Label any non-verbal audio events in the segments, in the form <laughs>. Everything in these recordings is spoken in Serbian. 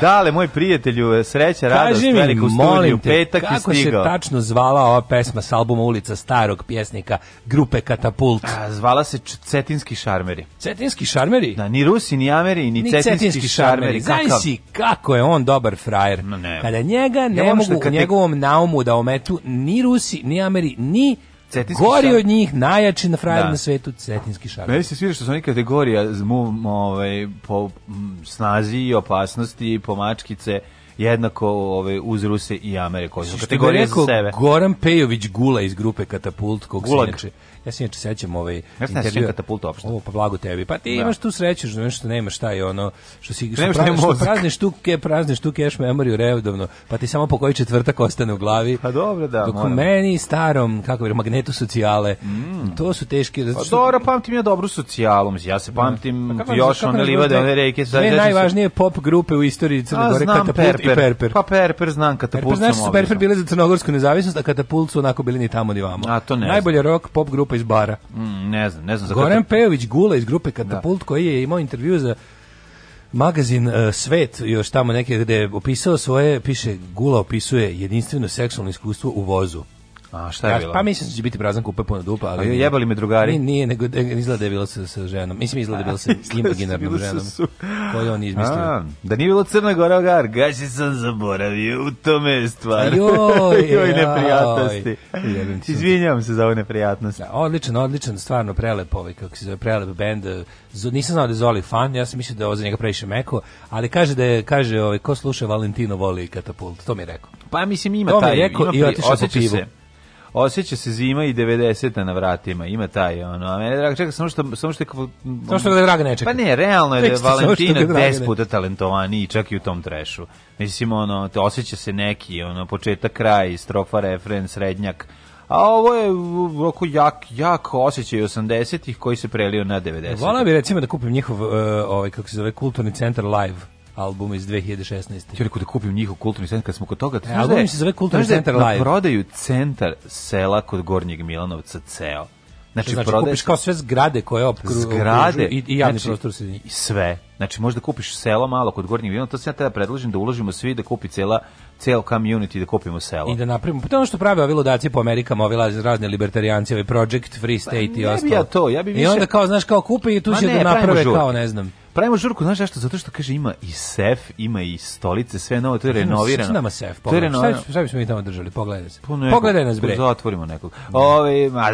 Dale, moj prijatelju, sreća, radost, mi, velika u studiju, petak i stigao. Kako se tačno zvala ova pesma s albuma Ulica starog pjesnika grupe Katapult? A, zvala se Cetinski šarmeri. Cetinski šarmeri? Da, ni Rusi, ni Ameri, ni, ni Cetinski, cetinski šarmeri. Znaš si kako je on dobar frajer. No, ne. Kada njega ne, ne mogu u njegovom naumu da ometu ni Rusi, ni Ameri, ni Cetinski Gori šark. od njih, najjači na frajer da. na svetu, cetinski šark. Meni se sviđa što su oni kategorija mu, ovaj, po snazi i opasnosti, i po mačkice, jednako ovaj uz Ruse i Ameriku. Kategorija rekao, sebe. Goran Pejović Gula iz grupe Katapult kog se inače Ja se inače sećam ovaj ja intervju katapulta uopšte. Ovo pa blago tebi. Pa ti da. imaš tu sreću što što nemaš taj ono što si što, prazni, što prazne štuke, ke prazniš cash memoriju redovno, pa ti samo po koji četvrtak ostane u glavi. Pa dobro da. Dok moram. meni starom kako bi magnetu socijale. Mm. To su teški. Pa zato što... Pa dobro pamtim ja dobru socijalom. ja se da. pamtim pa kako, one livade, one reke, sve znači, najvažnije pop grupe u istoriji Crne Gore katapult i perper. Pa perper znam katapult. Perper, znaš, su perper bile za crnogorsku nezavisnost, a katapult su onako bili ni tamo ni vamo. A to ne. Najbolje rock pop grupa grupa iz bara. Mm, ne znam, ne znam. Za Goran Pejović Gula iz grupe da. Katapult da. koji je imao intervju za magazin uh, Svet, još tamo neke gde je opisao svoje, piše Gula opisuje jedinstveno seksualno iskustvo u vozu. A šta je bilo? Pa mislim da će biti prazan kupe puno dupa, ali A pa jebali me drugari. Nije, nije nego da, izgleda da je bilo sa, sa ženom. Mislim izgleda da je bilo sa <laughs> da, imaginarnom da ženom. Koju on izmislio. A, da nije bilo Crna Gora gar, gaši sam zaboravio, u tome je stvar. Joj, <laughs> joj neprijatnosti. Joj, Izvinjavam se za ove neprijatnosti. Da, odličan, odličan, stvarno prelep ovaj, kako se zove, prelep bend. Nisam znao da je Zoli fan, ja sam mislio da je ovo za njega previše meko, ali kaže da je, kaže, ovaj, ko sluša Valentino voli katapult, to mi je rekao. Pa mislim ima taj, ima, i otišao po pivu. Se osjeća se zima i 90 a na vratima, ima taj ono. A mene drago čeka samo što samo što je kao samo što da drago ne čeka. Pa ne, realno je da je Valentina 10 puta talentovani i čak i u tom trešu. Mislim ono, te osjeća se neki ono početak kraj, strofa refren, srednjak. A ovo je oko jak, jak osjećaj 80-ih koji se prelio na 90. Volao bi recimo da kupim njihov, uh, ovaj, kako se zove, kulturni centar live album iz 2016. Ja rekao da kupim njihov kulturni centar kad smo kod toga. E, da album se zove Kulturni da centar live. Prodaju centar sela kod Gornjeg Milanovca ceo. Znači, znači prodaješ... kupiš kao sve zgrade koje opkružuju zgrade, i, i javni znači, prostor se i sve. Znači možda kupiš selo malo kod Gornjeg Milanovca, to se ja tada predlažem da uložimo svi da kupi cela ceo community da kupimo selo. I da napravimo. Pa ono što prave ovi ludaci po Amerikama, ovi razne libertarijanci, ovaj Project Free State pa, i ostalo. Ja to, ja bi više... I onda kao, znaš, kao kupi i tu Ma će da naprave kao, ne znam. Pravimo žurku, znaš zašto? Zato što kaže ima i sef, ima i stolice, sve novo, to je renovirano. Šta nama sef? To je renovirano. Šta, šta bismo mi tamo držali? Pogledaj se. Po pa Pogledaj nas bre. Zatvorimo nekog. Ove, ma,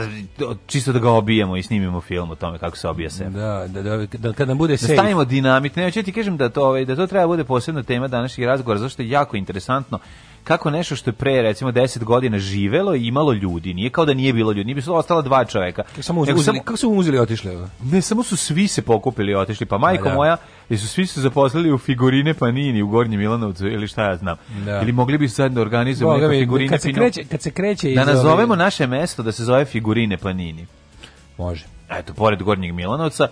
čisto da ga obijemo i snimimo film o tome kako se obija sef. Da, da, da, da kad nam bude da stavimo dinamit. Ne, hoćete ti kažem da to, ovaj, da to treba bude posebna tema današnjih razgovora, zato što je jako interesantno kako nešto što je pre recimo 10 godina živelo i imalo ljudi, nije kao da nije bilo ljudi, nije bi ostala dva čoveka. samo uzeli, samo, kako su uzeli otišli? Ne, samo su svi se pokupili i otišli, pa, pa majko da. moja, su svi se zaposlili u figurine Panini u Gornjem Milanovcu ili šta ja znam. Da. Ili mogli bi se sad da organizujemo neke figurine kad se kreće, kad se kreće Da nazovemo naše mesto da se zove figurine Panini. Može. Eto, pored Gornjeg Milanovca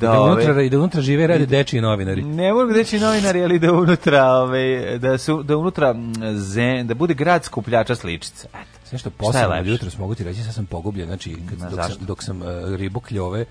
da, da unutra ove, i da unutra žive rade dečiji novinari. Ne mogu dečiji da novinari, ali da unutra, ove, da su da unutra zen, da bude grad skupljača sličica. Eto. Sve što posebno jutros mogu ti reći, sad sam pogubljen, znači kad, Na, dok, sam, dok sam uh, ribu kljove,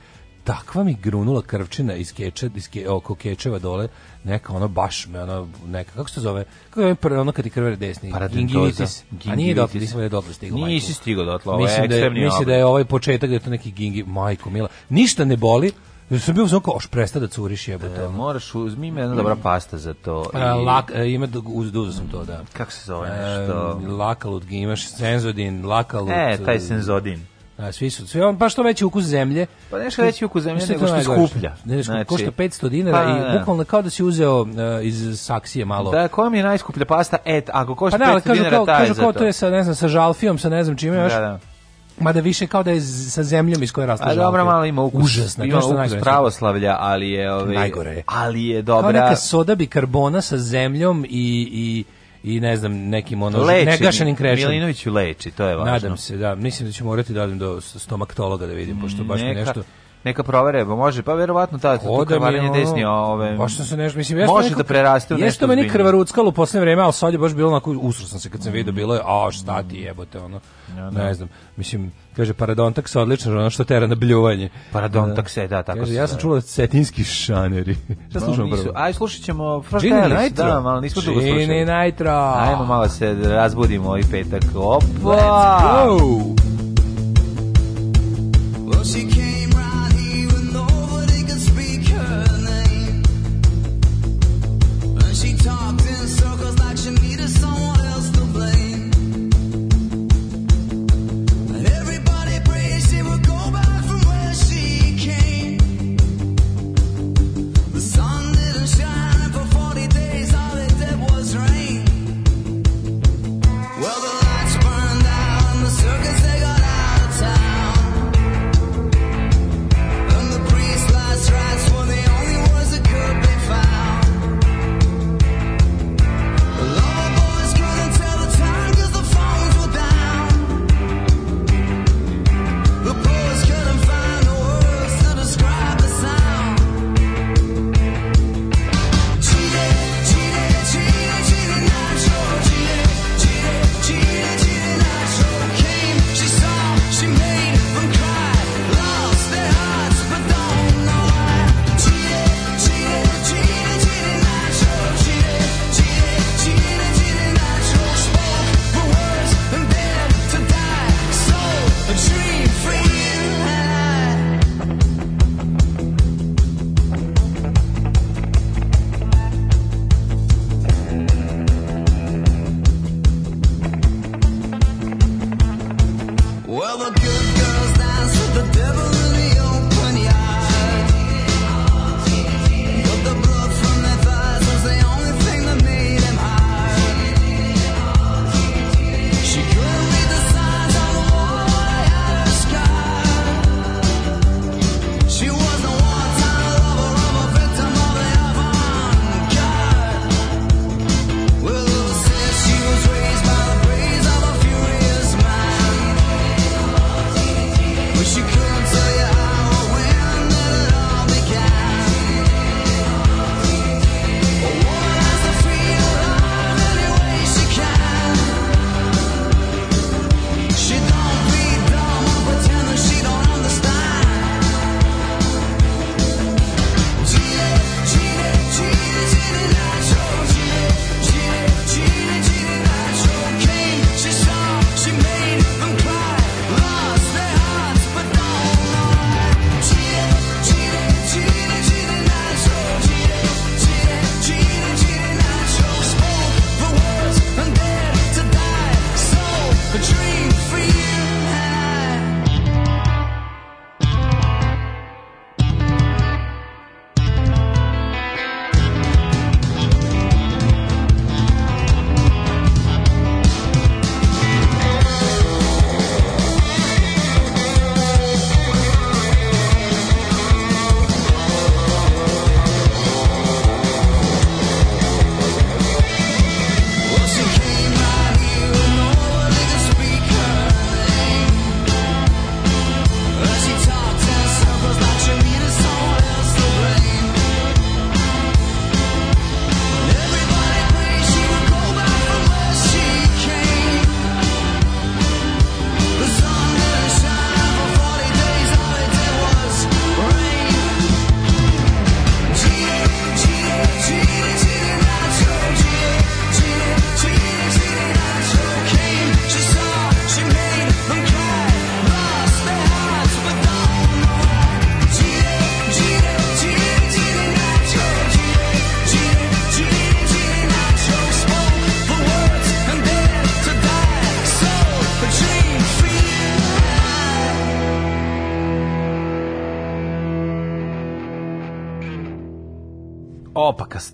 takva mi grunula krvčina iz kečeva, iz ke, oko kečeva dole, neka ono baš me ono neka kako se to zove kako je prvo ono kad ti krvari desni gingivitis a nije dotle nisam da je dotle stigao nisi stigao dotle ovo je mislim da je, mislim da je ovaj početak da je to neki gingi majko mila ništa ne boli Jer sam bio uzmano kao, oš, presta da curiš jebote. E, moraš, uzmi ima jedna dobra mm. pasta za to. I... E, lak, ima, uz, duzo da sam to, da. Kako se zove e, nešto? E, lakalut, imaš senzodin, lakalut. E, taj senzodin. A, svi su, svi on pa što veći ukus zemlje. Pa nešto veći ukus zemlje nego što je skuplja. Ne, znači, košta 500 dinara pa, i e. bukvalno kao da si uzeo uh, iz saksije malo. Da, koja mi je najskuplja pasta? Et, ako košta pa, ne, 500 dinara, taj je za to. Kažu kao to je sa, ne znam, sa žalfijom, sa ne znam čime još. Da, da. Mada više kao da je sa zemljom iz koje raste žalke. dobro, malo ima ukus. Užasno, ima ukus najgore. pravoslavlja, ali je... Ove, ovaj, najgore je. Ali je dobra... Kao neka soda bikarbona sa zemljom i, i i ne znam nekim ono leči, negašenim krešom. Milinoviću leči, to je važno. Nadam se, da. Mislim da ću morati da odem do stomaktologa da vidim, pošto baš mi nešto neka provere, ba može, pa verovatno ta to krvarenje desni, a ove. Baš pa se nešto mislim jeste. Može neko, da preraste u nešto. Jeste meni krvaruckalo u poslednje vreme, al sad je baš bilo onako usro sam se kad sam video bilo je, a šta ti jebote ono. Ja, da, da. ne znam. Mislim kaže paradontak se odlično, ono što tera na bljuvanje. Paradontak da. se da tako. Kaže ja sam da. čula cetinski šaneri. <laughs> Šta slušamo prvo? Aj slušaćemo Fratellis, da, malo nismo dugo slušali. Gini Nitro. Ajmo malo se razbudimo i ovaj petak. Opa. Let's go.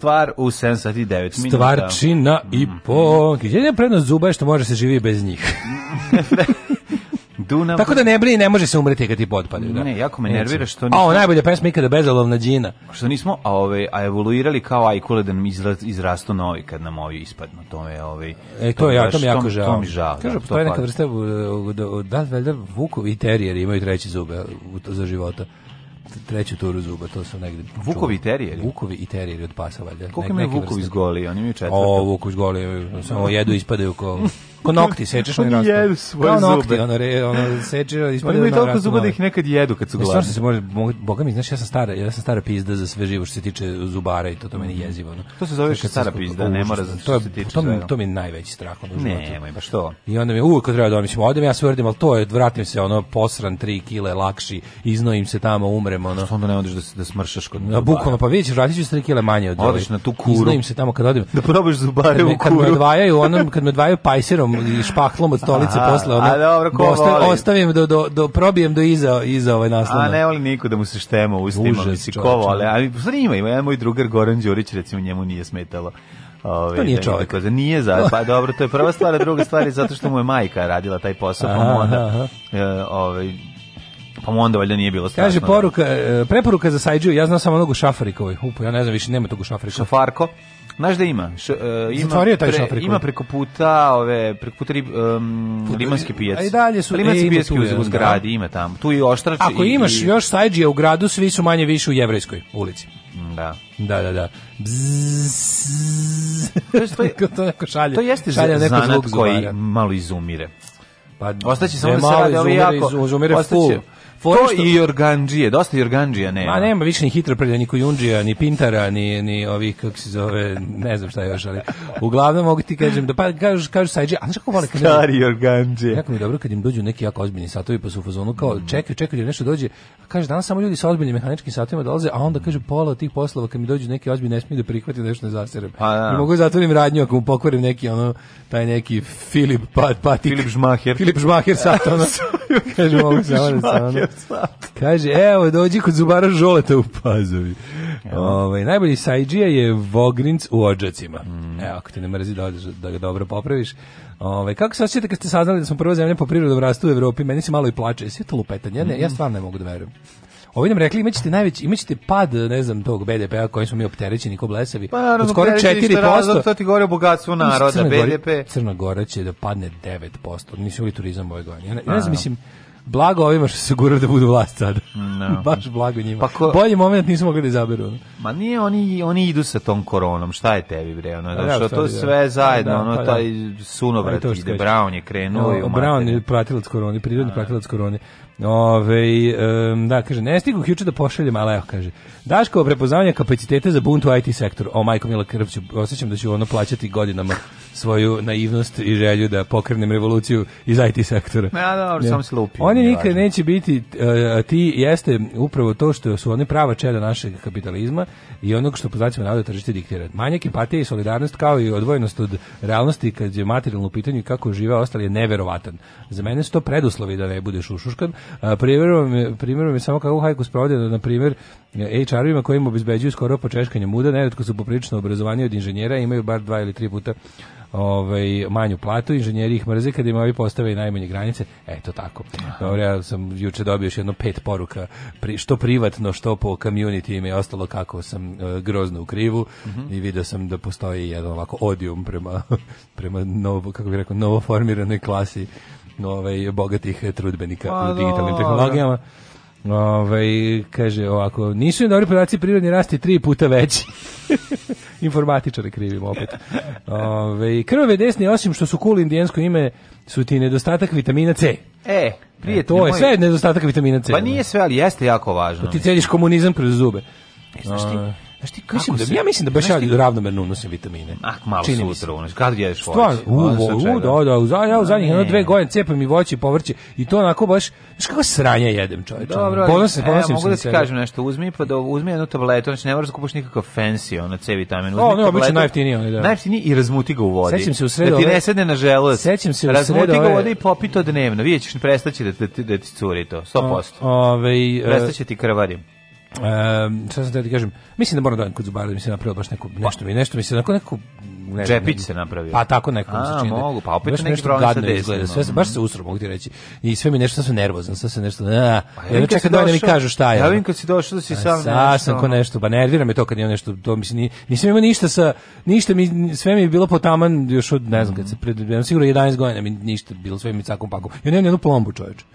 stvar u 7 sati i 9 minuta. Stvarčina i mhm. po. Jedina prednost zuba je što može se živi bez njih. <laughs> Dunav. Tako da ne brini, ne može se umreti kad ti potpadaju. Da? Ne, jako me nervira što nismo... A, o, najbolja pesma ikada bezalovna džina. Što nismo a, ove, a evoluirali kao ajkule da nam izrastu novi kad nam ovi ispadnu. To je, ove, e, to, to ja, to mi jako žao. To mi žao. Kažu, da, postoje neka vrsta, da, da, da, Vukovi i terijeri imaju treći zube za života treću turu zuba, to sam negde Vukovi i terijeri? Vukovi i terijeri od pasa, valjda. Koliko imaju Vukovi iz goli? Oni imaju četvrta. O, Vukovi iz goli, samo <laughs> jedu ispadaju kao Ko nokti sečeš, oni rastu. jedu svoje Kao nokti, ono, re, ono seče, ispada Oni imaju toliko zuba da ih nekad jedu kad su gladni. Stvarno se može, boga mi, znaš, ja sam stara, ja sam stara pizda za sve živo što se tiče zubara i to, to meni je mhm. jezivo. Ono. To se zove stara pizda, ne mora za što se tiče to, to, to mi je najveći strah. Ono, Nemoj, pa što? I onda mi uvijek treba da mislim, odem ja sve uradim, ali to je, vratim se, ono, posran 3 kile lakši, iznojim se tamo, umrem, ono. Što onda ne odeš da, da smršaš kod zubara? Bukvalno, pa vidjet ćeš, vratit ću se 3 kile manje od Odeš na tu kuru. Iznojim se tamo kad odim. Da probaš zubare u kuru. Kad me odvajaju, onom, kad me odvajaju pajsirom i špaklom od stolice a, posle ono. A dobro, ko ostavim, ostavim do, do, do, probijem do iza, iza ovaj naslov. A ne voli niko da mu se štema u ustima, misli ko vole. Ali zanima, ima jedan moj drugar Goran Đurić, recimo njemu nije smetalo. Ove, ovaj, to nije da čovjek. Tako, nije za, pa dobro, to je prva stvar, a druga stvar je zato što mu je majka radila taj posao, pa mu onda, e, ove, ovaj, pa mu onda valjda nije bilo strašno. Kaže, poruka, e, preporuka za Sajđu, ja znam samo onog u Šafarikovoj, upo, ja ne znam više, nema tog u Šafarikovoj. Šafarko? Znaš da ima? Š, uh, ima, taj pre, ima preko puta, ove, preko puta rib, um, Put, limanske pijace. A i dalje su... Limanske e, pijace u, u da. zgradi, ima tamo. Tu i oštrač. Ako i, imaš i, još sajđija u gradu, svi su manje više u jevrejskoj ulici. Da. Da, da, da. Bzzz. to, je, <laughs> to neko šalje. To jeste šalje neko zanat koji malo izumire. Pa, Ostaće samo da se rade ovi jako... Izumire ostaće, to što... i organđije, dosta i organđija nema. Ma nema više ni hitroprlja, ni kujundžija, ni pintara, ni, ni ovih, kako se zove, ne znam šta još, ali uglavnom mogu ti kažem, da pa kažu, kažu sajđe, a znaš kako vole? Kad Stari organđije. Jako mi dobro kad im dođu neki jako ozbiljni satovi pa su u fazonu kao čekaju, čekaju da nešto dođe, a kaže danas samo ljudi sa ozbiljnim mehaničkim satovima dolaze, a onda kaže pola od tih poslova kad mi dođu neki ozbiljni ne smiju da prihvati da nešto ne zaserem. Ne pa da. mogu da zatvorim radnju ako mu pokvarim neki ono taj neki Filip pa, Patik. Filip Žmaher. Filip Žmaher sat ono. <laughs> kaže mogu se ono. Kaže, evo, dođi kod zubara Žoleta u Pazovi. Ove, ovaj, najbolji sajđija je Vogrinc u Ođacima. Mm. Evo, ako te ne mrzi da, da ga dobro popraviš. Ove, ovaj, kako se osjećate kad ste saznali da smo prva zemlja po prirodu rastu u Evropi? Meni se malo i plače. Sve to lupetanje. Ja, ne, ja mm. stvarno ne mogu da verujem. Ovi nam rekli imaćete najveći imaćete pad ne znam tog BDP-a kojim smo mi opterećeni ko blesavi. Pa naravno, skoro 4%. Razlog, to ti govori o bogatstvu naroda Crna BDP. Gora, Crna Gora će da padne 9%. Nisi li turizam ove godine. Ja ne, ja ne znam da. mislim Blago ovima što se guraju da budu vlast sada. No. Da. <laughs> Baš blago njima. Pa ko... Bolji moment nismo mogli da izaberu. Ma nije, oni, oni idu sa tom koronom, šta je tebi bre? Ono, da, što to da- sve zajedno, da, ono, pa da. taj sunovrat ide, Brown je krenuo. No, Brown je pratilac korone, prirodni pratilac korone. Ove, um, da, kaže, ne stigu ključe da pošaljem, ali evo, kaže, Daško prepoznavanje kapacitete za bunt u IT sektoru. O, majko Mila Krvću, osjećam da ću ono plaćati godinama svoju naivnost i želju da pokrenem revoluciju iz IT sektora. Ja, dobro, samo se lupi. Oni nikad važno. neće biti uh, ti jeste upravo to što su oni prava čeda našeg kapitalizma i onog što po znacima navoda tržište diktira. Manjak empatije i solidarnost kao i odvojenost od realnosti kad je materijalno pitanje kako žive ostali je neverovatan. Za mene su to preduslovi da ne budeš ušuškan. Uh, primjerom primjerom je samo kako Hajku sprovode da, na primjer, HR-ovima kojima obezbeđuju skoro počeškanje muda, neretko su poprilično obrazovani od inženjera, imaju bar dva ili tri puta ovaj, manju platu, inženjeri ih mrze kada im ovi postave i najmanje granice. Eto tako. Dobro, ja sam juče dobio još jedno pet poruka, pri, što privatno, što po community ime i ostalo kako sam uh, grozno u krivu uh mhm. -huh. i video sam da postoji jedan ovako odium prema, <laughs> prema novo, kako bih rekao, novoformiranoj klasi ovaj, bogatih trudbenika A, pa u digitalnim tehnologijama. Da Ove, ovaj, kaže ovako, nisu im dobri podaci, prirodni rast tri puta veći. <laughs> Informatičare krivim opet. Ove, ovaj, krve desni, osim što su cool indijansko ime, su ti nedostatak vitamina C. E, prije to moj... je sve nedostatak vitamina C. Pa nije sve, ali jeste jako važno. To pa ti celiš komunizam kroz zube. E, znaš ti, ovaj. Znaš ti, mislim da, ja mislim da baš ja ravnomerno unosim vitamine. Ah, malo Čini sutra unoš. Kad jedeš voće? Stvarno, da, u, da, u, da, da, u, ja u zadnjih jedno dve godine cepam i voće i povrće i to onako baš, znaš kako sranja jedem, čoveče. Dobro, ponosim, ponosim e, mogu da ti kažem nešto, uzmi pa da uzmi jednu tabletu, znači ne moraš da kupiš nikakav fancy ona C vitamin, uzmi o, ne, tabletu. najjeftiniji onaj, da. Najjeftiniji i razmuti ga u vodi. Sećam se u sredu. Da ti ne sedne na želudac. Sećam se u sredu. Razmuti ga u vodi i popi to dnevno. Videćeš prestaće da-, da ti da ti curi to 100%. Ovaj e, prestaće ti krvarim. Um, sad sam da kažem, mislim da moram da kod zubara da mi se napravilo baš neko, nešto mi, nešto mi se onako nekako ne znam, Džepić se napravio. Pa tako neko se čini. Da- mogu, pa opet neki problem sa desnom. Sve, baš se usro, mogu ti reći. I sve mi nešto, sam nervozan, sve se nešto, a, ja pa ne čekam da mi kažu šta je. Ja vidim kad si došao da si sam nešto. Ja sam ko nešto, pa nervira me to kad je nešto, to mislim, ni nisam imao ništa sa, ništa mi, sve mi je bilo potaman još od, ne znam, kad se pred, sigurno 11 godina mi ništa bilo, sve mi cakom pakom. Ja nemam jednu plombu, čoveče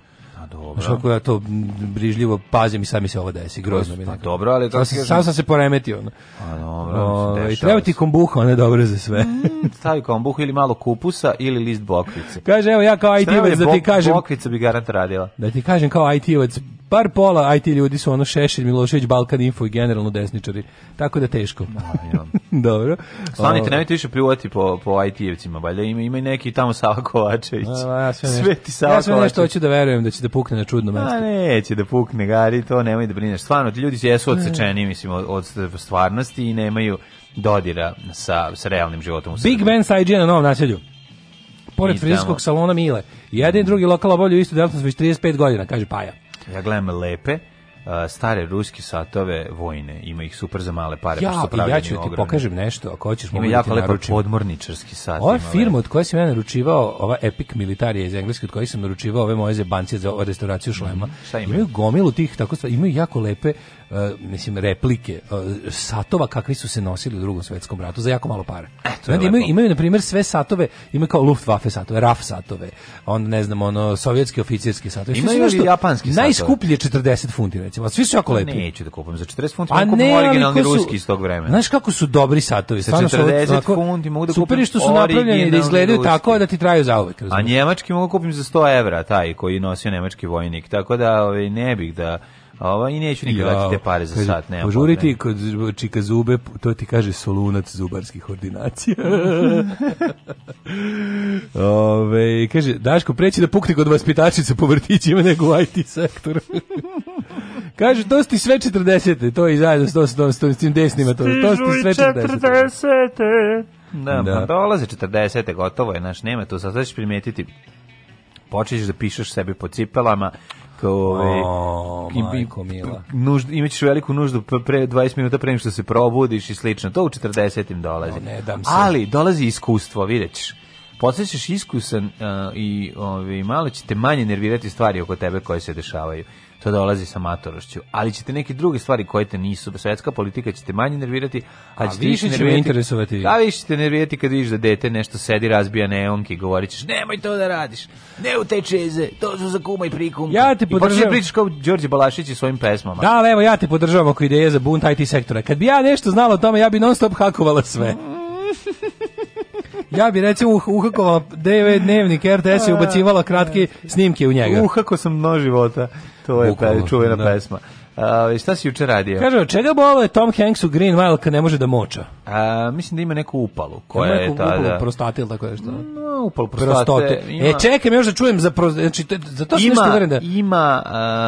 Dobro. Znaš kako ja to brižljivo pazim i sami se ovo desi, grozno mi. Pa dobro, ali to se kažem... sam, sam se poremetio. A pa dobro, o, i treba ti kombuha, ona je dobra za sve. Mm, stavi kombuhu ili malo kupusa ili list bokvice. Kaže, evo ja kao IT-ovac da ti kažem... Bokvica bi garant radila. Da ti kažem kao IT-ovac, par pola IT ljudi su ono Šešelj, Milošević, Balkan Info i generalno desničari. Tako da teško. <laughs> Dobro. Slanite, ovaj. nemojte više pljuvati po, po IT-evcima, valjda ima, ima i neki tamo Sava Kovačević. A, ja sve, <laughs> Sveti Sava ja sve nešto hoću da verujem da će da pukne na čudno mesto. A neće da pukne gari, to nemoj da brineš. Stvarno, ti ljudi jesu odsečeni, mislim, od, stvarnosti i nemaju dodira sa, sa realnim životom. Big Ben sa IG na novom naselju. Pored frizijskog salona Mile. Jedan i drugi lokal obavljaju istu delatnost već 35 godina, kaže Paja. Ja gledam lepe stare ruske satove vojne. Ima ih super za male pare. Ja, i ja ću ti ogromni. pokažem nešto, ako hoćeš Ima da jako lepo podmorničarski sat. Ova firma da. od koje sam ja naručivao, ova Epic Militarija iz Engleske, od koje sam naručivao ove moje zebancije za restauraciju šlema, mm -hmm. imaju? gomilu tih tako stvari, imaju jako lepe E, mislim, replike e, satova kakvi su se nosili u drugom svetskom ratu za jako malo para. E, znači, imaju, imaju, na primjer, sve satove, imaju kao Luftwaffe satove, RAF satove, On ne znam, ono, sovjetski oficirski satovi, Imaju i japanski satove? Najskuplje 40 funti, recimo, svi su jako lepi. Neću da kupim za 40 funti, mogu da kupim originalni ruski iz tog vremena. Znaš kako su dobri satovi? Sa 40 funti mogu da kupim Super što su napravljeni da izgledaju ruski. tako da ti traju za zauvek. A njemački mogu da kupim za 100 evra, taj koji nosio nemački vojnik, tako da ovaj, ne bih da Ovo, I neću nikad ja, dati te pare za sat. Nema požuriti kod čika zube, to ti kaže solunac zubarskih ordinacija. <laughs> Ove, kaže, Daško, preći da pukne kod vaspitačica po vrtićima nego u IT sektoru. <laughs> Kaže, to sti sve 40. To je i zajedno s, to, s, to, s, to, s tim desnima. To, to sti sve 40. Da, da. pa dolaze 40. Gotovo je, znaš, nema to. Sad ćeš primetiti počeš da pišeš sebi po cipelama, ovaj o, majko, mila. Nuž imaćeš veliku nuždu pre 20 minuta pre nego što se probudiš i slično. To u 40 dolazi. O, ne, dam se. Ali dolazi iskustvo, videćeš postaćeš iskusan uh, i ovaj malo će te manje nervirati stvari oko tebe koje se dešavaju to dolazi sa matorošću. Ali ćete neke druge stvari koje te nisu, da svetska politika ćete manje nervirati, a, a više će nervirati, interesovati. A više ćete nervirati kad vidiš da dete nešto sedi, razbija neonke i govorit ćeš, nemoj to da radiš, ne u te čeze, to su za kuma i prikum. Ja te da podržavam. I pričaš kao Đorđe Balašić i svojim pesmama. Da, evo, ja te podržavam oko ideje za bunt IT sektora. Kad bi ja nešto znala o tome, ja bi non stop hakovala sve. ja bi recimo uh, uhakovala DV dnevnik RTS i ubacivala kratke <laughs> snimke u njega. Uhako sam mnogo života to je čuvena da. pesma. Uh, šta si juče radio? Kaže, od čega boluje ovaj Tom Hanks u Green Mile kad ne može da moča? A, mislim da ima neku upalu. Koja ima neku je ta, upalu da... prostate ili tako nešto? No, upalu prostate. E, ima... E, čekam još da čujem za prostate. Znači, za to ima, nešto e, da... Ima,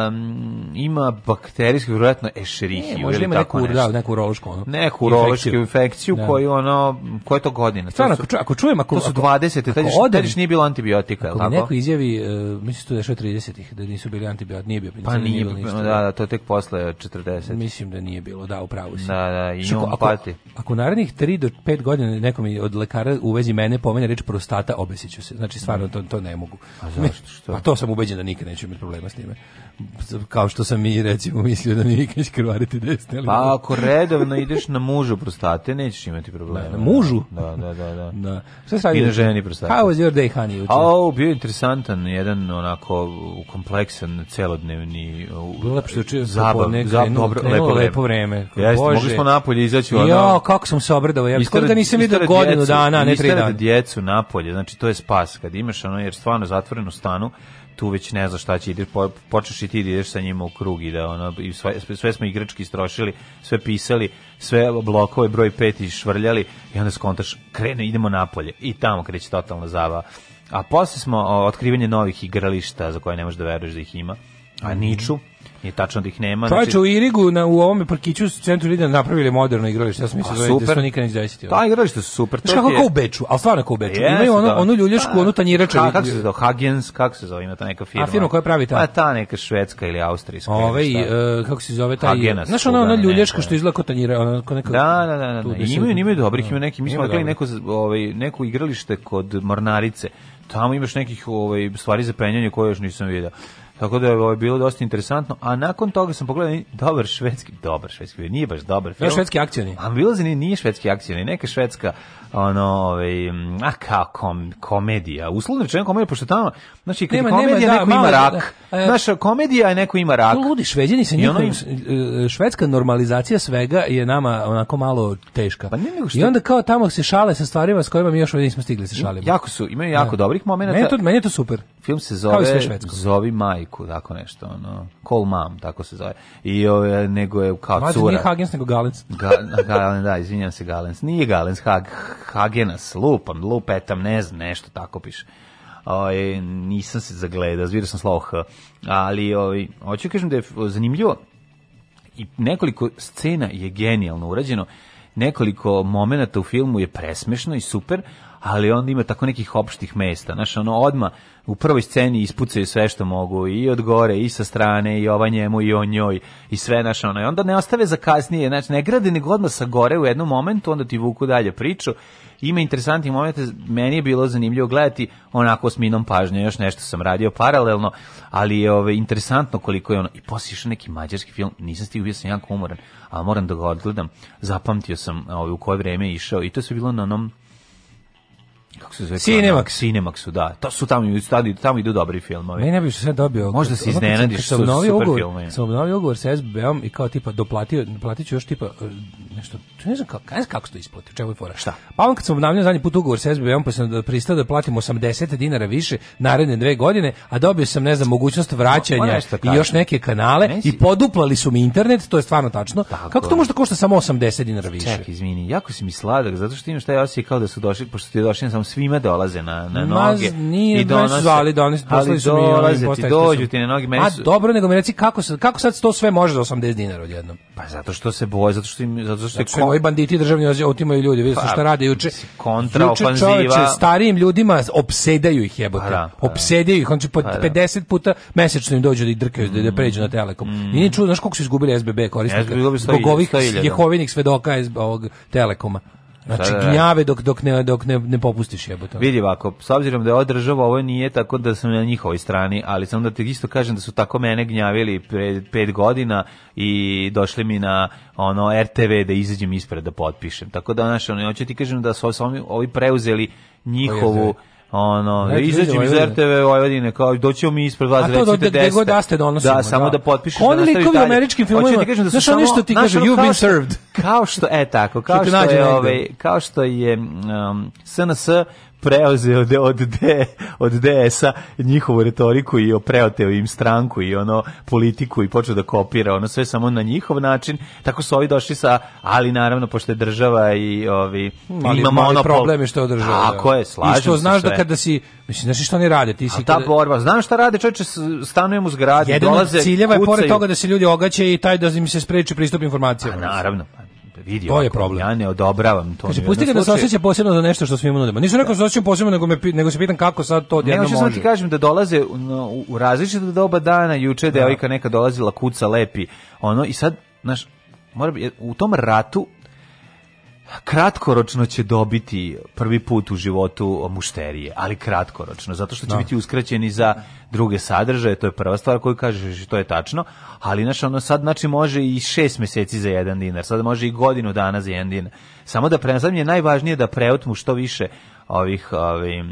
um, ima bakterijsku, vjerojatno, ešerihiju. E, možda ima neku, nešto. da, neku urološku. Ono, neku urološku infekciju, infekciju da. koju, ono, koje to godine? Stvarno, ako, ako čujem, ako... To su 20. Tad još nije bilo antibiotika, ako tako? Ako neko izjavi, uh, mislim da je 30-ih, da nisu bili antibiotika, nije bio. Pa nije, da, da, to tek posle posle 40. Mislim da nije bilo, da, upravo si. Da, da, i Šako, ako, pati. Ako narednih 3 do 5 godina nekom od lekara uvezi mene pomene reč prostata, obesiću se. Znači, stvarno, to, to ne mogu. A zašto? Što? A pa to sam ubeđen da nikad neću imati problema s time. Kao što sam i, recimo, mislio da mi nikad će krvariti desne. Ali... Pa da. ako redovno ideš na mužu prostate, nećeš imati problema. Na, da, na mužu? Da, da, da. da. da. Šta se radi? I na ženi prostate. How was your day, honey? Učin? Oh, bio interesantan, jedan onako kompleksan, celodnevni... Bilo lepo što je popodne krenulo, dobro, lepo, lepo vreme. Jeste, mogli smo napolje izaći. ona. jo, kako sam se obradao. Ja skoro da nisam vidio godinu djecu, dana, ne tri dana. djecu napolje, znači to je spas. Kad imaš ono, jer stvarno zatvorenu stanu, tu već ne znaš šta će ideš, po, počneš i ti da ideš sa njima u krug i da ono, i sve, sve smo igrački strošili, sve pisali, sve blokove broj 5 i švrljali i onda skontaš, krene, idemo napolje i tamo kreće totalna zava. A posle smo o, otkrivanje novih igrališta za koje ne možeš da veruješ da ih ima a Niču, je tačno da ih nema. Čovječe, znači... u Irigu, na, u ovome parkiću centru Rida napravili moderno igralište, ja sam mislim da, da nikad nije desiti. Ta da, igralište su super. Znaš kako kao u Beču, ali stvarno kao u Beču. Imaju ono, da. onu ljuljašku, onu tanjirača. Ka, kako se zove, Hagens, kako se zove, ima ta neka firma. A firma koja pravi ta? Pa ta neka švedska ili austrijska. Ove, i, uh, kako se zove, Taj, Hagenas, znaš ona, ona da, ljuljaška što izgleda kao tanjira, ona kao neka... Da, da, da, da, da. Imaju, imaju dobrih, da. imaju neki, mi smo neko, ovaj, neko igralište kod Mornarice, tamo imaš nekih ovaj stvari za penjanje koje još nisam video. Tako da je ovo bilo dosta interesantno, a nakon toga sam pogledao dobar švedski, dobar švedski nije baš dobar film. Ja, švedski akcioni. A bilo za nije švedski akcioni, neka švedska ono, ovaj, a kao kom, komedija. Uslovno rečeno komedija, pošto tamo, znači, kad nema, komedija, nema, da, neko malo, ima da, rak. Da, e. Naša komedija, a neko ima rak. To ludi, šveđani se njihovim, ono e, švedska normalizacija svega je nama onako malo teška. Pa nego što... I onda kao tamo se šale sa stvarima s kojima mi još ovdje nismo stigli se šalimo. Jako su, imaju jako da. dobrih momenta. Meni, to, meni je to super. Film se zove, zove Maj majku, tako nešto, ono, call mom, tako se zove. I ove, nego je kao Mađe, cura. nije Hagens, nego Galens. <laughs> Ga, Galen, da, izvinjam se, Galens. Nije Galens, Hag, Hagenas, lupam, lupetam, ne znam, nešto tako piše. Oj, nisam se zagledao, zvirio sam slovo H. Ali, oj, hoću kažem da je zanimljivo i nekoliko scena je genijalno urađeno, nekoliko momenata u filmu je presmešno i super, ali on ima tako nekih opštih mesta. Znaš, ono, odma u prvoj sceni ispucaju sve što mogu i od gore i sa strane i ova njemu i o njoj i sve naš ono. I onda ne ostave za kasnije, znači ne grade nego odmah sa gore u jednom momentu, onda ti vuku dalje priču. Ima interesantni moment, meni je bilo zanimljivo gledati onako s minom pažnje, još nešto sam radio paralelno, ali je ove, ovaj, interesantno koliko je ono. I posliš neki mađarski film, nisam stigao, bio sam jako umoran, ali moram da ga odgledam. Zapamtio sam ove, ovaj, u koje vreme je išao i to se bilo na onom kako se zove? Cinemax. Cinemaxu, da. To su tamo, tamo, tamo idu dobri filmovi. Meni ne bih sve dobio. Možda se iznenadiš, sa novi ugovor, sa Sam ugovor sa SBB-om i kao tipa doplatio, doplatit još tipa e, nešto, ne znam kako, ne kako se to isplati, u čemu je fora. Šta? Pa on kad sam obnavljao zadnji put ugovor sa SBB-om, pa sam da- pristao da platim 80 dinara više naredne dve godine, a dobio sam, ne znam, mogućnost vraćanja i još neke kanale Nesi? i poduplali su mi internet, to je stvarno tačno. Tako. Kako to možda košta samo 80 dinara više? Ček, izvini, jako si mi sladak, zato što imaš taj osjećaj kao da su došli, pošto ti je došli samo svima dolaze na, na noge. Ma, nije, i donose, zvali, donose, ali dolaze mi ovaj ti, dođu ti na noge. Meni su... A dobro, nego mi reci, kako, kako sad to sve može za 80 dinara odjednom? Pa zato što se boje, zato što im... Zato što, zato što kon... ovi banditi državni otimaju ljudi, vidio pa, šta rade juče. Kontra juče čoveče, starijim ljudima obsedaju ih jebote. Pa da, pa da. obsedaju ih, on će po pa, 50 da. puta mesečno im dođu da ih drkaju, mm. da, da mm. pređu na telekom. Mm. I nije čudno, znaš koliko su izgubili SBB korisnika? SBB zbog ovih jehovinih svedoka iz ovog telekoma. Znači da, da, da. gnjave dok dok ne dok ne ne popustiš jebote. Vidi ovako, s obzirom da je održava ovo nije tako da sam na njihovoj strani, ali samo da ti isto kažem da su tako mene gnjavili pre 5 godina i došli mi na ono RTV da izađem ispred da potpišem. Tako da našo ono, hoću ti kažem da su ovi, ovi preuzeli njihovu ono ne, izađem iz RTV Vojvodine kao doćemo mi ispred vas recite da gde god da ste donosimo da samo da, da potpišeš da nastavi dalje. Oni američkim filmovima. Hoćete da kažem da su samo nešto ti kaže you've been served. Kao što e tako, kao što je ovaj kao što je SNS preuzeo od, od, de, od DS-a njihovu retoriku i preoteo im stranku i ono politiku i počeo da kopira ono sve samo na njihov način tako su ovi došli sa ali naravno pošto je država i ovi mali, ima monopol problemi što je a ko da. je slažem što znaš se da kada si mislim znači što oni rade ti si A ta kada... borba znam šta rade čoveče stanujem u zgradi dolaze ciljeva je pored toga da se ljudi ogaće i taj da im se spreči pristup informacijama pa naravno pa vidi to je problem. Ja ne odobravam to. Kaže, pusti ga da se osjeća posebno za nešto što svima nudimo. Nisam rekao da se osjećam posebno, nego, me, nego se pitam kako sad to odjedno može. Ne, hoću ti kažem da dolaze u, u različite doba dana, juče da. devojka neka dolazila kuca lepi, ono, i sad, znaš, mora, bi, u tom ratu kratkoročno će dobiti prvi put u životu mušterije, ali kratkoročno, zato što će no. Da. biti uskraćeni za druge sadržaje, to je prva stvar koju kažeš i znači, to je tačno, ali znaš, ono sad znači može i šest meseci za jedan dinar, sad može i godinu dana za jedan dinar. Samo da pre, sad je najvažnije da preotmu što više ovih, ovih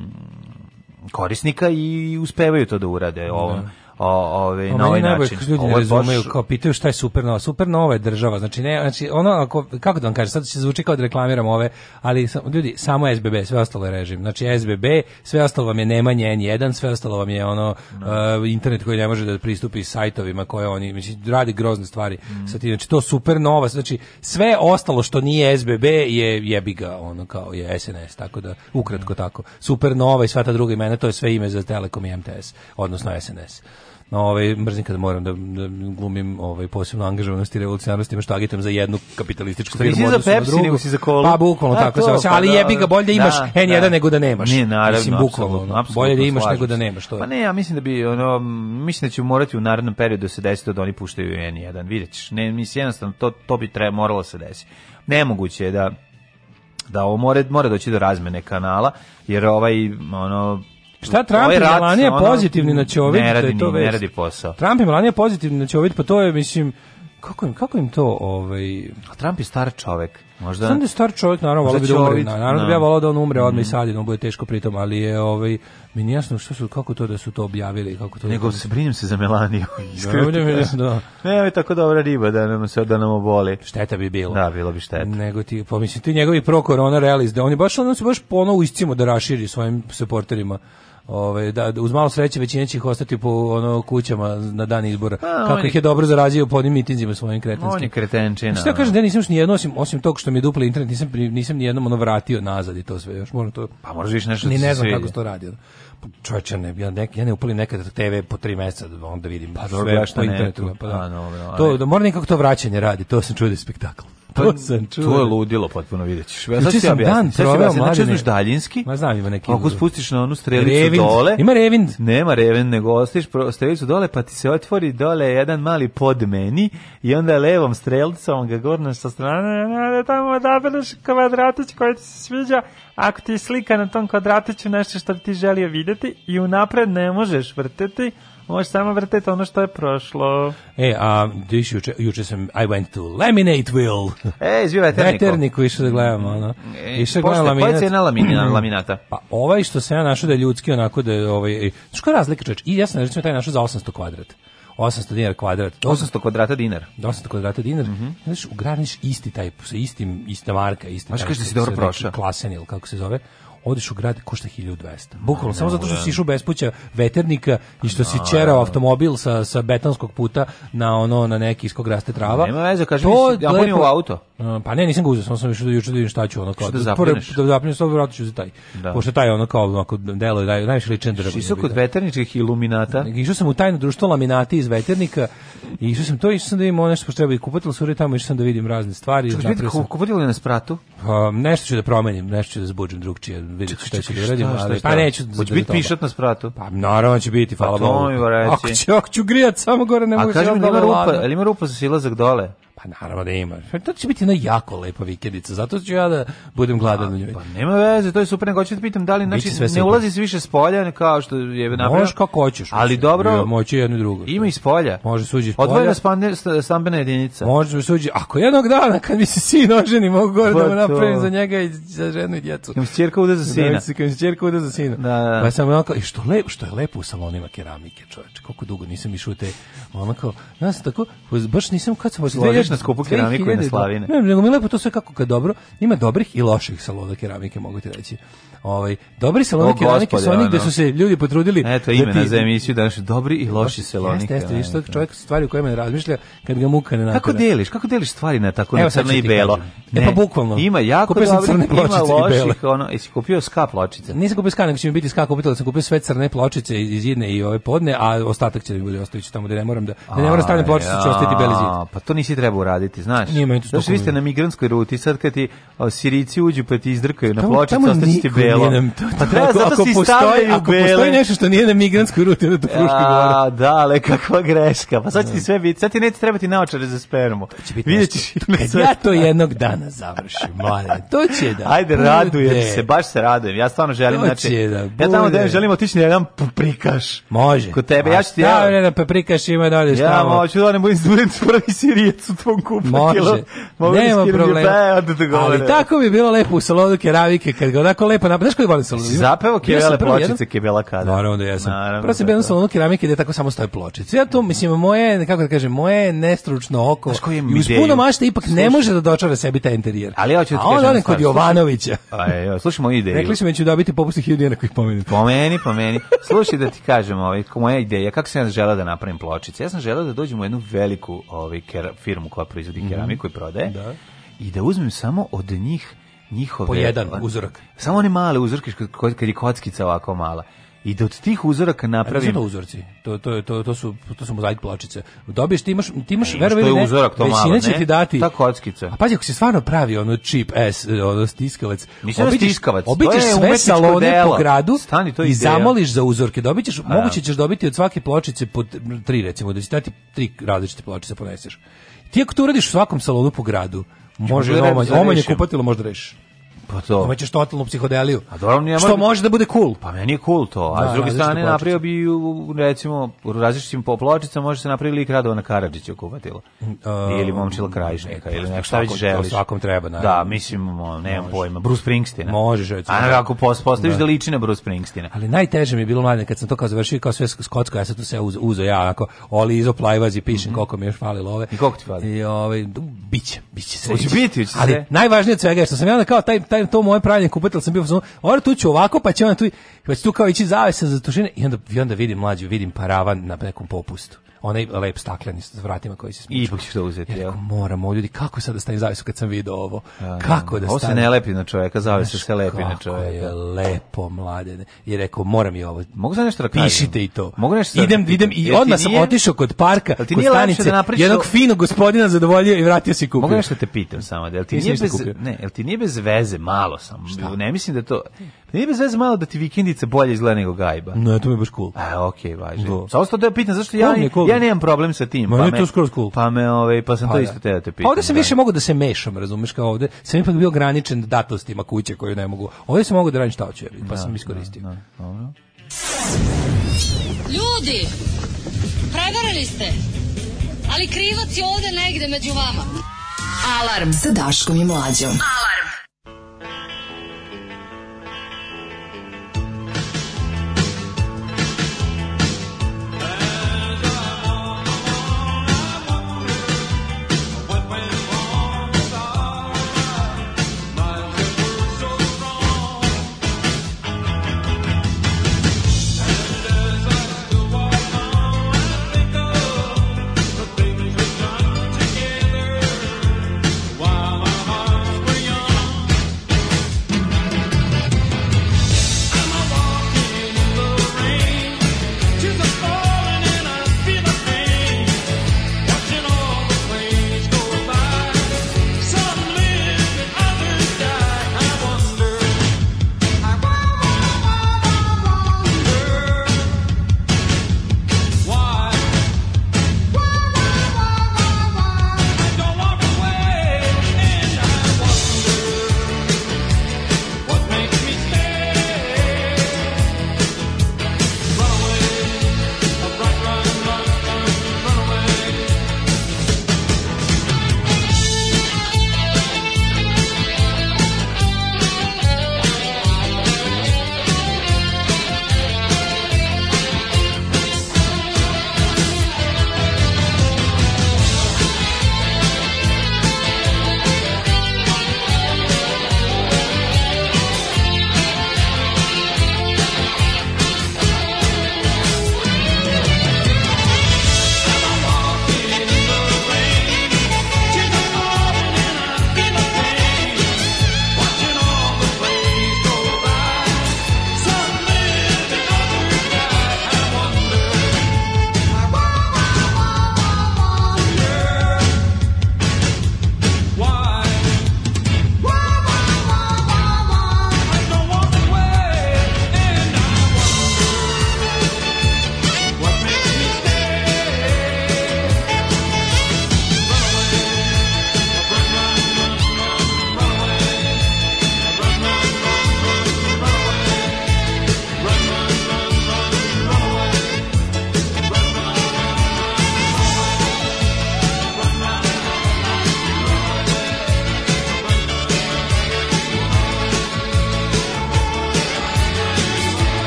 korisnika i uspevaju to da urade. Ovo. No da o, ove, na ovaj način. Ljudi ne razumeju, kao pitaju šta je supernova. Supernova je država, znači, ne, znači ono, ako, kako da vam kažem, sad se zvuči kao da reklamiram ove, ali ljudi, samo SBB, sve ostalo je režim. Znači SBB, sve ostalo vam je Nemanja N1, sve ostalo vam je ono mm. uh, internet koji ne može da pristupi sajtovima koje oni, znači, radi grozne stvari. Mm. Sad, znači, to supernova, znači, sve ostalo što nije SBB je jebiga, ono, kao je SNS, tako da, ukratko mhm. tako. Supernova i sva ta druga imena, to je sve ime za Telekom i MTS, odnosno SNS ovaj mrzim kad moram da, da glumim ovaj posebno angažovanost i revolucionarnost imaš agitam za jednu kapitalističku firmu si za Pepsi nego si za kolu pa bukvalno tako to, se pa ali da, jebi ga bolje da imaš da, N1 da. nego da nemaš ne naravno mislim bukvalno apsolutno, bolje da imaš nego da nemaš to pa ne ja mislim da bi ono mislim da će morati u narednom periodu da se desiti da oni puštaju N1 videćeš ne mislim jednostavno to to bi trebalo moralo se desiti nemoguće je da da ovo more, mora doći do razmene kanala, jer ovaj, ono, Šta ovaj Trump i Melania pozitivni na čovjek, Ne da je to ni, ne radi posao. Trump i Melania pozitivni na čovjek, pa to je, mislim, kako im, kako im to, ovaj... A Trump je star čovjek, Možda... Znam da je star čovjek, naravno, volao bi da umre. Naravno no. Da bi ja da. volao da on umre odmah mm. i sad, on da bude teško pritom, ali je, ovaj, mi nije jasno što su, kako to da su to objavili. Kako to Nego da... se brinem se za Melaniju. <laughs> Iskreno, da, da. Ne, je tako dobra riba da nam se da nam oboli. Šteta bi bilo. Da, bilo bi šteta. Nego ti, pa ti njegovi pro-korona realiz, da on je baš, on se baš ponovo iscimo da raširi svojim supporterima Ove, ovaj, da, uz malo sreće većina će ih ostati po ono kućama na dan izbora. A, pa, Kako ih je dobro zarađio po onim mitinzima svojim kretenskim. On je kretenčina. Šta da. kažem, da nisam još nijedno, osim, osim tog što mi je dupli internet, nisam, nisam nijednom ono vratio nazad i to sve. Još moram to... Pa možeš više nešto... Ni da ne znam kako se to radi. Pa, čovječe, ne, ja, ne, ja ne upalim nekad TV po tri meseca, da onda vidim pa, sve po internetu. Pa, da. A, no, no, to, da, mora nekako to vraćanje radi, to sam čuo da je spektakl. Pa to sam čuo. To je ludilo potpuno, vidjet ćeš. Ja sad sam dan proveo mladine. Znači, daljinski, Ma znam, ima neki... Ako spustiš na onu strelicu revind. dole... Ima revind. Nema revind, nego ostaviš strelicu dole, pa ti se otvori dole jedan mali pod meni i onda levom strelicom ga gornaš sa strane, tamo da odabereš kvadratić koji ti se sviđa, ako ti slika na tom kvadratiću nešto što ti želio videti i unapred ne možeš vrteti, Može samo vrteti ono što je prošlo. E, a diš juče, juče sam I went to Laminate Will. E, izbio veterniku. Veterniku išao da gledamo, ono. E, išao da gledamo laminat. Koja je cena lamina, <clears throat> laminata? Pa ovaj što sam ja našao da je ljudski onako da je ovaj... E, što je razlika čoveč? I ja sam recimo taj našao za 800 kvadrat. 800 dinara kvadrat. 800 kvadrata dinar. 800 da, kvadrata dinar. Mm -hmm. Znaš, ugraniš isti taj, sa istim, ista marka, ista... Znaš kaže da si dobro prošao. Klasen ili kako se zove odeš u grad košta 1200. Bukvalno samo zato što si išao bespuća veternika i što si čerao automobil sa sa betonskog puta na ono na neki iskog raste trava. Nema veze, kaže mi, ja hodim u auto. Pa ne, nisam ga uzeo, samo sam išao juče da vidim šta ću ono kao. da zapneš? Da zapneš, da ću za taj. Da. Pošto taj ono kao onako delo da najviše liči na Išao kod veterničkih iluminata. Išao sam u tajno društvo laminati iz veternika i išao sam to išao sam da vidim ono nešto što treba kupiti, ali sure tamo išao sam da vidim razne stvari. Čekaj, kupili na spratu? Pa, nešto ću da promenim, nešto ću da zbuđim drugčije vidjet šta ću da uradim, ali pa neću. Da Hoće biti pišat na spratu? Pa naravno da će biti, pa hvala Bogu. Pa to mi <laughs> Ako će, ako ću grijat, samo gore ne da može. A kažem, ima rupa, ima rupa za silazak dole? Pa naravno da ima. Pa to će biti jedna jako lepa vikendica, zato ću ja da budem gladan A, njoj. Pa nema veze, to je super, nego ću te da pitam da li, znači, sve ne ulazi se više s polja kao što je napravljeno. Možeš kako hoćeš. Ali dobro, ja, moći jedno i drugo. Ima iz polja. Može suđi iz polja. Odvojena stambena jedinica. Može suđi, ako jednog dana kad mi se sin oženi, mogu gore pa da mu napravim za njega i za ženu i djecu. Kad mi se čerka uda za sina. Kad mi se čerka uda za sina. Da, da. Pa sam onako, i što, lep, što je lepo u salonima keramike, čoveče, koliko dugo nisam išao te, onako, nas tako, baš nisam kad sam na skupu keramiku i na da. slavine. Ne, nego mi lepo to sve kako kad dobro, ima dobrih i loših salona keramike, mogu ti reći. Ovaj dobri saloniki ranike su oni gde su se ljudi potrudili. Eto da ime na ti, za emisiju daš dobri i loši saloniki. Jeste, jeste, isto čovjek stvari o kojima ne razmišlja kad ga muka ne napira. Kako deliš? Kako deliš stvari na tako na crno i belo? E, pa ne, pa bukvalno. Ima jako kupio dobri, crne pločice ima loših, ono, i kupio ska pločice. Nisam kupio ska, nego će mi biti ska kupio, sam kupio sve crne pločice iz jedne i ove podne, a ostatak će da mi bude ostaviću tamo gde ne moram da, ne moram da stavljam pločice, će ostati beli zid. Pa to nisi trebao uraditi, znaš. Nije meni to. što vi ste na migrantskoj ruti, sad kad ti Sirici uđu pa ti izdrkaju na pločice, ostaće ti belo. To, pa treba, ako, zato ako si postoji, ako postoji nešto što nije na migranskoj ruti, onda to Fruška gora. A, da, dale, kakva greška. Pa sad će ti da. sve biti, sad ti neće trebati naočare za spermu. To će biti Vidjet ćeš ja to jednog dana završim, mlade, to će da Ajde, bude. radujem se, baš se radujem. Ja stvarno želim, to znači, će da bude. ja tamo da želim otići na jedan paprikaš. Može. Kod tebe, ja ću ti... Ja, jedan paprikaš ima dalje šta Ja, moću da ne budem prvi sirijec u tvom kupu. Može, nema problema. E, ali tako bi bilo lepo u salonu keravike, kad ga onako lepo zapeva, znaš koji volim salonu? Zapeva kebele pločice, kebela kada. Naravno da jesam. Naravno, Prvo sam da, bio na da. salonu keramike gde tako samo stoje pločice. Ja to, mislim, moje, kako da kažem, moje nestručno oko. Znaš koji je Uz puno mašte ipak ne može da dočara sebi taj interijer. Ali ja ću ti kažem. <laughs> A kod Jovanovića. Aj, slušamo ideju. Rekli su mi da ću dobiti popust 1000 dinara koji pomeni. Pomeni, pomeni. Slušaj da ti kažem, ovaj moja ideja, kako sam ja želeo da napravim pločice. Ja sam želeo da dođem u jednu veliku ovaj firmu koja proizvodi mhm. keramiku i prodaje. Da. I da uzmem samo od njih njihove po jedan uzorak. Samo one male uzorke kad kad je kockica ovako mala. I da od tih uzoraka e, napravim... To uzorci. To, to, to, to, su, to su mozaik pločice. Dobiješ, ti imaš, ti imaš, ne, verujem, ne, uzorak, to malo, ne? ti dati... Ta kockica. A pazi, ako si stvarno pravi ono chip S, e, ono stiskavac... Nisam da obiđeš, stiskavac, obiđeš to je sve salone delo. po gradu Stani, to i zamoliš za uzorke. Dobićeš, A, moguće ćeš dobiti od svake pločice po tri, recimo, da će dati tri različite pločice poneseš. Ti ako to uradiš u svakom salonu po gradu, Može, da omanj, omanj kupatilo, možda reši. Pa to. Imaćeš totalnu psihodeliju. A dobro, ne Što može da bude cool. Pa meni je cool to. A da, s druge strane napravio bi recimo različitim po može se napraviti lik Radovana Karadžića kupatilo. Mm, um, ili Momčila Krajišnika e, ili pa, nešto šta već želiš. Svakom treba, naravno. Da, mislim, nemam pojma. Bruce Springsteen. Može, recimo. A da. ako postaviš da. da liči na Bruce Springsteen. Ali najteže mi je bilo mladen kad sam to kao završio kao sve skotsko, ja sam to sve uzo ja, ako oli izo plajvaz i pišem mm -hmm. koliko mi još fali love. I koliko ti fali? I ovaj biće, biće sve. Hoće biti, hoće Ali najvažnije od svega je što sam ja kao taj taj taj to moje pravljenje kupatel sam bio fazon. Or tu ću ovako pa će on tu pa će tu kao ići zavesa za tužine i onda i onda vidim mlađu, vidim paravan na nekom popustu onaj lep stakleni sa vratima koji se smuče. Ipak ćeš to uzeti, ja. moramo, ljudi, kako sad da stavim zavisu kad sam video ovo? Ja, da. kako da stavim? Ovo se ne lepi na čoveka, zavisu se lepi na čoveka. Kako je lepo, mladene. I rekao, moram i ovo. Mogu sad nešto da kažem? Pišite i to. Mogu nešto idem, da idem i odmah sam otišao kod parka, kod stanice, da jednog finog gospodina zadovoljio i vratio se i kupio. Mogu nešto te pitam samo, da, ti nije bez, ne, jel ti nije bez veze malo sam. Šta? Ne mislim da to... Nije bez veze malo da ti vikendice bolje izgleda nego gajba. Ne, to mi je baš cool. A, e, okej, okay, važno. Do. Samo te pitam zašto ja je, ja nemam problem sa tim. Ma, pa me, to skroz cool. Pa me, ovaj, pa sam ha, to pa da. isto te da te pitam. Ovde sam da. više mogu da se mešam, razumeš, kao ovde. Sam ipak bio ograničen datostima kuće koju ne mogu. Ovde sam mogu da radim šta hoću, pa da, sam da, iskoristio. Da, dobro. Ljudi, prevarili ste. Ali krivac je ovde negde među vama. Alarm sa Daškom i Mlađom. Alarm. Thank you.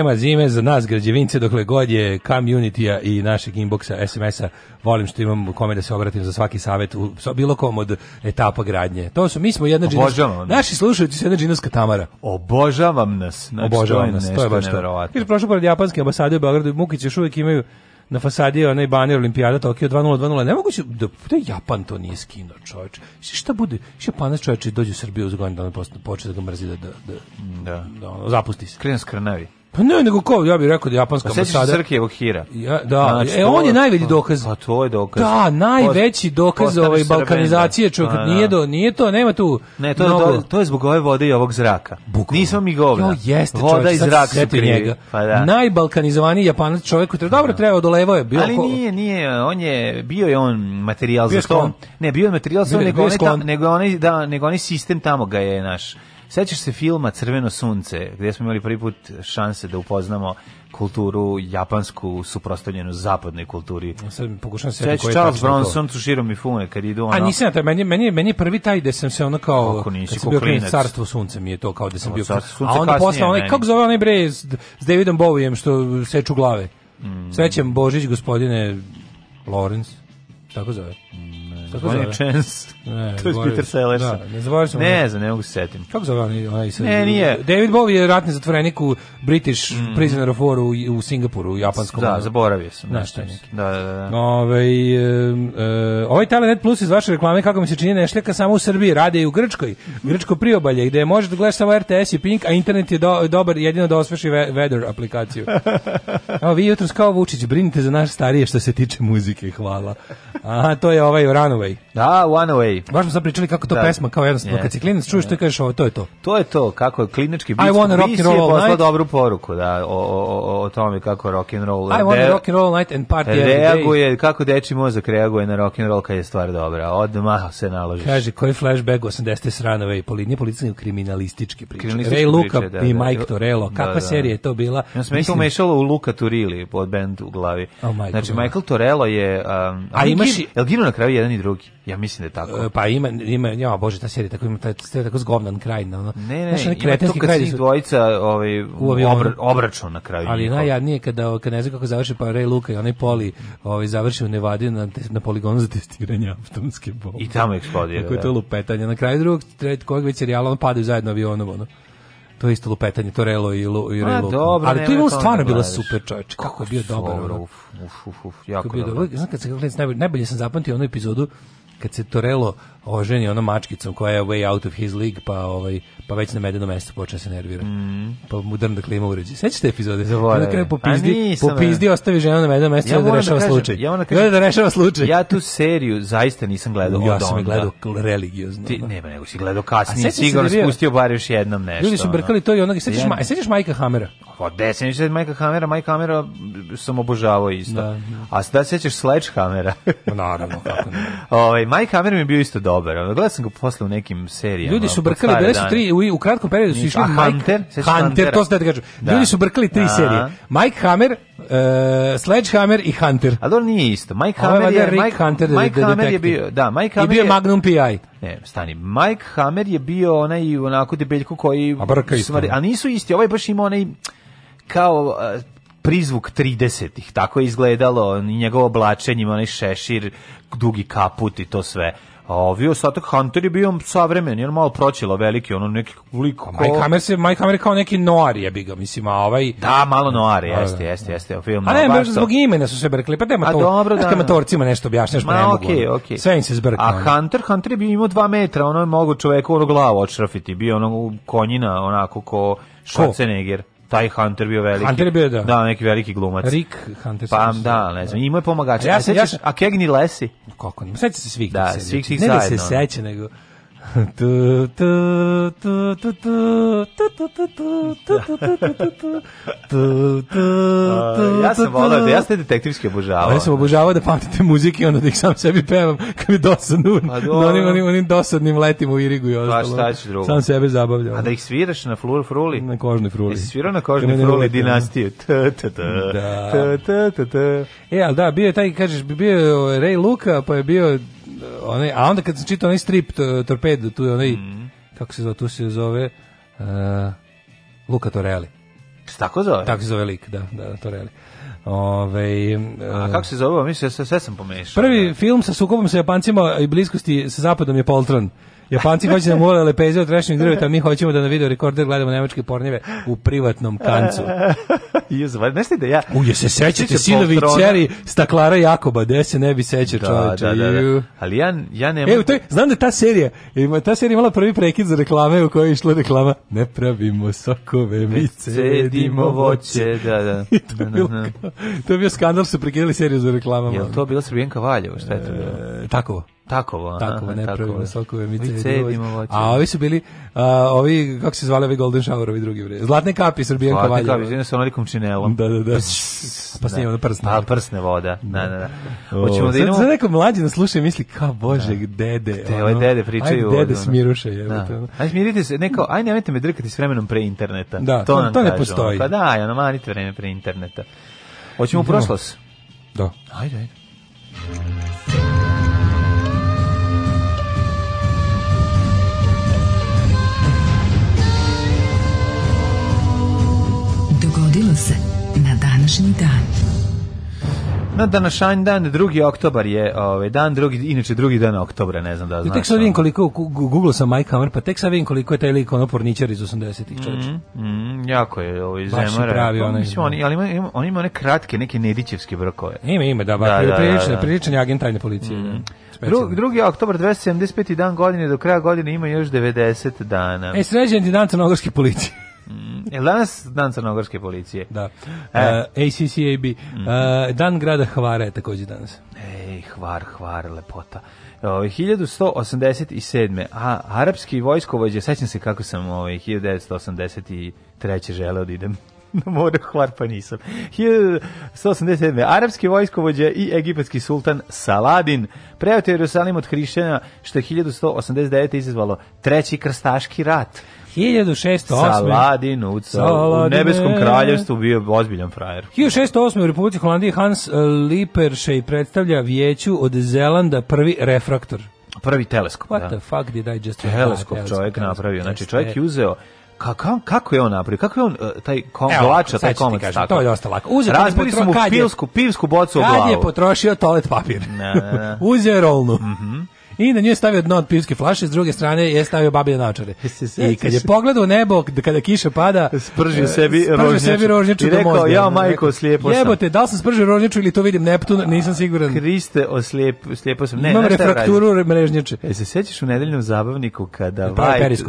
Nema zime za nas građevince dokle god je community i našeg inboxa, SMS-a. Volim što imam kome da se obratim za svaki savet u bilo kom od etapa gradnje. To su mi smo jedna džinovska, naši slušaoci su jedna džinovska Tamara. Obožavam nas. Znači, Obožavam to nas, nešto to je baš nevjerovatno. Kaže prošao pored japanske ambasade u Beogradu, Mukić još uvijek imaju na fasadi onaj baner Olimpijada Tokio 2020. Nemoguće da, da Japan to nije skino, čoveče. Šta bude? Japanac čoveče dođe u Srbiju uz godinu dana počne da ga mrzi da, da, da, da. da ono, zapusti se. Krenu skrnavi. Pa ne, nego ko, ja bih rekao da japanska ambasada. Pa sećaš Srkijevog hira? Ja, da, znači, e, on je najveći dokaz. Pa to je dokaz. Da, najveći dokaz ove ovaj, da. balkanizacije čovjek da, da, nije, do, nije to, nema tu Ne, to, mnogo. Do, to je zbog ove vode i ovog zraka. Bukvalno. Nismo mi govna. Jo, jeste čovjek, Voda i zrak su krivi. Njega. Pa da. Najbalkanizovaniji japanac čovjek, koji dobro treba odolevao je. Bio Ali ko... nije, nije, on je, bio je on materijal bio za to. Ne, bio je materijal za to, nego, nego, onaj, da, nego onaj sistem tamo ga je naš Sećaš se filma Crveno sunce, gde smo imali prvi put šanse da upoznamo kulturu japansku suprotstavljenu zapadnoj kulturi. Ja sad pokušam se Sećaš Charles Bronson, i Mifune, kad idu ona. A nisi ja, meni, meni, meni prvi taj da sam se ona kao... Kako nisi, kad sam bio klinac. Carstvo sunce mi je to kao da sam bio... Carstvo, a onda posle onaj, kako zove onaj bre s, s Davidom Bowijem što seču glave. Mm. Sećam Božić gospodine Lawrence, tako zove. Mm. Bonnie and Chance. <laughs> to je Peter Sellers. Da, ne zaboravio Ne znam, ne mogu se setim. Kako zove onaj, sa Ne, nije. David Bowie je ratni zatvorenik u British mm. Prisoner of War u, u Singapuru, u japanskom. Da, zaboravio sam. Da, šta Da, da, da. Ove, e, ovaj Telenet Plus iz vaše reklame, kako mi se čini, ne šljaka samo u Srbiji, rade i u Grčkoj. Grčko priobalje, gde možete da gledati samo RTS i Pink, a internet je do, dobar jedino da osveši ve, weather aplikaciju. <laughs> Evo, vi jutros kao Vučić brinite za naše starije što se tiče muzike, hvala. A, to je ovaj rano Away. Da, One Away. Baš smo sad pričali kako to da. pesma, kao jednostavno, yeah. kad si klinac čuješ, yeah. to da. kažeš ovo, to je to. To je to, kako je klinički bit. I wanna rock and roll all night. dobru poruku, da, o, o, o tome kako rock and roll. I wanna rock and roll night and party every day. Reaguje, kako deči mozak reaguje na rock and roll kad je stvar dobra. Odmah se naložiš. Kaže, koji flashback 80. sranove i polidnje policijne kriminalističke priče. Kriminalističke Ray Luka priče, da, i da. Mike Torello. Da, kakva da, da. serija je to bila? Ja sam to mešalo u Luka Turili, od band u glavi. Oh, Michael, znači, Michael Torello je... Um, a imaš... Jel ginu na kraju jedan i drugi? drugi. Ja mislim da je tako. E, pa ima ima ja bože ta serija tako ima taj tako zgovnan kraj na ono. Ne, ne, znači, ima to kad su... dvojica ovaj obra, obračun na kraju. Ali najjadnije kada kad ne znam kako završi pa Ray Luka i onaj Poli ovaj završio u Nevadi na na poligonu za testiranje automatske bombe. I tamo eksplodira. Kako je to da. lupetanje na kraju drugog trećeg kog već serijala on pada zajedno avionom ono to je isto lupetanje, to relo i, lu, i pa relo. A, dobro, ali to je stvarno bila super čovječ, kako je bio dobro. Uf, uf, uf, jako je bio Znači, kad se gledam, najbolje, najbolje sam zapamtio onu epizodu kad se Torello oženi onom mačkicom koja je way out of his league, pa ovaj pa već na medeno mesto počne da se nervira. Mm. Pa mu drnda klima uređaj. Sećate epizode? Zaboravim. Na kraju popizdi, popizdi ostavi ženu na medeno mesto ja da rešava kažem, slučaj. Ja da, kažem, da rešava slučaj. Ja tu seriju zaista nisam gledao ja od sam onda. Ja gledao religiozno. Ti, nema, nego si gledao kasnije. A Sigurno da spustio bar još jednom nešto. Ljudi su brkali to i onog. Sećaš, ma, sećaš Majka Hamera? Pa deseni da, se Majka Hamera, Majka Hamera sam obožavao isto. Da, da. A sada sećaš Sledge Hamera? Pa, naravno, kako ne. <laughs> Ovaj Mike Hammer je bio isto dobar. Gledao sam ga posle u nekim serijama. Ljudi su brkali 93 u, u kratkom periodu su išli Mike Hunter, Hunter to ste da kažu. Ljudi su brkali tri Aha. Da. serije. Mike Hammer, uh, Sledgehammer i Hunter. A to nije isto. Mike Hammer Ovo je, je Mike Hunter, Mike Hammer je bio, da, Mike Hammer I bio je Magnum PI. Ne, stani. Mike Hammer je bio onaj onako debeljko koji a, brka isto. a nisu isti. Ovaj baš ima onaj kao uh, prizvuk 30-ih, tako je izgledalo i njegovo oblačenje, onaj šešir, dugi kaput i to sve. A ovi ostatak Hunter je bio savremen, jer malo proćilo veliki, ono neki lik. Ko... Mike Hammer, se, Mike Hammer je kao neki noir, je bi ga, mislim, a ovaj... Da, malo noir, da, da. jeste, jeste, jeste. Film, a ne, baš zbog to... imena su se brkli, pa nema to, dobro, da, da. matorcima nešto objašnjaš, pa ne mogu. Okay, okay. Sve im se zbrkne. A Hunter, Hunter je bio imao dva metra, ono je mogo čoveku ono glavu odšrafiti, bio ono konjina, onako ko Schwarzenegger. Ko? taj Hunter bio veliki. Hunter je bio, da. Da, neki veliki glumac. Rick Hunter. Pa, da, da, ne znam, imao je pomagač. a, ja, sećaš, ja, a Kegni Lesi? Kako nima, pa seća se svih. Da, svih tih zajedno. Ne da se seća, nego tu tu tu tu tu tu tu tu ja ste detektivski obožavao. Ja sam obožavao da pamtite muzike i onda da ih sam sebi pevam kad mi dosadno onim, onim, onim dosadnim letim u Irigu i ostalo. Pa šta ću drugo? Sam sebe zabavljao. A da ih sviraš na flur fruli? Na kožnoj fruli. Jesi svirao na kožnoj fruli dinastiju? Da. E, ali da, bio je taj, kažeš, bio je Ray Luka, pa je bio onaj, a onda kad sam čitao onaj strip Torpedo, tu je onaj, mm. kako se zove, tu se zove uh, Luka Torelli. Tako zove? Tako se zove lik, da, da, Torelli. Ove, A e, kako se zove? Mislim, sve, sve sam pomešao. Prvi da. film sa sukobom sa Japancima i bliskosti sa Zapadom je Poltron. Japanci hoće da mole lepeze od trešnih drveta, mi hoćemo da na video rekorder gledamo nemačke pornjeve u privatnom kancu. <laughs> Jezva, znaš da ja... Uje, se sećate sinovi i čeri Staklara Jakoba, gde se ne bi seća da, čoveče. Da, da, da, Ali ja, ja ne mogu... E, u znam da ta serija, e, ta serija imala prvi prekid za reklame u kojoj je išla reklama ne pravimo sokove, mi cedimo voće. Da, da. <laughs> to, je da, da, bilo, to je bio skandal, su prekidali seriju za reklamama. Je to bila Srbijenka Valjevo, šta je to e, bilo? E, tako. Takovo, Takovo, ne pravimo sokove, mi, mi cedimo A ovi su bili, a, ovi, kako se zvali ovi Golden showerovi drugi, bre. Zlatne kapi, Srbijan Kavaljev. Zlatne kapi, žene sa onolikom činelom. Da, da, da. Pa s njima prsne. A pa prsne voda, da, da, da. da. Hoćemo da idemo... Sad neko mlađi nas sluša i misli, ka bože, da. dede. Te, ove dede pričaju. Ajde, dede smiruše, je. Da. Ajde, smirite se, neko, ajde, nemojte me drkati s vremenom pre interneta. Da, to, to, to ne postoji. Pa da, ja namanite vreme pre interneta. Hoćemo u prošlost? Da. Ajde, ajde. na današnji dan. Na današnji dan, 2. oktobar je ovaj dan, drugi, inače drugi dan oktobra, ne znam da znaš. Tek sad vidim koliko, googlao sam Mike Hammer, pa tek sad vidim koliko je taj lik ono porničar iz 80-ih čovječ. Mm, mm, jako je ovaj zemara. pravi pa, onaj. Mislim, on, ali ima, on ima one kratke, neke nedićevske brkove. Ima, ima, da, da ba, da, da, prilične, da, prilične agentajne policije. Mm. Da, drugi, 2. oktobar, 275. dan godine, do kraja godine ima još 90 dana. E, sređen ti dan crnogorske policije. Mm, je danas dan crnogorske policije? Da. E. Uh, e, ACCAB. E, mm -hmm. uh, dan grada Hvara je takođe danas. Ej, Hvar, Hvar, lepota. 1187. Ovaj, A arapski vojskovođe, sećam se kako sam ovaj 1983. želeo da idem <laughs> na more Hvar pa nisam. 1187. Arapski vojskovođe i egipatski sultan Saladin preoteo Jerusalim od hrišćana što je 1189. izazvalo treći krstaški rat. 1608. Saladin u, u nebeskom kraljevstvu bio ozbiljan frajer. 1608. u Republici Holandije Hans Lippershey predstavlja vijeću od Zelanda prvi refraktor. Prvi teleskop, What da. the fuck did I just... Teleskop čovjek teleskop, napravio. Znači čovjek je uzeo kako, kako je on napravio? Kako je on e, taj kom Evo, vlača, taj komad tako? To je dosta lako. Uzeo Razbili smo mu pilsku, pivsku bocu u glavu. Kad je potrošio toalet papir. Ne, ne, ne. <laughs> Uzeo rolnu. Mhm. Mm I na nju je stavio dno od pivske flaše, s druge strane je stavio babine naočare. <laughs> I kad je pogledao nebo, kada kiša pada, spržio e, sebi rožnjaču. sebi rožnjaču I rekao, ja majko, slijepo sam. Jebote, da li sam spržio rožnjaču ili to vidim Neptun, nisam siguran. Kriste, oslijep, slijepo sam. Ne, Imam refrakturu mrežnjače. E, se sećaš u nedeljnom zabavniku kada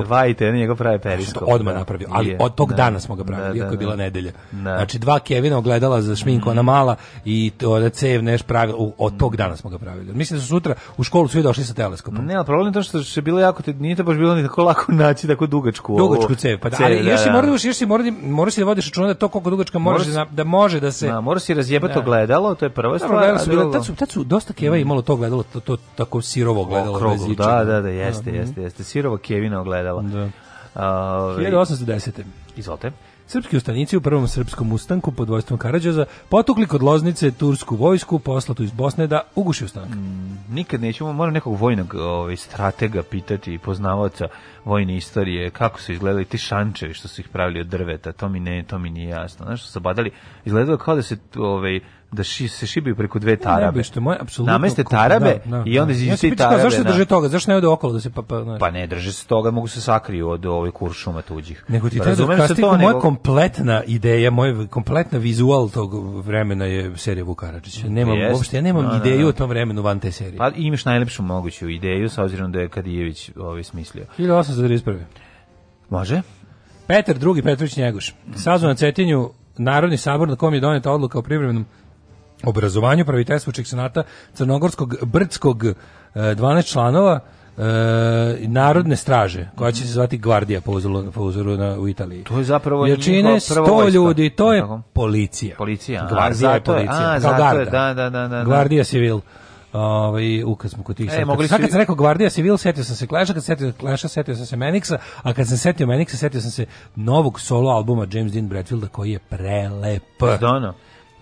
Vajte, on njegov pravi periskop. Odmah da. napravio, ali od tog da. dana smo ga pravili, da, iako je bila nedelja. Znači, dva Kevina ogledala za šminku, ona mhm. mala, i to da cev neš pravila, od tog dana smo ga pravili. Mislim da su sutra u školu svi došli sa teleskopom. Ne, problem je to što je bilo jako, nije to baš bilo ni tako lako naći tako dugačku. Dugačku cev, pa cev, ali da, još si da. moraš još, još si mora, mora si da vodiš računa da to koliko dugačka može da, da, može da se... Na, da, mora si razjebati to da. gledalo, to je prva stvar. su bila, tad, su, tad su dosta keva mm. imalo to gledalo, to, to tako sirovo gledalo. Okrogu, da, da, da, jeste, mhm. jeste, jeste, sirovo kevina gledalo. Da. Ovaj- uh, 1810. Izvolite. Srpski ustanici u prvom srpskom ustanku pod vojstvom Karadžoza potukli kod Loznice tursku vojsku poslatu iz Bosne da uguši ustanak. Mm, nikad nećemo, moram nekog vojnog ovaj, stratega pitati i poznavaoca vojne istorije, kako su izgledali ti šančevi što su ih pravili od drveta, to mi ne, to mi nije jasno. Znaš, što su badali, izgledalo kao da se ovaj, da ši, se šibaju preko dve tarabe. Ne, što moje apsolutno. Nameste tarabe da, da, i onda izađu svi tarabe. Zašto da. drže toga? Zašto ne ode okolo da se pa pa ne. Pa-, pa ne drže se toga, mogu se sakriju od ove kuršume tuđih. Nego ti pa, da kastiku, to, moja kompletna ideja, moj kompletna vizual tog vremena je serija Vukaračić. Nemam jest, uopšte, ja nemam no, da, da, ideju no, no. o tom vremenu van te serije. Pa imaš najlepšu moguću ideju sa obzirom da je Kadijević ovi ovaj, smislio. 1831. Može? Petar II. Petrović Njegoš. Sazvan na Cetinju Narodni sabor na kom je doneta odluka o privremenom obrazovanju praviteljstva senata Crnogorskog Brdskog 12 članova E, narodne straže, koja će se zvati Gvardija po uzoru, po uzoru na, u Italiji. To je zapravo Jačine 100 ljudi, to je policija. Policija, Gvardija a, je policija. A, kao garda. Je, da, da, da, da. Gvardija civil. Ovaj u kad smo kod tih e, mogli sad kad sam rekao Guardia Civil setio sam se Clash, kad setio Clash, setio sam se Menixa, a kad sam setio Menixa, setio sam se novog solo albuma James Dean Bradfielda koji je prelep. Zdano.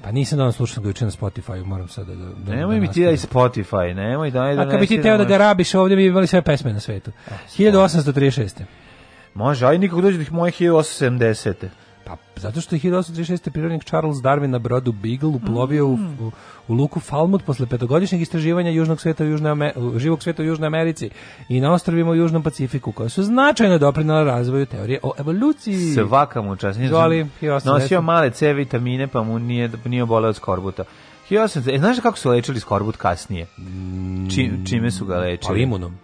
Pa nisam danas slušao ga juče na Spotify, moram sad da... da, da nemoj da mi ti daj Spotify, nemoj daj da... A kad bi ti teo da ga rabiš, ovdje bi imali sve pesme na svetu. 1836. E, Može, aj nikako dođe do moje 1870. Pa zato što je 1836. prirodnik Charles Darwin na brodu Beagle uplovio mm. u, u, luku Falmouth posle petogodišnjeg istraživanja južnog sveta u Južnoj Ameri živog sveta u Južnoj Americi i na ostrovima u Južnom Pacifiku koja su značajno doprinela razvoju teorije o evoluciji. Svaka mu čast. Zvali, nosio male C vitamine pa mu nije, nije oboleo od skorbuta. 1800, e, znaš kako su lečili skorbut kasnije? Mm, Či, čime su ga lečili? Pa imunom.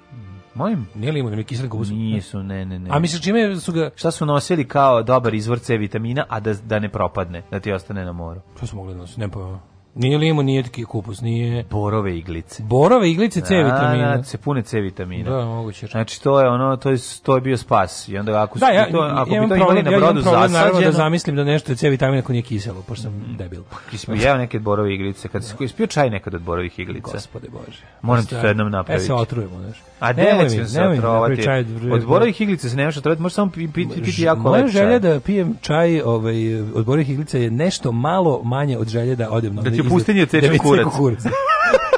Mojim? Nije limun, nije kiselin kupus. Nisu, ne, ne, ne. A misliš čime su ga... Šta su nosili kao dobar izvor C vitamina, a da, da ne propadne, da ti ostane na moru? Šta su mogli da nosi? Ne pojma. Nije limun, nije kupus, nije... Borove iglice. Borove iglice, C da, da, vitamina. Da, se pune C vitamina. Da, moguće. Znači, to je ono, to je, to je bio spas. I onda ako, da, ja, to, ako bi to imali na brodu ja zasađeno... Naravno da zamislim da nešto je C vitamina ako nije kiselo, pošto sam mm. debil. Pa ispio jeo neke borove iglice, kad si ispio čaj nekad od borovih iglica. Gospode Bože. Moram ti to jednom napraviti. E, se otrujemo, znaš. A ne ćemo se otrovati. Od borovih iglica se nemaš otrovati, možeš samo piti, piti jako lep čaj. Moja želja da pijem čaj ovaj, od borovih iglica je nešto malo manje od želje da odem na da iz... pustinje tečem kurac. kurac.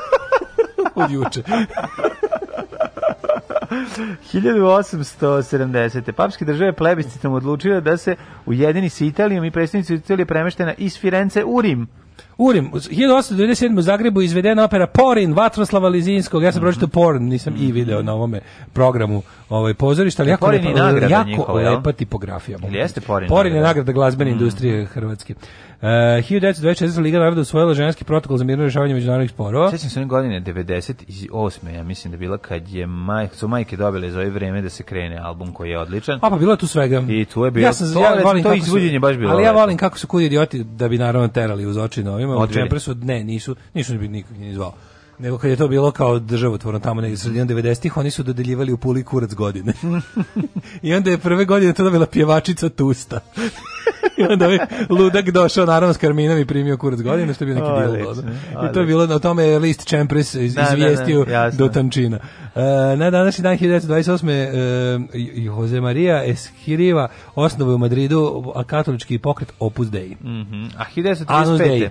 <laughs> Od juče. 1870. Papske države plebiscitom odlučile da se ujedini s Italijom i predstavnici Italije premeštena iz Firence u Rim. Urim, 1897. u Zagrebu izvedena opera Porin, Vatroslava Lizinskog. Ja sam mm -hmm. pročito mhm. Porn, nisam i video na ovome programu ovaj, pozorišta, ali jako, Porin lepa, jako njihova, lepa tipografija. Ili jeste Porin? Porin je nagrada glazbene mm. industrije Hrvatske. E, uh, 1924. Liga naroda usvojila ženski protokol za mirno rješavanje međunarodnih sporova. Sjećam se one godine 98. ja mislim da bila kad je maj, su majke dobile za ovo vreme da se krene album koji je odličan. A pa bilo je tu svega. I tu je bilo. Ja sam, to, ja volim to izvođenje baš bilo. Ali ja volim kako su kudi idioti da bi naravno terali uz oči novima. Od Jempresu ne, nisu, nisu bi nikog nije zvao nego kad je to bilo kao državotvorno tamo negdje sredina 90-ih, oni su dodeljivali u puli kurac godine. <laughs> I onda je prve godine to dobila pjevačica Tusta. I onda ovaj ludak došao, naravno, s Karminom i primio kurac godine, što bi bio neki djelo. I to je bilo, na tome je list Čempres iz, da, da, izvijestio da, da, do tančina. Uh, na današnji dan 1928. Uh, e, Jose Maria Eskiriva osnovu u Madridu katolički pokret Opus Dei. Mm -hmm. A 1935.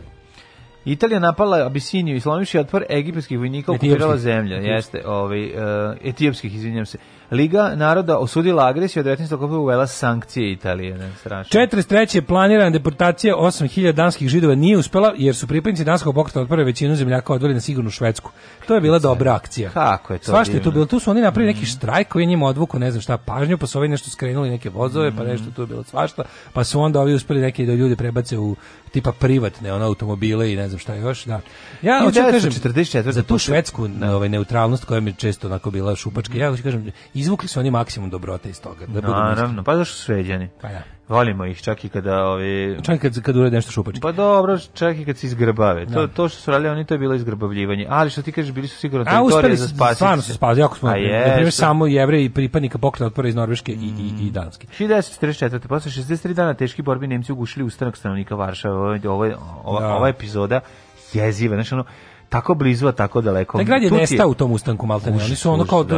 Italija napala Abisiniju i slomivši otpor egipatskih vojnika okupirala zemlju. Jeste, ovaj uh, etiopskih, izvinjavam se. Liga naroda osudila agresiju, 19. oktobra uvela sankcije Italije, ne, strašno. 43. planirana deportacija 8000 danskih židova nije uspela jer su pripadnici danskog pokreta od prve većinu zemljaka odveli na sigurnu Švedsku. To je bila dobra akcija. Kako je to? Svašta je to bilo. Tu su oni napravili neki mm. štrajk koji je njima odvuku, ne znam šta, pažnju, pa su ovi nešto skrenuli neke vozove, pa mm. nešto tu je bilo svašta, pa su onda ovi uspeli neke da ljudi prebace u tipa privatne ono automobile i ne znam šta još, da. Ja hoću da kažem 44. za tu švedsku ne, da. ovaj neutralnost koja mi često onako bila šupačka. Ja hoću da kažem Izvukli su oni maksimum dobrote iz toga. Da Naravno, pa zašto su sveđani? Pa da. Volimo ih čak i kada ovi čak i kad kad urade nešto šupački. Pa dobro, čak i kad se izgrbave. To da. to što su radili oni to je bilo izgrbavljivanje. Ali što ti kažeš bili su sigurno teritorije za spasiti. Stvarno su spasili, jako smo. Na primer samo Jevreji pripadnika pokreta otpora iz Norveške mm. i i i Danske. 1944. posle 63 dana teški borbi Nemci ugušili ustanak stanovnika Varšave. Ovo je ova, ova, da. ova epizoda jeziva, znači ono tako blizu, a tako daleko. Taj da, grad je nestao u tom ustanku, malte ne. Oni su ono kao da.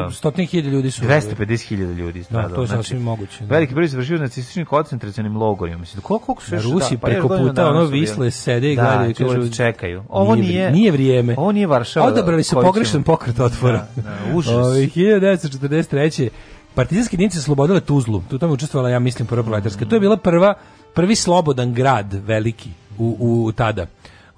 ljudi su... 250.000 ljudi. Da, da, to je znači, sasvim moguće. Da. Veliki broj završio nacističnim koncentracionim logorima. Mislim, koliko, koliko su još... Rusi da, pa preko puta ono visle, sede i da, gledaju. Da, kažu, čekaju. Ovo nije, nije, vrijeme. Ovo nije Varšava. Odabrali su pogrešan pokret da, otvora. Da, užas. 1943. Partizanske jedinice slobodile Tuzlu. Tu tamo učestvovala, ja mislim, prva proletarska. Mhm. To je bila prva, prvi slobodan grad veliki u, u tada.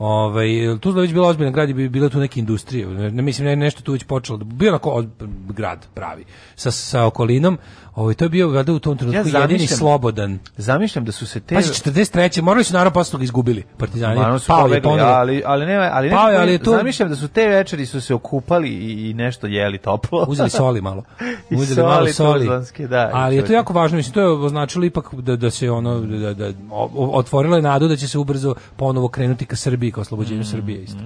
Ovaj Tuzla da već bila ozbiljan grad i bi bila tu neke industrije. Ne mislim ne nešto tu već počelo da bio onako grad pravi sa sa okolinom. Ovo, to je bio gada u tom trenutku ja jedini slobodan. Zamišljam da su se te... Pa 43. morali su naravno posle izgubili partizani. Mano su pao pobegli, je ali, ali, ne, ali, ne, pao ali je to... zamišljam da su te večeri su se okupali i, i nešto jeli toplo. <laughs> Uzeli soli malo. <laughs> Uzeli soli, malo soli. Tozlanske, da, ali je to jako važno, mislim, to je označilo ipak da, da se ono, da, da, otvorilo je nadu da će se ubrzo ponovo krenuti ka Srbiji, ka oslobođenju mm Srbije isto.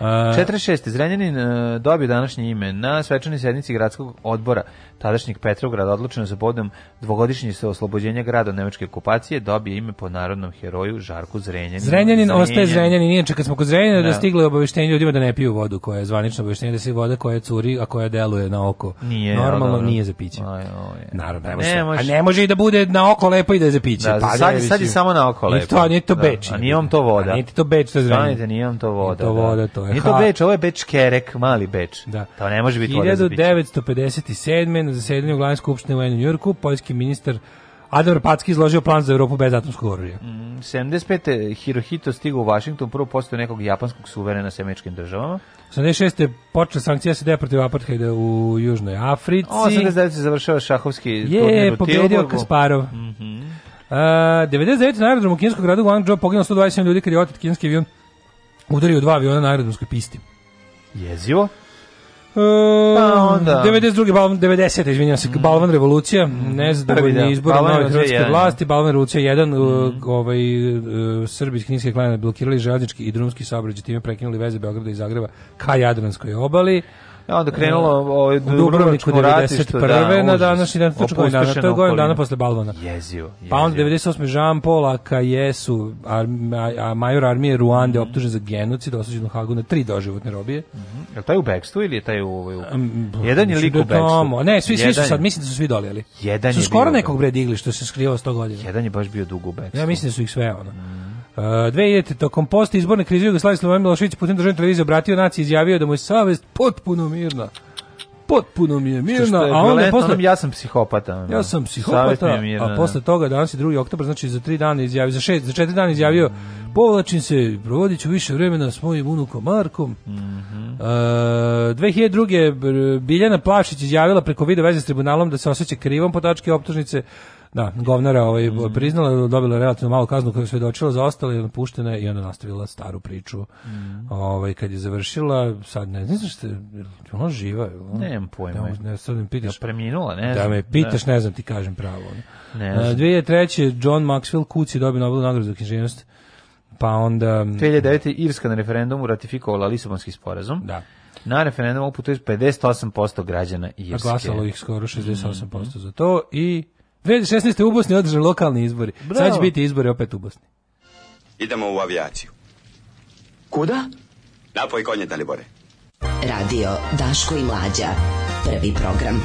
46. Zrenjanin e, dobio današnje ime na svečanoj sednici gradskog odbora tadašnjeg Petrograda odlučeno za bodom dvogodišnji se oslobođenja grada od nemačke okupacije dobije ime po narodnom heroju Žarku Zrenjanin. Zrenjanin, Zrenjanin. ostaje Zrenjanin, inače kad smo kod Zrenjanina da. da stigle obaveštenje ljudima da ne piju vodu koja je zvanično obaveštenje da se voda koja curi, a koja deluje na oko. Nije, Normalno o, nije za piće. Aj, oj, Naravno, ne Ne može. A ne može i da bude na oko lepo i da je za piće. Da, pa, sad, je, sad je samo na oko lepo. To, nije to da. beč. A nije vam to pa, voda. A nije to beč, to je Zrenjanin. Stanite, da nije vam to voda. To da. voda, to je. Nije to beč, ovo je beč kerek, mali beč. Da. To ne može biti voda za piće. 1957 na zasedanju glavne skupštine u Njujorku, poljski ministar Adar Packi izložio plan za Evropu bez atomskog oružja. Mm, 75. Hirohito stigao u Vašington prvo posle nekog japanskog suverena sa američkim državama. 86. je počela sankcija SED protiv apartheida u Južnoj Africi. 89. se završava šahovski turnir u turnir Je, pobedio Kasparov. Mm -hmm. Uh, 99. na aerodromu kineskog grada Guangzhou poginulo 127 ljudi kad je otet kineski avion udario dva aviona na aerodromskoj pisti. Jezivo pa onda 92. Ehm, Balvan 90. izvinjavam se, mm. Balvan revolucija, nezadovoljni izbor nove hrvatske vlasti, Balvan revolucija 1 mm. uh, ovaj uh, Srbi iz Kninske klane blokirali željnički i drumski saobraćaj, time prekinuli veze Beograda i Zagreba ka Jadranskoj obali. E, onda krenulo e, ovaj Dubrovniku 91. Da, na današnji dan tučkoj dana, to je dana posle balvana. Jezio. Pa onda 98. Jean Paul Akayesu, a, major armije Ruande mhm. optužen za genocid, osuđen u Hagu na tri doživotne robije. Mm -hmm. taj u Bekstu ili je taj u... ovaj Jedan je lik da u Bekstu. Ne, svi, svi su sad, mislim da su svi dolijeli. Jedan su skoro nekog bre digli što se skrivao 100 godina. Jedan je baš bio dugo u Bekstu. Ja mislim da su ih sve ono. Mhm. Uh, 2000. tokom posta izborne krize Jugoslavije Slobodan Milošević putem državne televizije obratio naciji izjavio da mu je savest potpuno mirna potpuno mi je mirna, što, što je a onda je posle ja sam psihopata. Ja sam psihopata, mi mirna, a da. posle toga danas je 2. oktobar, znači za 3 dana izjavio, za šest, za 4 dana izjavio mm. povlačim se, provodiću više vremena s mojim unukom Markom. Mm -hmm. a, 2002. Biljana Plašić izjavila preko video veze s tribunalom da se osjeća krivom po tačke optužnice Da, govnara ovaj, mm. priznala, da dobila relativno malu kaznu koju je svedočila za ostale i puštena i onda nastavila staru priču. Mm. Ovaj, kad je završila, sad ne znam što je, ona živa. Ona, Nemam pojma. ne, sad ne pitaš. Da preminula, ne da znam. Da me pitaš, ne, ne znam ti kažem pravo. Ono. Ne znam. 2003. John Maxwell Kuc dobio Nobelu nagradu za književnost. Pa onda... 2009. Irska na referendumu ratifikovala Lisabonski sporazum. Da. Na referendumu putuje 58% građana Irske. A glasalo ih skoro 68% mm -hmm. za to i 2016. u Bosni održan lokalni izbori. Bravo. Sad će biti izbori opet u Bosni. Idemo u avijaciju. Kuda? Napoj konje, Dalibore. Radio Daško i Mlađa. Prvi program.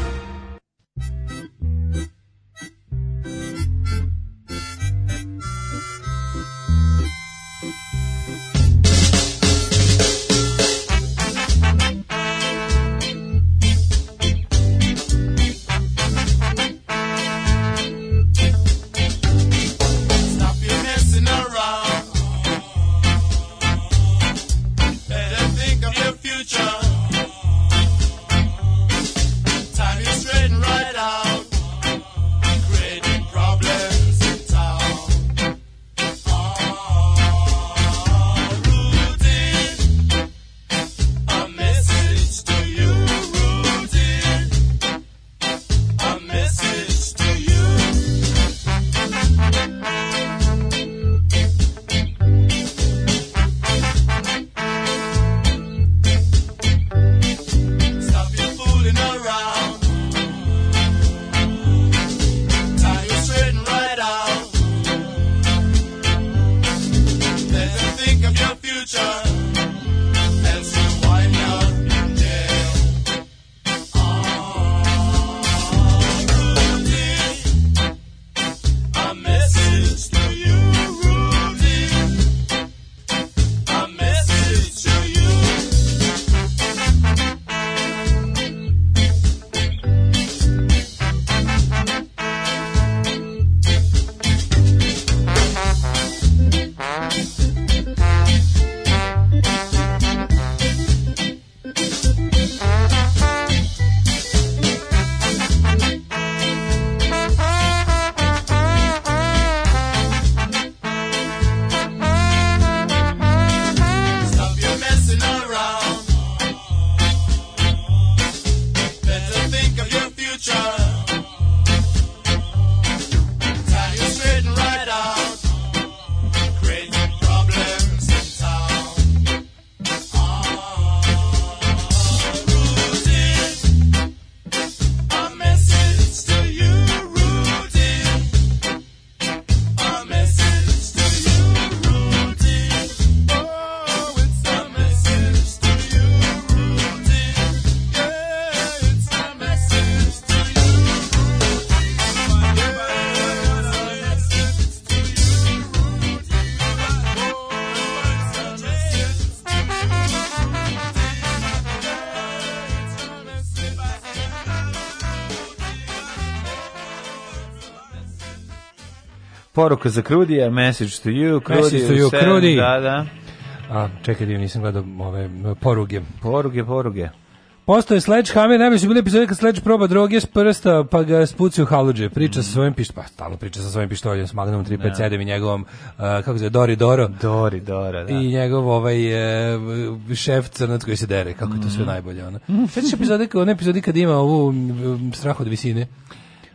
Poruka za Krudija, message to you, Krudi. Message to you, Krudi. Da, da. A, čekaj, ja nisam gledao ove poruge. Poruge, poruge. Postoje Sledgehammer, najbolji su bili epizode kad Sledge proba droge s prsta, pa ga spuci u haluđe. Priča mm. sa svojim pištoljem, pa stalno priča sa svojim pištoljem, s Magnum 357 yeah. i njegovom, uh, kako se zove, Dori Doro. Dori Doro, da. I njegov ovaj uh, šef crnac koji se dere, kako je to sve mm. najbolje. Ono. Mm. Sveći epizode, one epizode kad ima ovu um, strah od visine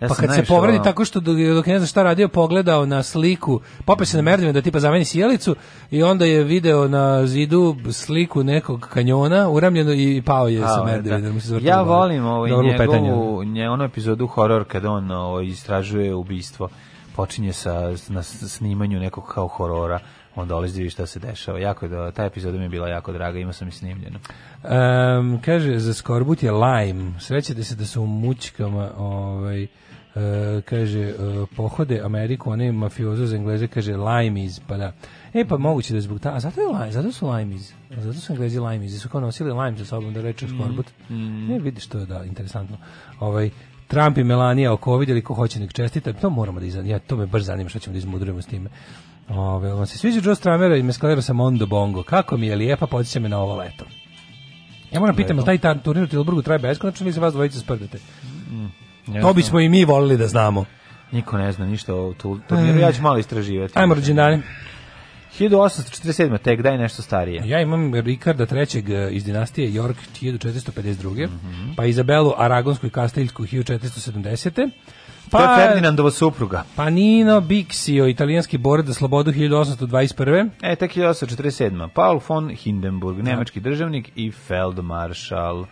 pa kad se povredi ovo. tako što dok ne zna šta radio, pogledao na sliku, popeo se na merdivan da tipa zameni sjelicu i onda je video na zidu sliku nekog kanjona uramljeno i pao je A, sa da. merdivanom. Da ja volim ovaj njegovu, nje, onu epizodu horor kada on o, ovaj, istražuje ubistvo. Počinje sa na snimanju nekog kao horora on dolazi da i šta se dešava. Jako da ta epizoda mi je bila jako draga, ima sam i snimljeno. Um, kaže za skorbut je lime. Srećete se da su u mućkama, ovaj E, kaže, e, pohode Ameriku, oni mafiozo za Engleze, kaže, Lajmiz, pa da. E, pa moguće da je zbog ta, a zato, je lime, zato su Lajmiz, zato su Englezi Lajmiz, su kao nosili Lajm sa sobom da reče mm-hmm. skorbut. Mm. Mm-hmm. Ne, vidiš, to je da, interesantno. Ovaj, Trump i Melania oko vidjeli ko hoće nek čestita, to moramo da izan, ja, to me baš zanima što ćemo da izmudrujemo s time. Ove, on se sviđa Joe Stramera i meskalera sa Mondo Bongo. Kako mi je lijepa, podsjeća me na ovo leto. Ja moram da pitam, taj turnir u Tilburgu traje beskonačno ili se vas dvojice sprdete? Mm. Mm-hmm. Jasno. To bismo i mi volili da znamo. Niko ne zna ništa o tu, turniru, e. ja ću malo istraživati. Ajmo rođendani. 1847. tek daj nešto starije. Ja imam Rikarda III. E, iz dinastije York 1452. Mm -hmm. Pa Izabelu Aragonsku i Kastiljsku 1470. Pa, to je pa- Ferdinandova supruga. Pa Nino Bixio, italijanski borac za slobodu 1821. E, tek 1847. Paul von Hindenburg, da. nemački državnik i Feldmarshal.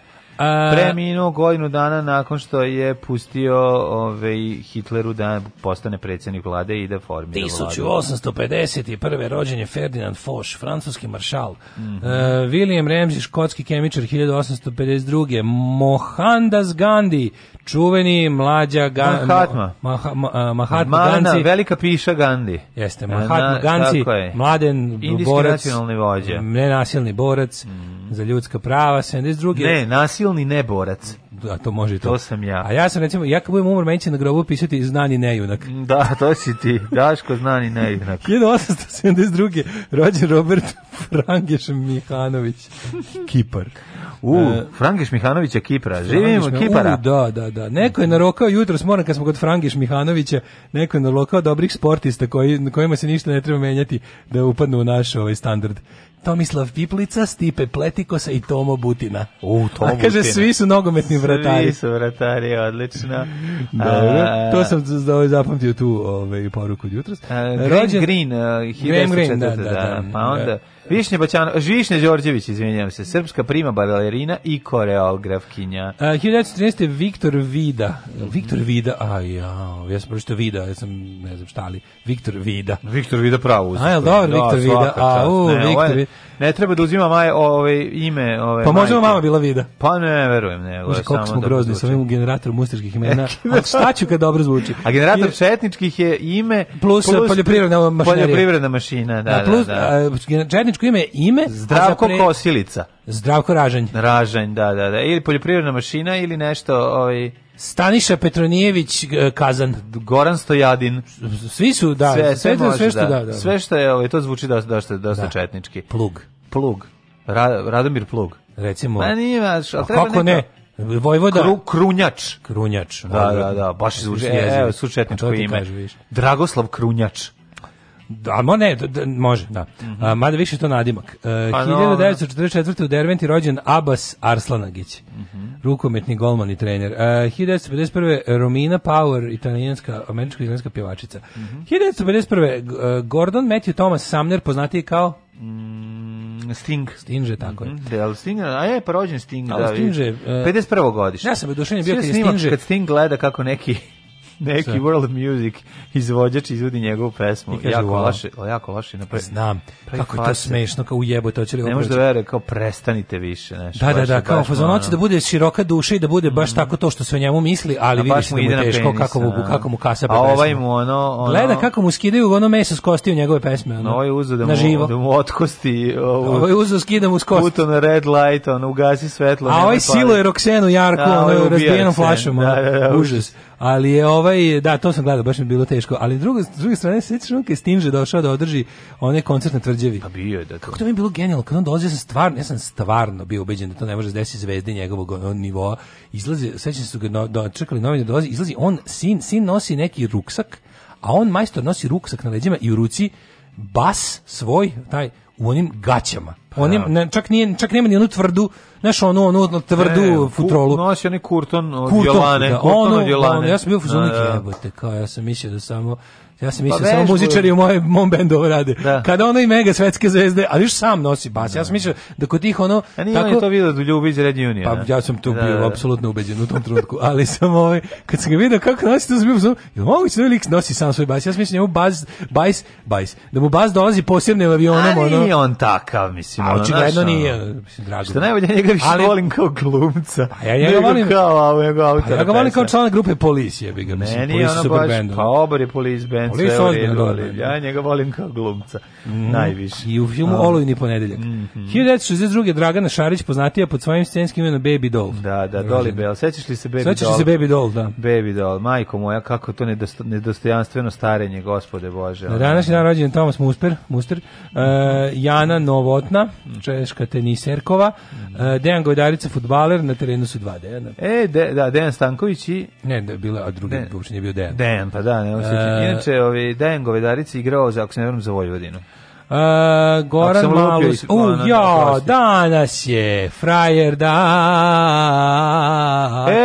Preminuo godinu dana nakon što je pustio ovaj, Hitleru da postane predsednik vlade i da formira 1851. vladu. rođen je Ferdinand Foch, francuski maršal. Mm -hmm. uh, William Ramsey, škotski kemičar 1852. Mohandas Gandhi, čuveni mlađa Gandhi. Mahatma. Maha, ma, Mahatma Mana, Gandhi. velika piša Gandhi. Jeste, e, Mahatma Gandhi, mladen Indijski borac. nacionalni vođa. Nenasilni borac mm -hmm. za ljudska prava. 72. Ne, nasilni silni neborac. Da, to može to. To sam ja. A ja sam recimo, ja kad budem umor, meni će na grobu pisati znani nejunak. Da, to si ti, Daško znani nejunak. 1872. <laughs> rođen Robert Frangeš Mihanović, Kipar. U, uh, e, Frangiš Mihanovića Kipra. Živimo Kipara. U, da, da, da. Neko je narokao jutros, moram kad smo kod Frangiš Mihanovića, neko je narokao dobrih sportista koji, kojima se ništa ne treba menjati da upadnu u naš ovaj standard. Tomislav Piplica, Stipe Pletikosa i Tomo Butina. U, Tomo A kaže, Butina. svi su nogometni vratari. Svi su vratari, odlično. <laughs> Dobro, A, to sam da zapamtio tu ovaj, poruku od jutros. Green, Rođen, Green, uh, eh, Green, da, da da, da, da, da, pa da. onda... Da. Višnja Baćano, Višnja Đorđević, izvinjavam se, srpska prima balerina i koreografkinja. E, uh, 1913. Viktor Vida. Viktor Vida, aj, ja, ja sam pročito Vida, ja sam ne znam šta ali, Viktor Vida. Viktor Vida pravo uzim. A, jel dobro, da, Viktor Vida, a, u, ne, Viktor Vida. Ne treba da uzima maj, ove, ovaj, ime. Ove, pa možemo mama bila Vida. Pa ne, verujem, ne. Uže, koliko smo da grozni sa ovim generatorom ustaških imena. <laughs> a šta ću kad dobro zvuči? A generator četničkih je ime... Plus, plus poljoprivredna mašinerija. Poljoprivredna mašina, da, da, da. Plus, da. da muško ime ime. Zdravko pre... Kosilica. Zdravko Ražanj. Ražanj, da, da, da. Ili poljoprivredna mašina ili nešto... Ovaj... Staniša Petronijević e, Kazan. Goran Stojadin. Svi su, da. Sve, sve, sve, može, sve što, da. da. Da, da. Sve što je, ovaj, to zvuči dosta, dosta, dosta da. četnički. Plug. Plug. Ra, Radomir Plug. Recimo. Ma nije, maš, ali treba kako neko... ne? Vojvoda. Kru, krunjač. Krunjač. Da, da, da, baš zvuči. E, evo, su četničko ime. Dragoslav Krunjač. Da, mo ne, da, može, da. Mm -hmm. mada više to nadimak. E, pa uh, 1944. u Derventi rođen Abbas Arslanagić, mm -hmm. rukometni golman i trener. E, uh, 1951. Romina Power, italijanska, američko-italijanska pjevačica. Mm -hmm. 1951. Gordon Matthew Thomas Sumner, poznatiji kao... Mm, Sting. Stinge, tako je. Mm -hmm. Del da, Sting, a je pa rođen Sting. Da, Stinge, uh, 51. godište. Ja sam odušenjen bio kad je Stinge. Kad Sting gleda kako neki neki World Music izvođač izvodi njegovu pesmu. I kaže, jako laše, loše, jako loše napre. Znam. Kako je to smešno, kao ujebote, hoće li Ne može da veruje, kao prestanite više, znaš. Da, da, da, kao fazon da bude široka duša i da bude baš mm. tako to što se o njemu misli, ali vidiš se mu da ide teško kako mu kako mu kasa A ovaj mu ono, ono Gleda kako mu skidaju ono meso s kosti u njegove pesme, ono. Ovaj uzo da mu da mu otkosti, ovaj uzo skida mu s kosti. Puto na red light, on ugasi svetlo. A ovaj silo je Roxenu Jarku, ono razbijenom flašom, da, da, užas ali je ovaj, da, to sam gledao, baš mi bilo teško, ali drugo, s druge strane, sjećaš on kad je Stinže došao da održi one koncert na tvrđevi. Pa bio je da to. Kako da. to mi je bilo genijalno, kad on dolazi, ja sam stvarno, ja sam stvarno bio ubeđen da to ne može da desiti zvezde njegovog nivoa. Izlazi, sećam se su ga no, čekali novine, da dolazi, izlazi, on, sin, sin nosi neki ruksak, a on majstor nosi ruksak na leđima i u ruci bas svoj, taj, u onim gaćama On je, da. ne, čak, nije, čak nema ni onu tvrdu, znaš, onu, onu, onu tvrdu ne, futrolu. Ku, nosi oni kurton od kurton, Da, kurton ono, od djelane. Ono, ja sam bio u fuzonu, da, da, jebote, kao ja sam mislio da samo Ja sam mislio pa samo muzičari u moje, mom bendu ovo rade. Da. Kada ono i mega svetske zvezde, ali viš sam nosi bas. Da. Ja sam da. mislio da kod tih ono... A nije tako, on je to vidio da ljubi iz Red Union. Pa ja sam tu da, bio da, da. apsolutno ubeđen u tom trenutku. <laughs> Ali sam ovaj, kad sam ga vidio kako nosi, to sam bio sam, jel moguće da ovaj lik nosi sam svoj bas? Ja sam mislio da bas, bas, bajs, da mu bas dolazi posebnim avionom. Ali ono, nije on takav, mislim. A očigledno ono, nije, mislim, drago. Što najbolje, njega više ali, volim kao glumca. Pa a ja, pa ja ga volim kao, a, ja ga volim kao član grupe Police, jebi ga, mislim, Police super band. Pa obar je Police band Friends, Oliv sve u redu, Oliv. Da, da, da. Ja njega volim kao glumca, mm. najviše. I u filmu oh. Olujni ponedeljak. Mm -hmm. 1962. Dragana Šarić poznatija pod svojim scenskim imenom Baby Doll. Da, da, Dolly Bell. Sećaš li se Baby Sećaš Doll? Sećaš se Baby Doll, da. Baby Doll, majko moja, kako to nedosto, nedostojanstveno starenje, gospode Bože. Na današnji dan rođen Tomas Musper, Muster, uh, Jana Novotna, češka teniserkova, uh, Dejan Gojdarica, futbaler, na terenu su dva Dejana. E, de, da, Dejan Stanković i... Ne, da je bila, a drugi, uopšte nije bio Dejan. Dejan, pa da, ne osjećam. E, Inače, ovi ove Dejan Govedarić igrao za ako se za Vojvodinu. Uh, Goran Malus. U, uh, da, jo, danas je frajer da.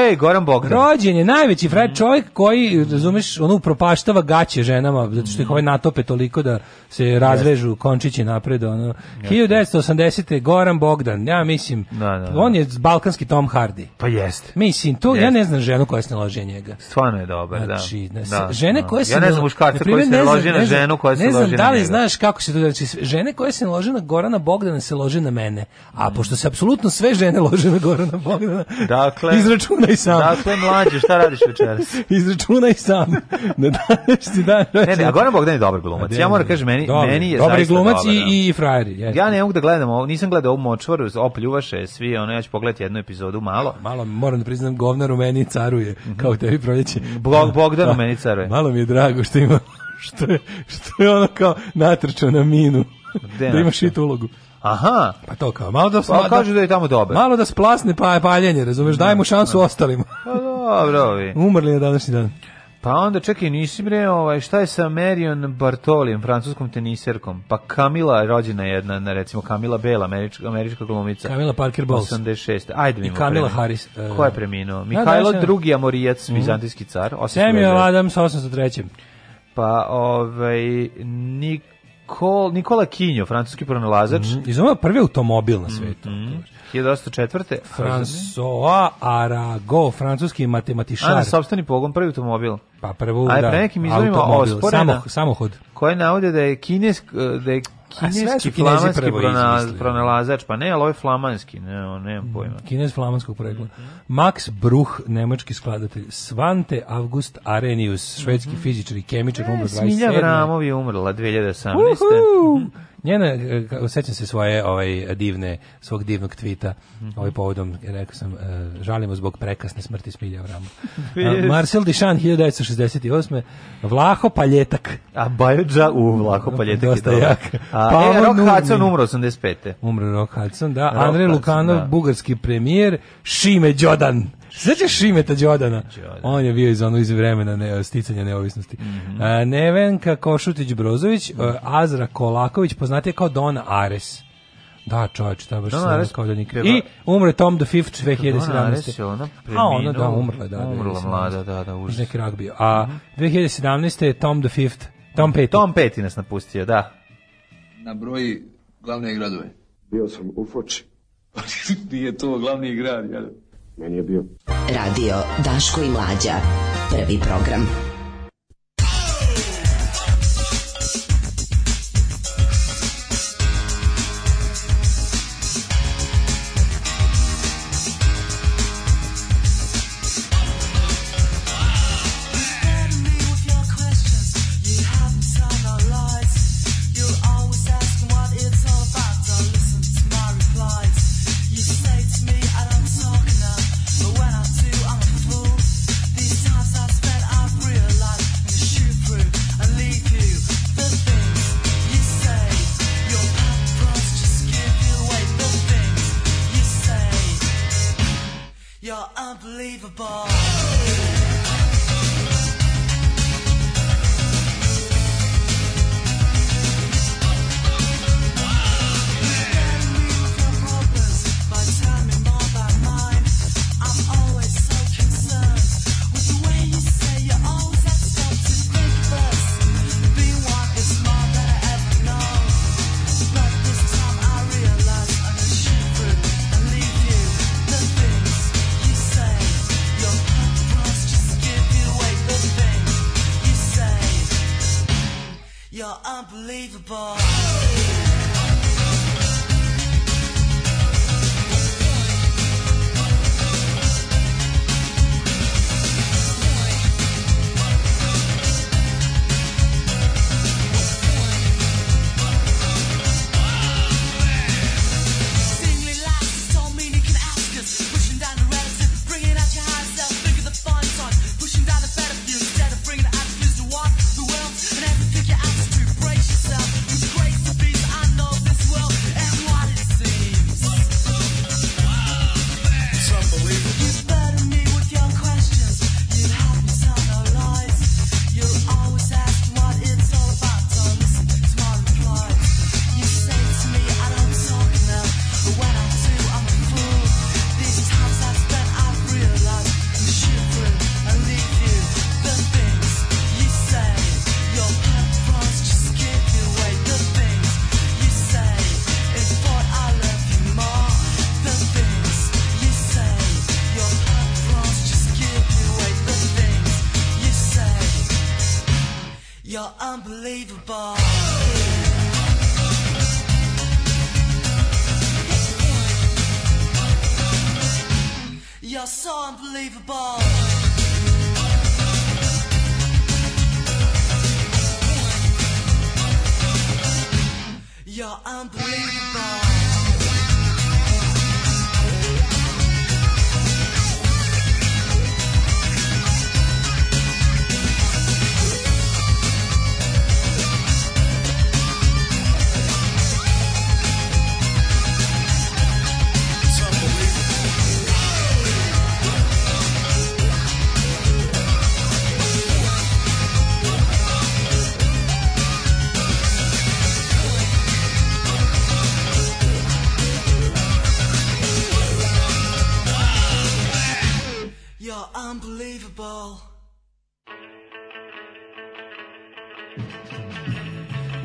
Ej, Goran Bogdan. Rođen je najveći frajer, čovjek koji, razumeš, ono propaštava gaće ženama, zato što ih ovaj natope toliko da se razvežu končići napred. Ono. Yes. 1980. Goran Bogdan, ja mislim, da, da, on je balkanski Tom Hardy. Pa jest. Mislim, to, ja ne znam ženu koja se ne loži njega. Stvarno je dobar, da. Znači, žene koje se... Ja ne znam muškarca koji se ne loži na ženu koja se ne loži na njega. Ne znam da li znaš kako se to znači žene koje se lože na Gorana Bogdana se lože na mene. A pošto se apsolutno sve žene lože na Gorana Bogdana, dakle, izračunaj sam. Dakle, mlađe, šta radiš večeras? <laughs> izračunaj sam. Na današnji dan. Ne, ne, a Goran Bogdan je dobar glumac. Ja moram kažem, meni, dobar, meni je dobar glumac dobar, i, da. i frajer. Je. Ja ne mogu da gledam nisam gledao ovu močvaru, opljuvaše svi, ono, ja ću pogledati jednu epizodu, malo. Malo, moram da priznam, govnar u meni caruje, mhm. kao tebi proljeće. Bog, Bogdan u <laughs> meni caruje. Malo mi je drago što ima što je, što je ono kao natrčao na minu. Gde da imaš i tu ulogu. Aha. Pa to kao, malo da... Pa kaže da-, da je tamo dobro. Malo da splasne pa paljenje, razumeš, daj mu šansu ne. ostalima. Pa dobro, vi. Umrli je današnji dan. Pa onda čekaj, nisi bre, ovaj šta je sa Marion Bartolijem, francuskom teniserkom? Pa Kamila je rođena jedna, na recimo Kamila Bela, američka američka glumica. Kamila Parker Bowles 86. Ajde mi. I Kamila Harris. Uh, Ko je e, preminuo? Da, Mihajlo II da, Amorijac, mm. vizantijski car, 800. Samuel Adams 803. Pa, ovaj, Nikol, Nikola Kinjo, francuski pronalazač. Mm, Izumio prvi automobil na svetu. Mm, mm. 1804. François Arago, francuski matematičar. A na sobstveni pogon, prvi automobil. Pa prvo, da. A pre nekim izumima osporena. Samo, samohod. Koje navode da je kinesk, da je kineski, flamanski pronalazač, pronalazač, pa ne, ali ovo je flamanski, ne, o, nemam mhm. pojma. Kines flamanskog porekla. Max Bruch, nemački skladatelj. Svante August Arenius, švedski mhm. fizičar i kemičar, e, umro 27. Smilja Vramov je umrla 2018. Uhu! Mhm. Njena, e, sećam se svoje ovaj, divne, svog divnog tvita, mm -hmm. ovaj povodom, rekao sam, e, žalimo zbog prekasne smrti Smilja Vrama. <laughs> Marcel Dišan, 1968. Vlaho Paljetak. A Bajođa u Vlaho Paljetak Dosta je jak. A, Paolo e, Rock Hudson umro 85. Umro Rok Hudson, da. Rock Andre Lukanov, da. bugarski premijer, Šime Đodan. Sećaš Šimeta Đodana? On je bio iz onog iz vremena ne, sticanja neovisnosti. Mm -hmm. uh, Nevenka Košutić Brozović, uh, Azra Kolaković, poznate kao Dona Ares. Da, čovječ, ta baš Don Ares, kao da I umre Tom the Fifth 2017. Don ona preminuo. A ona da, umrla, da, da. Umrla mlada, da, da, užas. Neki rak bio. A 2017. Mhm. je Tom the Fifth, Tom Petty. Tom Petty nas napustio, da. Na broji glavne gradove. Bio sam u Foči. <laughs> Nije to glavni grad, jel? Meni je bio. Radio Daško i Mlađa. Prvi program.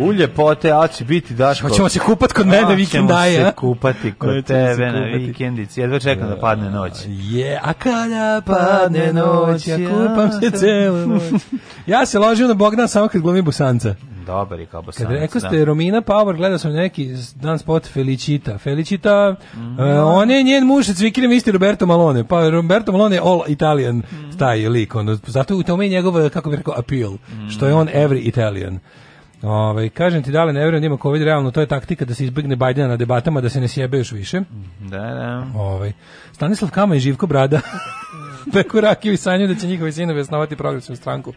ulje pote, ali će biti Daško. Hoćemo se kupati kod mene vikendaje. Hoćemo se kupati kod tebe na vikendici. Jedva čekam da e, padne noć. Je, a kada padne noć, ja kupam se celu noć. Ja se ložim na Bogdan samo kad glumim busanca dobar je kao bosanac. Kad rekao da. ste Romina Power, gledao sam neki dan spot Felicita. Felicita, e, mm on je njen muž s Vikirim isti Roberto Malone. Pa Roberto Malone je all Italian mm -hmm. taj lik. zato u tome je njegov, kako bih rekao, appeal. Što je on every Italian. Ove, ovaj, kažem ti, da dale, ne vjerujem da ima COVID realno, to je taktika da se izbjegne Bajdena na debatama, da se ne sjebe još više. Da, da. Ove, ovaj, Stanislav Kama i Živko Brada. <laughs> <laughs> peku rakiju i sanju da će njihovi sinovi osnovati progresivnu stranku.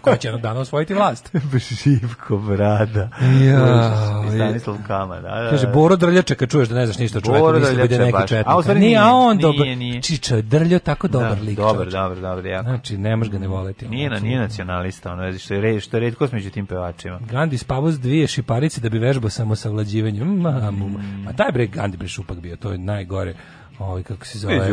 Koja će jednog dana osvojiti vlast. <laughs> Živko, brada. Ja, Stanislav Kama, da, da. Kaže, da. Boro Drljača, kad čuješ da ne znaš ništa čoveka, Boro misli da je neki četnik. A, nije, nije, a on dobro, nije, nije. Čiča, Drljo, tako da, dobar da, lik. Dobar, dobar, dobar, jako. Znači, ne možeš ga ne voleti. Nije, ono, znači. nije nacionalista, ono, što je, red, što je redkost među tim pevačima. Gandhi spavao s dvije šiparice da bi vežbao samo savlađivanje. Mm, ma, Mm. Ma taj bre Gandhi bre šupak bio, to je najgore ovaj kako se zove.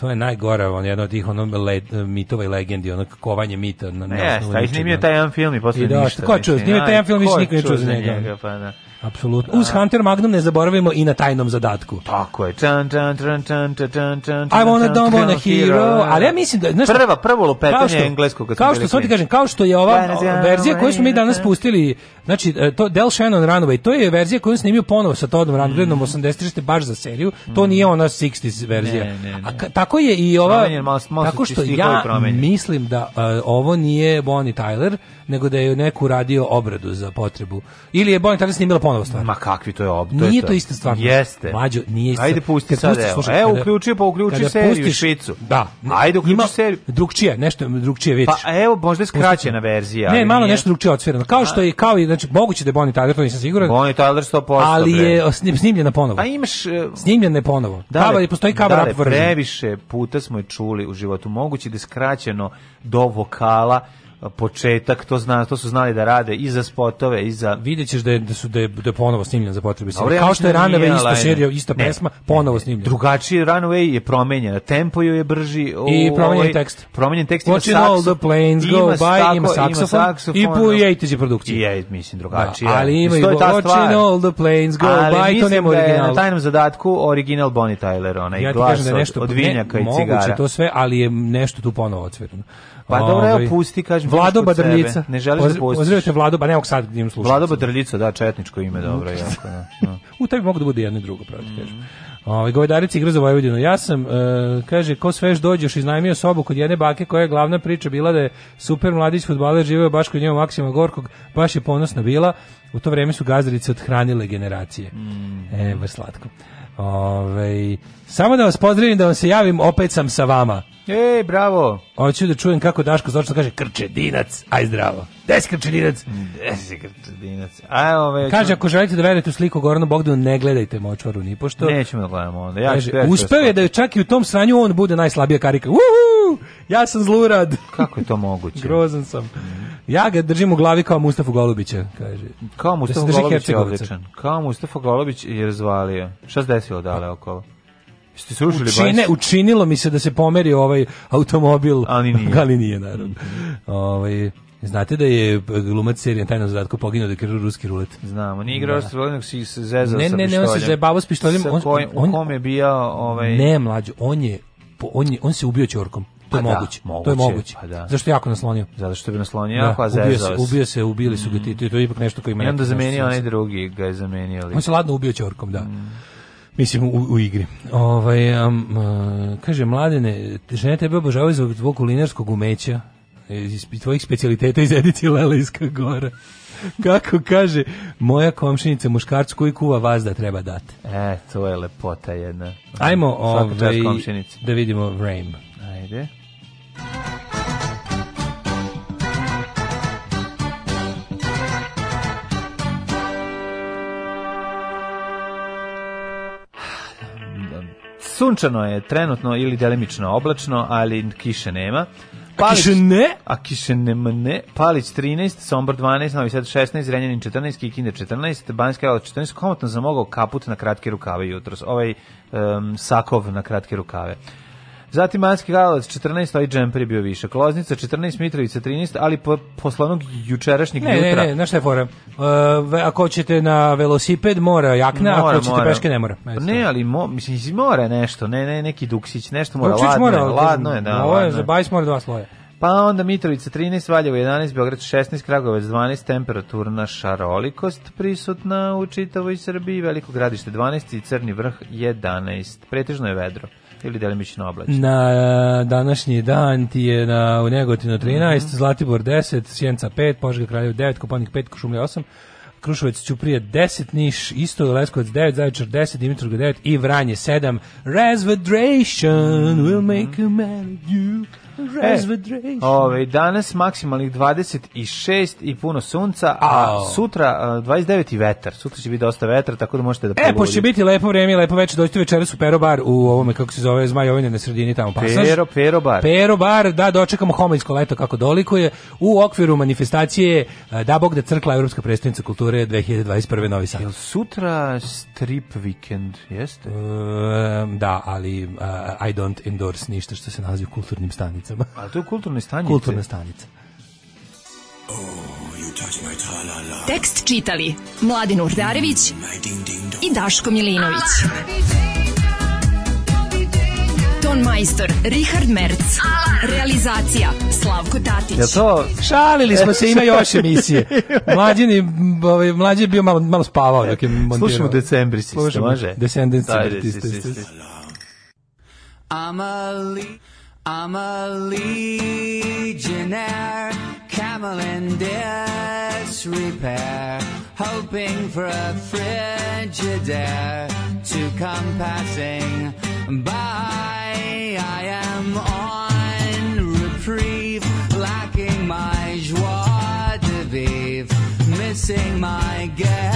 To je najgore, on jedno od tih ono le, mitova i legendi, ono kovanje mita na ne, na. Ne, taj snimio taj jedan film i posle da, ništa. Da, ko čuje, snimio taj jedan film, ništa nikad ne čuje za njega. Pa da. Apsolutno. Uz Hunter Magnum ne zaboravimo i na tajnom zadatku. Tako je. Čan, čan, čan, čan, čan, čan, čan, I wanna don't wanna hero. Ali ja mislim da... Znaš, Prva, prvo lopetanje engleskog. Kao što, sad ti kažem, kao što je ova verzija koju smo mi danas pustili, znači, e, to Del Shannon Runaway, to je verzija koju snimio ponovo sa Todom Rundgrenom mm. 86. baš za seriju, to nije ona 60s verzija. Ne, ne, ne. A tako je i ova... Malo, malo tako što ja mislim da uh, ovo nije Bonnie Tyler, nego da je neku radio obradu za potrebu. Ili je Bonnie Tyler snimila ponovo stvar. Ma kakvi to je ob, to Nije to, to isto stvar. Jeste. Mađo, nije isto. Ajde pusti kad sad. Pusti, evo, uključi pa uključi seriju pustiš, švicu. Da. Ajde uključi ima seriju. Drugčije, nešto drugčije vidiš. Pa evo, možda je skraćena verzija. Ne, malo nije. nešto drugčije odsvirano. Kao što je kao i znači moguće da je Bonnie Tyler, to nisam siguran. Bonnie Tyler 100%. Ali je snimljena ponovo. A imaš e, snimljena ponovo. Da, li, postoji cover da up Previše puta smo je čuli u životu. Moguće da je skraćeno do vokala početak, to zna, to su znali da rade i za spotove i za videćeš da je da su da je, da je ponovo snimljen za potrebe serije. Kao što je da Runaway ista serija, ista pesma, ponovo snimljen. Drugačiji Runaway je promenjen, tempo joj je brži, o, i promenjen ovaj, tekst. Promenjen tekst ima Watching all the planes go by, tako, ima saksofon, i po Jejtić je produkcija. Je, mislim da, drugačije. Ali ima i Watching all the planes go ali by, to nema da originala. Na tajnom zadatku original Bonnie Tyler, onaj ja glas da nešto, od, od vinjaka i cigara. Moguće to sve, ali je nešto tu ponovo odsvirano. Pa dobro, evo ovaj, pusti, kažem. Vlado Badrljica. Ne želiš da Pozdrav, da pustiš. Pozdravite Vlado, pa ne sad gdje im slušam. Vlado Badrljica, da, četničko ime, da. dobro, jako. Da, da. <laughs> U tebi mogu da bude jedno i drugo, pravo ti mm. kažem. Ovaj Govedarić igra za Vojvodinu. Ja sam uh, kaže ko sveš dođeš iznajmio sobu kod jedne bake koja je glavna priča bila da je super mladić fudbaler živeo baš kod nje Maksima Gorkog, baš je ponosna bila. U to vrijeme su gazdarice odhranile generacije. Mm. E, baš slatko. Ove, ovaj, samo da vas pozdravim, da vam se javim, opet sam sa vama. Ej, bravo. Hoću da čujem kako Daško zločno kaže krčedinac, aj zdravo. Desi krčedinac. Desi krčedinac. Aj, ovaj, ove, kaže, ako želite da verujete u sliku Gorana Bogdanu, ne gledajte močvaru ni pošto. Nećemo da gledamo onda. Ja kaže, uspeo je da je čak i u tom sranju on bude najslabija karika. Uhu! Ja sam zlurad. Kako je to moguće? <laughs> Grozan sam. Mhm. Ja ga držim u glavi kao Mustafa Golubića, kaže. Kao da Mustafa da Golubić je odličan. Kao Mustafa Golubić je razvalio. Šta se desilo dale okolo? Jeste se rušili Učine, Učinilo mi se da se pomeri ovaj automobil, ali nije, <laughs> ali nije naravno. ovaj, Znate da je glumac serija Tajna zadatku poginuo da je ruski rulet? Znamo, nije igrao da. rulet, si se zezao ne, sa ne, pištoljem. Ne, ne, on se zajebavao s pištoljem. Sa on, kojim, on, u kom je bio... Ovaj... Ne, mlađo, on je, on, je, on se ubio čorkom. Pa da, to je moguće. moguće. To je moguće. Pa da. Zašto jako naslonio? Zato što bi naslonio, da. pa ubio se, ubio se, ubili su ga ti, to je ipak nešto koji ima. I onda zamenio onaj drugi, ga je zamenio. Ali... On se ladno ubio ćorkom, da. Mm. Mislim, u, u igri. Ovaj, um, uh, kaže, mladene, žene tebe obožavaju zbog tvojeg kulinarskog umeća, iz tvojih specialiteta iz edicije Lelejska gora. <laughs> Kako kaže moja komšinica muškarcu koji kuva vas da treba dati. E, to je lepota jedna. Ajmo ovaj, da vidimo Vrame. Ajde sunčano je trenutno ili delimično oblačno, ali kiše nema. Palić, kiše ne? A kiše nema ne. Palić 13, Sombor 12, Novi Sad 16, Renjanin 14, Kikinda 14, Banjska Jala 14. Komotno zamogao kaput na kratke rukave jutros. Ovaj um, sakov na kratke rukave. Zatim Manski Karlovac 14, i džemper je bio više. Kloznica 14, Mitrovica 13, ali po, poslovnog jučerašnjeg ne, jutra. Ne, ne, ne, šta je fora? Uh, ako ćete na velosiped, mora jakna, mora, ako ćete mora. peške, ne mora. Pa Eto. Ne, ali mo, mislim, mora nešto, ne, ne, neki duksić, nešto mora, Dukšić ladno, mora, je, ladno je, da, ovo je, za bajs mora dva sloja. Pa onda Mitrovica 13, Valjevo 11, Beograd 16, Kragovec 12, temperaturna šarolikost prisutna u čitavoj Srbiji, Veliko gradište 12 i Crni vrh 11. Pretežno je vedro ili delimično oblačno. Na eh, današnji dan ti je na, u Negotinu 13, mm -hmm. Zlatibor 10, Sjenica 5, Požega Kraljev 9, Kopanik 5, Košumlja 8, Kruševac Ćuprije 10, Niš isto, Leskovac 9, Zaječar 10, Dimitrovgrad 9 i Vranje 7. Resvedration will make a man of you. E, ove, ovaj, danas maksimalnih 26 i puno sunca, a sutra a, 29 i vetar. Sutra će biti dosta vetra, tako da možete da pogledate. E, pošto će biti lepo vreme, lepo večer, dođite večeras u Pero u ovome kako se zove zmaj Zmajovine na sredini tamo pasaž. Pero, Pero bar. da dočekamo homoljsko leto kako dolikuje u okviru manifestacije e, da bog da crkla Evropska predstavnica kulture 2021. Novi Sad. Jel sutra strip weekend, jeste? E, da, ali uh, I don't endorse ništa što se nalazi u kulturnim stanicama stanicama. A to je kulturne stanice? Kulturne stanice. Oh, Tekst čitali Mladin Urdarević mm, i Daško Milinović. Ton majstor Richard Merc. Realizacija Slavko Tatić. Jel to? Šalili smo se, ima još emisije. <laughs> Mlađin je, ovaj, mlađi je bio malo, malo spavao dok je e, montirao. Slušamo decembri Slušamo može? Decembri I'm a I'm a legionnaire, camel in disrepair, hoping for a frigidaire to come passing by. I am on reprieve, lacking my joie de vivre, missing my guest.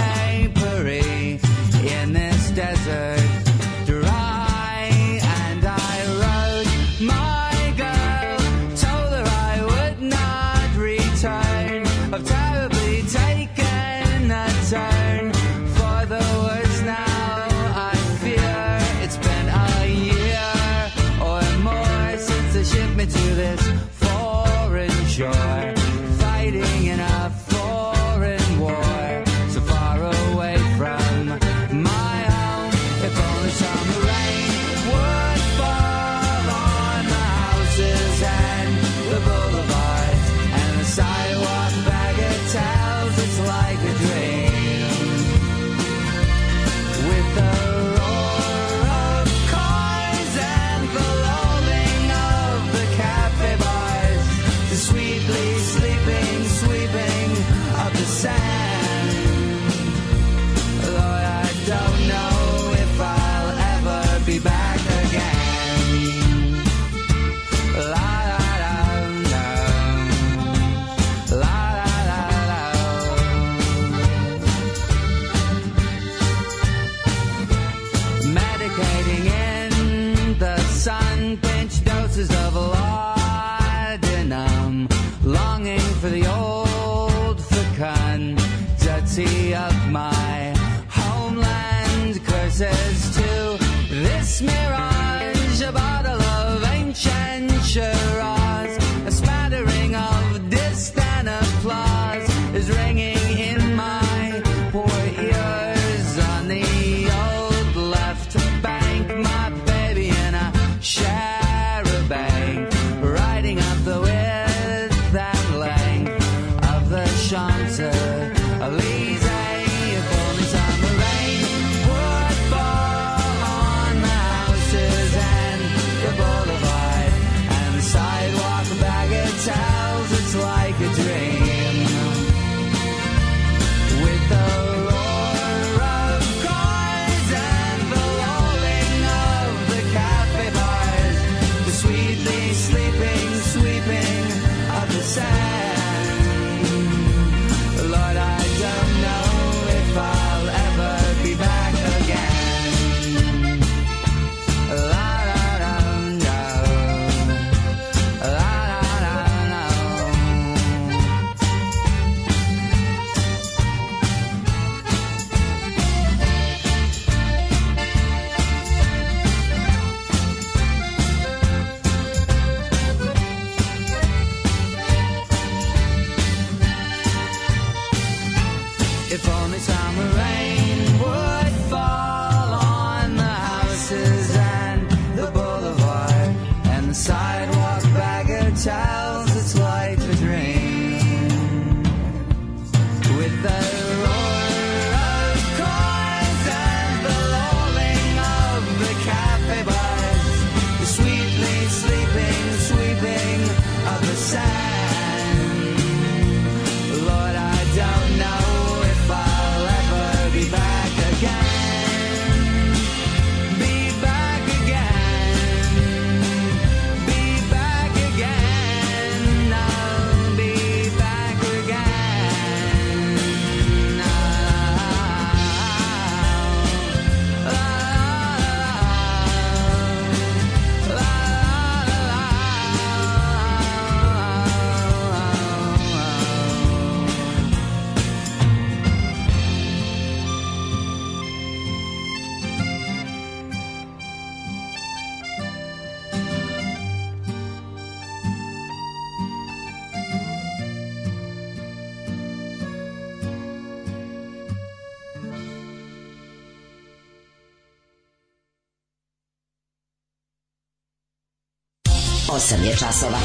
časova.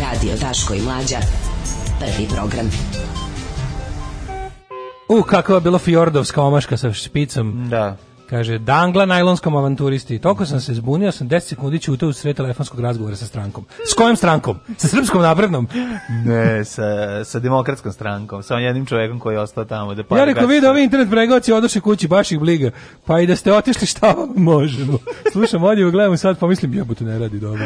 Radio Daško i Mlađa. Prvi program. U, kakva je bila fjordovska omaška sa špicom. Da. Kaže, dangla da najlonskom avanturisti. Toliko sam se zbunio, sam 10 sekundi ću u sred telefonskog razgovora sa strankom. S kojom strankom? Sa srpskom naprednom? ne, sa, sa demokratskom strankom. Sa jednim čovjekom koji je ostao tamo. Da ja rekao, vidi, ovi internet pregoci odoše kući, baš ih bliga. Pa i da ste otišli, šta vam možemo? Slušam, odjevo, gledam sad, pa mislim, jebote, ne radi dobro.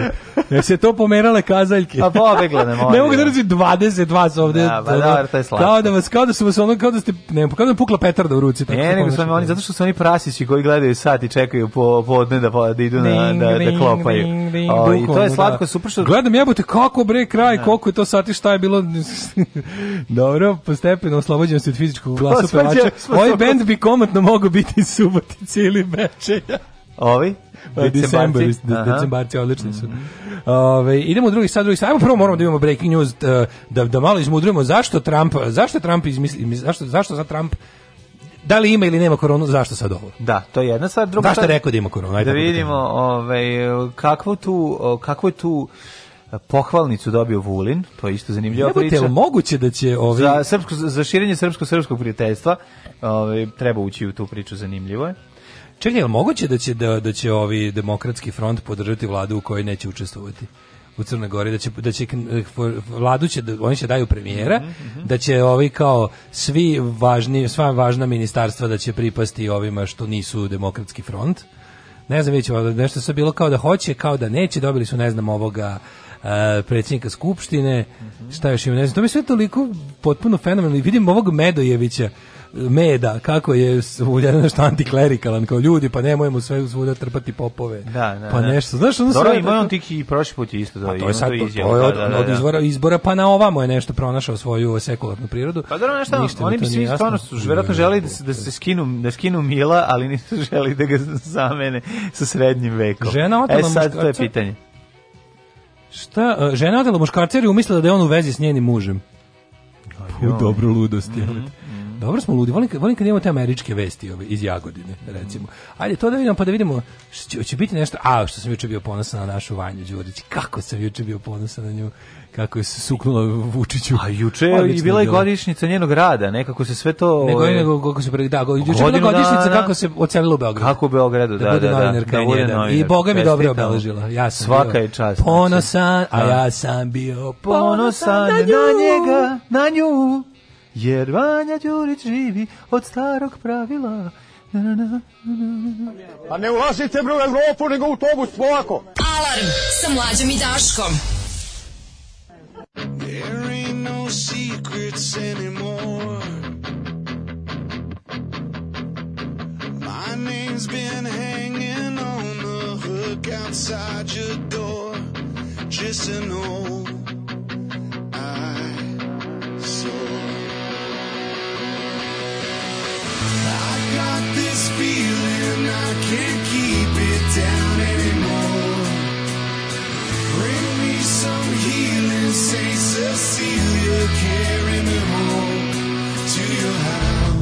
Jer se to pomerale kazaljke. Pa pobegle ne mogu. ne mogu da razi 20 vas ovde. Da, ba, pa da, to je slatko. Kao da vas, kao da su vas ono, kao da ste, ne, kao da pukla petarda u ruci. Tako ne, nego sam oni, zato što su oni prasi koji gledaju sat i čekaju po podne da, pa, da idu na, da, da klopaju. O, ovaj, I to je da. slatko, super što... Gledam jebote kako bre kraj, da. koliko je to sati, šta je bilo... <laughs> Dobro, postepeno oslobođeno se od fizičkog pa, glasa pevača. Moj bend bi komotno mogao biti <laughs> subote ili Bečeja. Ovi? Pa, decembarci. Decembarci, odlični su. Mm -hmm. Ove, idemo u drugi sad, drugi sad. Ajmo prvo moramo da imamo breaking news, eh, da, da malo izmudrimo zašto Trump, zašto Trump izmisli, zašto, zašto za Trump da li ima ili nema koronu, zašto sad ovo? Da, to je jedna stvar. Druga zašto je rekao da ima koronu? Ajde da vidimo ovaj, kakvu tu, kakvu tu e, pohvalnicu dobio Vulin, to je isto zanimljiva Nebojte, priča. Nebojte, moguće da će... Ovi... Za, srpsko, za širenje srpsko-srpskog prijateljstva ovaj, treba ući u tu priču, zanimljivo je. Čekaj, je li moguće da će, da, da će ovi demokratski front podržati vladu u kojoj neće učestvovati? u Crnoj Gori da će da će vladu će da, oni će daju premijera mm -hmm. da će ovi kao svi važni sva važna ministarstva da će pripasti ovima što nisu demokratski front ne znam da nešto se bilo kao da hoće kao da neće dobili su ne znam ovoga Uh, predsjednika skupštine, mm -hmm. šta još ima, ne znam, to mi sve toliko potpuno fenomenalno i vidim ovog Medojevića meda, kako je svuda što antiklerikalan, kao ljudi, pa nemojmo sve svuda trpati popove. Da, da, pa da. nešto. Znaš, ono Dobro, ima da- on tiki i prošli put isto. Da, pa to je sad, to, izjel, to je da, od, da, da, od izvora, izbora, pa na ovamo je nešto pronašao svoju sekularnu prirodu. Pa dobro, nešto, Ništa oni bi svi stvarno su, verovatno želi da se, da se skinu, da skinu Mila, ali nisu <laughs> želi da ga zamene sa srednjim vekom. Žena otala e, sad to je pitanje. Šta? E, žena odela muškarca jer umislila da je on u vezi s njenim mužem. U dobro ludost, mm -hmm. Dobro smo ludi, volim, volim kad imamo te američke vesti ove, iz Jagodine, recimo. Ajde, to da vidimo, pa da vidimo, će, će biti nešto, a, što sam juče bio ponosan na našu Vanju Đurić, kako sam juče bio ponosan na nju, kako je se suknula Vučiću. A juče je bila je godišnjica njenog rada, nekako se sve to... Nego je nego kako se pre... Da, go, juče je bila godišnjica da, kako se ocelila u Beogradu. Kako u Beogradu, da, da, da. da, da, da novinar, I Boga mi dobro obeležila. Ja sam Svaka je čast. Znači. Ponosan, a da. ja sam bio ponosan na njega, na nju jer Vanja Đurić živi od starog pravila. Na, na, na, pa ne ulazite bre u Evropu, nego u autobus, polako. Alarm sa mlađom i Daškom. There ain't no secrets anymore. My name's been hanging on the hook outside your door. Just an old this feeling, I can't keep it down anymore. Bring me some healing, St. Cecilia, carry me home to your house.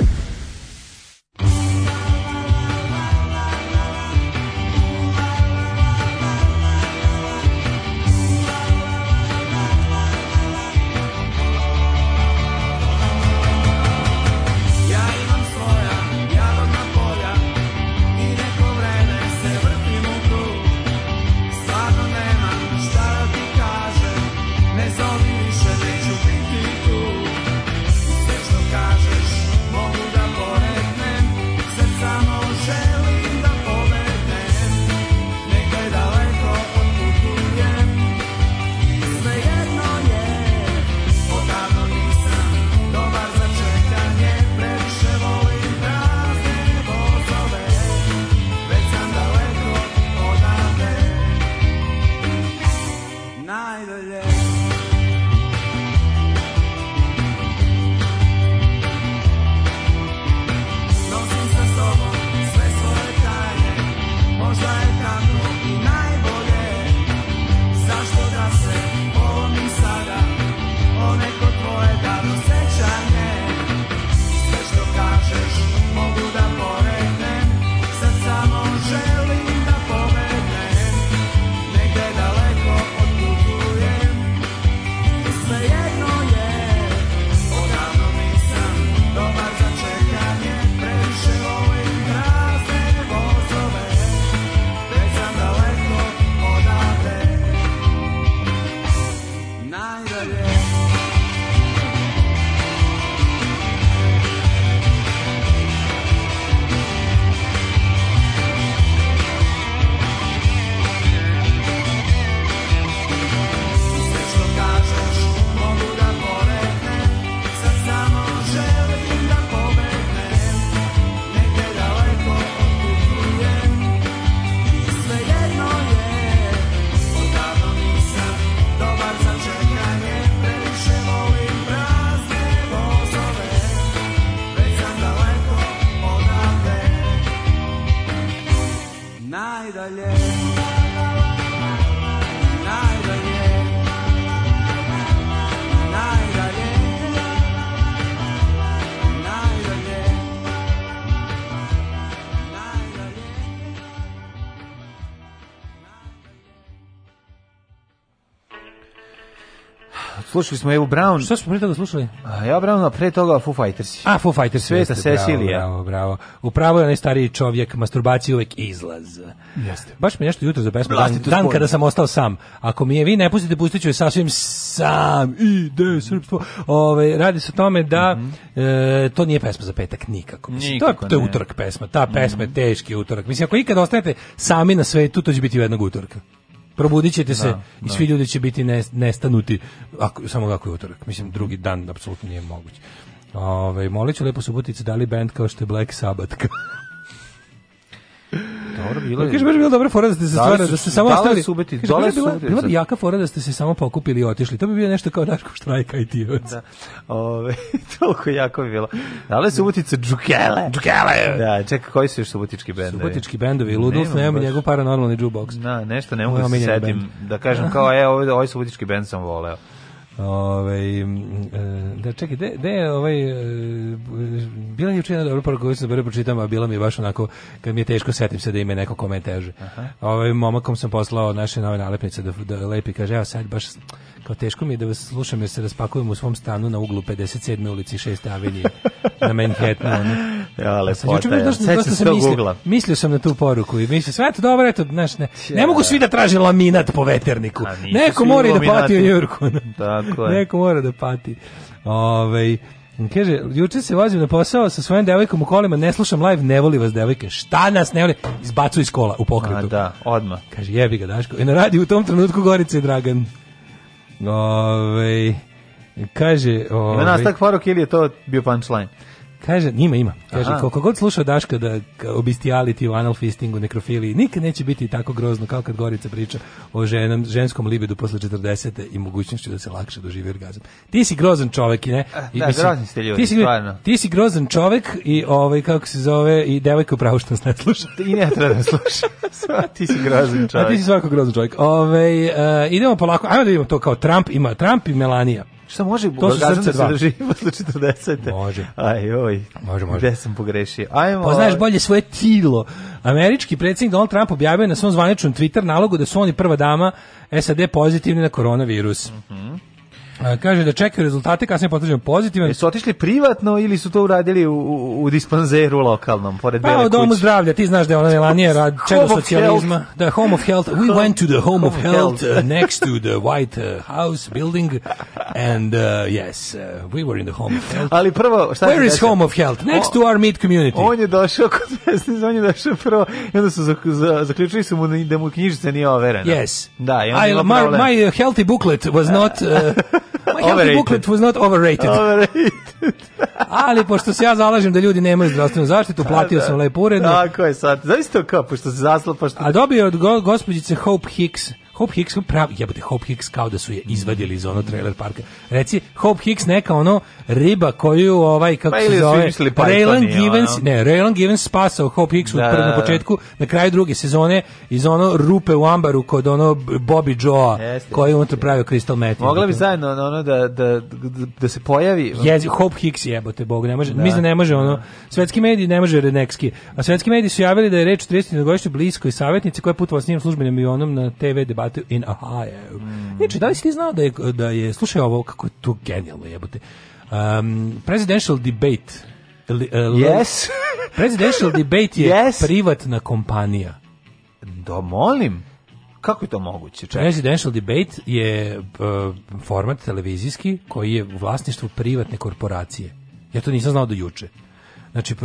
slušali smo Evu Brown. Šta smo pre toga slušali? A ja Brown, a pre toga Foo Fighters. A Foo Fighters, Sveta Cecilija. Bravo, bravo. Upravo je onaj stariji čovjek, masturbacija uvek izlaz. Jeste. Baš mi nešto jutro za pesmu, dan, dan kada sam ostao sam. Ako mi je vi ne pustite, pustit ću je sasvim sam. Ide, srpstvo. Ove, radi se o tome da mm -hmm. e, to nije pesma za petak nikako. Mislim, nikako to, to je utorak pesma. Ta pesma mm -hmm. je mhm. teški utorak. Mislim, ako ikad ostajete sami na svetu, to će biti u jednog utorka probudit ćete se da, i da. svi da. ljudi će biti nestanuti ako, samo kako je utorak. Mislim, drugi dan apsolutno nije moguće. Ove, molit ću lepo Subotice da li band kao što je Black Sabbath. Dobro, bilo pa je. Kaže, baš bilo dobro fora da ste se stvarno, da ste samo ostali. Subeti, kaži, dole bila, bila bi jaka fora da ste se samo pokupili i otišli. To bi bilo nešto kao Daško Štrajka i ti. Da. Ove, <laughs> toliko jako bi bilo. Dale Subotica Džukele. Džukele. Da, čeka, koji su još Subotički bendovi? Subotički bendovi. Ludolf nema njegov paranormalni jukebox. Da, nešto ne mogu da se sedim. Da kažem kao, e, ovaj, ovaj Subotički bend sam voleo. Ove, ovaj, da čekaj, de, de ovaj, e, bila je učinjena dobro poruka koju sam dobro pročitam, a bila mi je baš onako, kad mi je teško setim se da ime neko kome teže. Aha. Ovaj, momakom sam poslao naše nove nalepnice da, da lepi, kaže, evo sad baš Kao pa teško mi je da vas slušam jer se raspakujem u svom stanu na uglu 57. ulici 6. avenije na Manhattanu. Ono. <laughs> Ja, lepota je. Ja. Sećam se mislio, mislio sam na tu poruku i mislio sve, to dobro, eto, znaš, ne, ne mogu svi da traže laminat po veterniku. Neko mora i da pati u Jurku. <laughs> Tako je. Neko mora da pati. Ove, ovaj, Kaže, juče se vozim na posao sa svojim devojkom u kolima, ne slušam live, ne voli vas devojke. Šta nas ne voli? Izbacu iz kola u pokretu. A, da, odmah. Kaže, jebi ga, Daško. I e, na radi u tom trenutku Gorica i Dragan. Ove, kaže... Ove, Ima nastak poruk ili je to bio punchline? Kaže, njima ima. Kaže, Aha. koliko god slušao Daška da o bestiality, o anal fistingu, nekrofiliji, nikad neće biti tako grozno kao kad Gorica priča o ženom, ženskom libidu posle 40. i mogućnosti da se lakše doživi orgazam. Ti si grozan čovek, ne? Eh, I, da, mislim, grozni ste ljudi, ti si, stvarno. Ti si grozan čovek i ovaj, kako se zove, i devojka upravo što nas ne sluša. I ne treba da sluša. <laughs> ti si grozan čovek. A ti si svako grozan čovek. Ove, ovaj, uh, idemo polako, ajmo da vidimo to kao Trump ima, Trump i Melania. Šta može to orgazam da se drži posle 40. Može. Ajoj. oj. Može, može. Gde sam pogrešio? Ajmo. Poznaješ pa bolje svoje tilo. Američki predsednik Donald Trump objavio na svom zvaničnom Twitter nalogu da su oni prva dama SAD pozitivni na koronavirus. Mhm. Mm Kaže da čekaju rezultate, kasnije potvrđen pozitivan. Jesu otišli privatno ili su to uradili u, u, dispanzeru lokalnom, pored Bele kuće? Pa, u domu zdravlja, ti znaš da je ona Elanija rad čega socijalizma. Da, home of health. We went to the home of health uh, next to the White uh, House building and uh, yes, uh, we were in the home of health. Ali prvo, šta Where da is home of health? Next o, to our meat community. On je došao kod mesnice, on je došao prvo i onda su za, za, zaključili su mu da mu knjižica nije overena. Yes. Da, i on I, my, my uh, healthy booklet was not... Uh, <laughs> healthy booklet was not overrated. Overrated. <laughs> Ali pošto se ja zalažem da ljudi nemaju zdravstvenu zaštitu, platio da. da. sam lepo uredno. Tako je sad. Zavisno kao, pošto se zasla, pošto... A dobio od go, gospođice Hope Hicks Hope Hicks pravi, jebate, Hope Hicks kao da su je izvadili iz ono trailer parka. Reci, Hope Hicks neka ono riba koju ovaj, kako pa se zove, Raylan Givens, ono. ne, Raylan Givens spasao Hope Hicks da, na da, da. početku, na kraju druge sezone, iz ono rupe u ambaru kod ono Bobby Joe koji je unutra pravio Crystal Method. Mogla bi zajedno ono da, da, da, da se pojavi. Jezi, Hope Hicks jebote, Bog, ne može, da. mislim da ne može ono, svetski mediji ne može Renekski, a svetski mediji su javili da je reč 30 godišnje bliskoj savjetnici koja je putovala s njim službenim avionom na TV debat State in Ohio. Mm. Znači, da li si ti znao da je, da je slušaj ovo, kako je to genijalno jebote. Um, presidential debate. Uh, li, uh, yes. <laughs> presidential debate je yes. privatna kompanija. Da, molim. Kako je to moguće? Čekaj. Presidential debate je uh, format televizijski koji je u vlasništvu privatne korporacije. Ja to nisam znao do juče. Znači